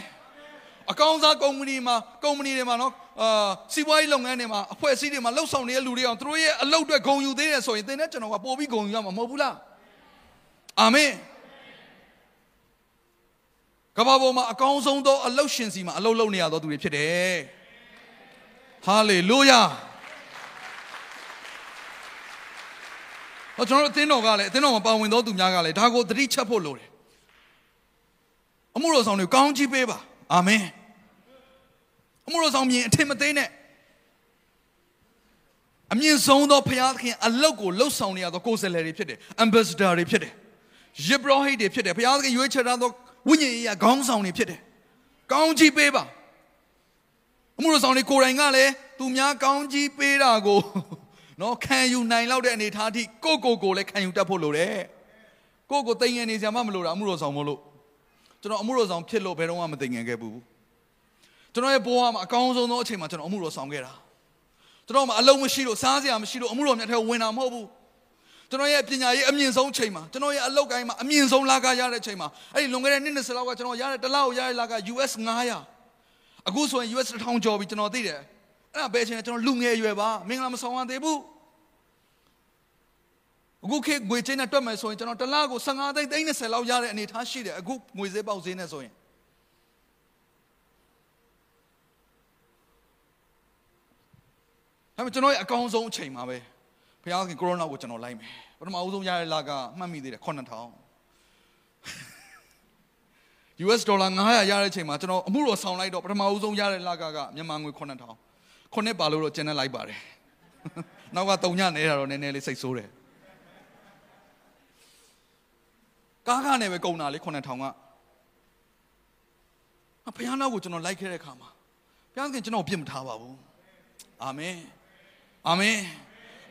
အကောင်းစားကုမ္ပဏီမှာကုမ္ပဏီတွေမှာနော်အာစီးပွားရေးလုပ်ငန်းတွေမှာအဖွဲ့အစည်းတွေမှာလှုပ်ဆောင်နေတဲ့လူတွေအောင်သူတို့ရဲ့အလုပ်တွေဂုဏ်ယူသေးတယ်ဆိုရင်သင်နဲ့ကျွန်တော်ကပို့ပြီးဂုဏ်ယူရမှာမဟုတ်ဘူးလား အာမင်ကမ္ဘာပေါ်မှာအကောင်းဆုံးသောအလုတ်ရှင်စီမှာအလုတ်လုပ်နေရသောသူတွေဖြစ်တယ်ဟာလေလုယာဟောကျွန်တော်တို့အသင်းတော်ကလည်းအသင်းတော်မှာပါဝင်သောသူများကလည်းဒါကိုသတိချက်ဖို့လိုတယ်အမှုတော်ဆောင်တွေကောင်းကြီးပေးပါအာမင်အမှုတော်ဆောင်မြင်အထင်မသေးနဲ့အမြင့်ဆုံးသောဘုရားသခင်အလုတ်ကိုလှုပ်ဆောင်နေရသောကိုယ်စားလှယ်တွေဖြစ်တယ် ambassador တွေဖြစ်တယ် ယေဘရဟိတ်တွေဖြစ်တယ်ဘုရားသခင်ရွေးချယ်ထားသောဝိညာဉ်ရေးခေါင်းဆောင်တွေဖြစ်တယ်ကောင်းကြီးပေးပါအမှုတော်ဆောင်တွေကိုယ်တိုင်ကလည်းသူများကောင်းကြီးပေးတာကိုနော်ခံယူနိုင်လောက်တဲ့အနေအထားအထိကိုကိုကိုလည်းခံယူတတ်ဖို့လိုတယ်ကိုကိုတိမ်ငယ်နေစရာမှမလိုတာအမှုတော်ဆောင်မလို့ကျွန်တော်အမှုတော်ဆောင်ဖြစ်လို့ဘယ်တော့မှမတိမ်ငယ်ခဲ့ဘူးကျွန်တော်ရဲ့ဘဝမှာအကောင်းဆုံးသောအချိန်မှာကျွန်တော်အမှုတော်ဆောင်ခဲ့တာကျွန်တော်မှအလုံးမရှိလို့စားစရာမရှိလို့အမှုတော်မြတ်ထဲဝင်တာမဟုတ်ဘူး ကျွန်တော်ရဲ့ပညာရေးအမြင့်ဆုံးချိန်မှာကျွန်တော်ရဲ့အလုပ်ကိုင်းမှာအမြင့်ဆုံးလာကရတဲ့ချိန်မှာအဲ့ဒီလွန်ခဲ့တဲ့နှစ်20လောက်ကကျွန်တော်ရတဲ့တစ်လောက်ရတဲ့လာက US 900အခုဆိုရင် US 1000ကျော်ပြီကျွန်တော်သိတယ်အဲ့ဒါဘယ်ချိန်လဲကျွန်တော်လူငယ်ရွယ်ပါမင်္ဂလာမဆောင်ရသေးဘူးအခုခေတ်ငွေချင်းနဲ့တွက်မယ်ဆိုရင်ကျွန်တော်တစ်လကို15သိန်း30လောက်ရတဲ့အနေထားရှိတယ်အခုငွေဈေးပေါက်ဈေးနဲ့ဆိုရင်ဒါဒါပေမဲ့ကျွန်တော်ရဲ့အကောင်းဆုံးအချိန်မှာပဲ ဘုရားခင်ကိုရိုနာကိုကျွန်တော်လိုက်မယ်ပထမအဦးဆုံးရတဲ့လကမှတ်မိသေးတယ်9000 US ဒေါ်လာ900ရတဲ့အချိန်မှာကျွန်တော်အမှုတော်ဆောင်လိုက်တော့ပထမဦးဆုံးရတဲ့လကကမြန်မာငွေ9000ခုနှစ်ပါလို့တော့ကျန်တဲ့လိုက်ပါတယ်နောက်ကတုံညနေတာတော့နည်းနည်းလေးစိတ်ဆိုးတယ်ကားကနဲ့ပဲကုန်တာလေ9000ကအဖယားနောက်ကိုကျွန်တော်လိုက်ခဲ့တဲ့ခါမှာဘုရားခင်ကျွန်တော်ပြစ်မထားပါဘူးအာမင်အာမင်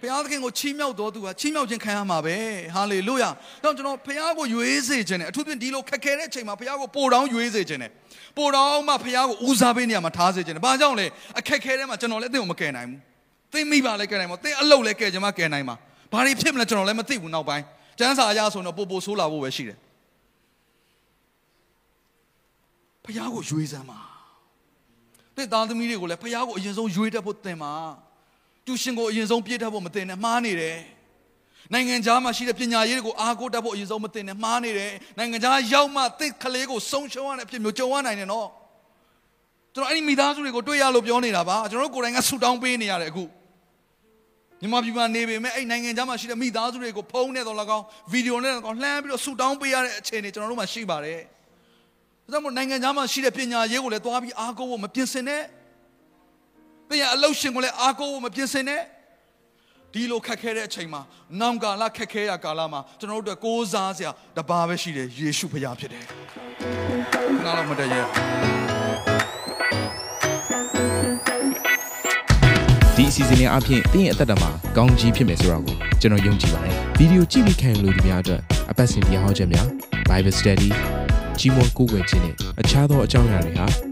ဘုရားသခင်ကိုချီးမြှောက်တော်သူကချီးမြှောက်ခြင်းခံရမှာပဲဟာလေလုယာတော့ကျွန်တော်ဘုရားကိုရွေးစေခြင်းနဲ့အထူးဖြင့်ဒီလိုခက်ခဲတဲ့အချိန်မှာဘုရားကိုပို့တောင်းရွေးစေခြင်းနဲ့ပို့တောင်းမှဘုရားကိုဦးစားပေးနေရမှာထားစေခြင်းနဲ့ဘာကြောင့်လဲအခက်ခဲထဲမှာကျွန်တော်လည်းအသင်ကိုမကယ်နိုင်ဘူးသင်မိပါလဲကယ်နိုင်မှာသင်အလုပ်လည်းကယ်ခြင်းမကယ်နိုင်မှာဘာတွေဖြစ်မလဲကျွန်တော်လည်းမသိဘူးနောက်ပိုင်းကျမ်းစာအရဆိုတော့ပို့ပို့ဆိုးလာဖို့ပဲရှိတယ်ဘုရားကိုရွေးစမ်းပါသင်သားသမီးတွေကိုလည်းဘုရားကိုအရင်ဆုံးရွေးတတ်ဖို့သင်ပါ ကျူရှင်ကိုအရင်ဆုံးပြည့်တတ်ဖို့မသင်နဲ့မှားနေတယ်နိုင်ငံခြားမှာရှိတဲ့ပညာရေးတွေကိုအားကိုးတတ်ဖို့အရင်ဆုံးမသင်နဲ့မှားနေတယ်နိုင်ငံခြားရောက်မှသစ်ကလေးကိုဆုံးရှုံးရတဲ့အဖြစ်မျိုးကြုံရနိုင်တယ်နော်ကျွန်တော်အဲ့ဒီမိသားစုတွေကိုတွေ့ရလို့ပြောနေတာပါကျွန်တော်တို့ကိုယ်တိုင်ကဆူတောင်းပေးနေရတယ်အခုမြန်မာပြည်မှာနေပေမဲ့အဲ့နိုင်ငံခြားမှာရှိတဲ့မိသားစုတွေကိုဖုန်းနဲ့တော့၎င်းဗီဒီယိုနဲ့တော့လှမ်းပြီးတော့ဆူတောင်းပေးရတဲ့အခြေအနေကျွန်တော်တို့မှာရှိပါတယ်ဒါကြောင့်မို့နိုင်ငံခြားမှာရှိတဲ့ပညာရေးကိုလည်းသွားပြီးအားကိုးဖို့မပြင်ဆင်နဲ့ သင်ရအလုရှင်ကိုလည်းအားကိုးဖို့မပြင်ဆင်နဲ့ဒီလိုခက်ခဲတဲ့အချိန်မှာနောင်ကာလခက်ခဲရကာလမှာကျွန်တော်တို့အတွက်ကိုးစားစရာတပါးပဲရှိတယ်ယေရှုဖခင်ဖြစ်တယ်။နားတော့မတည့်ရဲ့ဒီအစီအစဉ်လေးအပြင်တင်းရဲ့အသက်တာမှာကောင်းကြီးဖြစ်မယ်ဆိုတာကိုကျွန်တော်ယုံကြည်ပါတယ်ဗီဒီယိုကြည့်ပြီးခံယူလို့ဒီများအတွက်အပတ်စဉ်တရားဟောခြင်းများ Bible Study ကြီးမွန်ကိုယ်ွယ်ခြင်းနဲ့အခြားသောအကြောင်းအရာတွေဟာ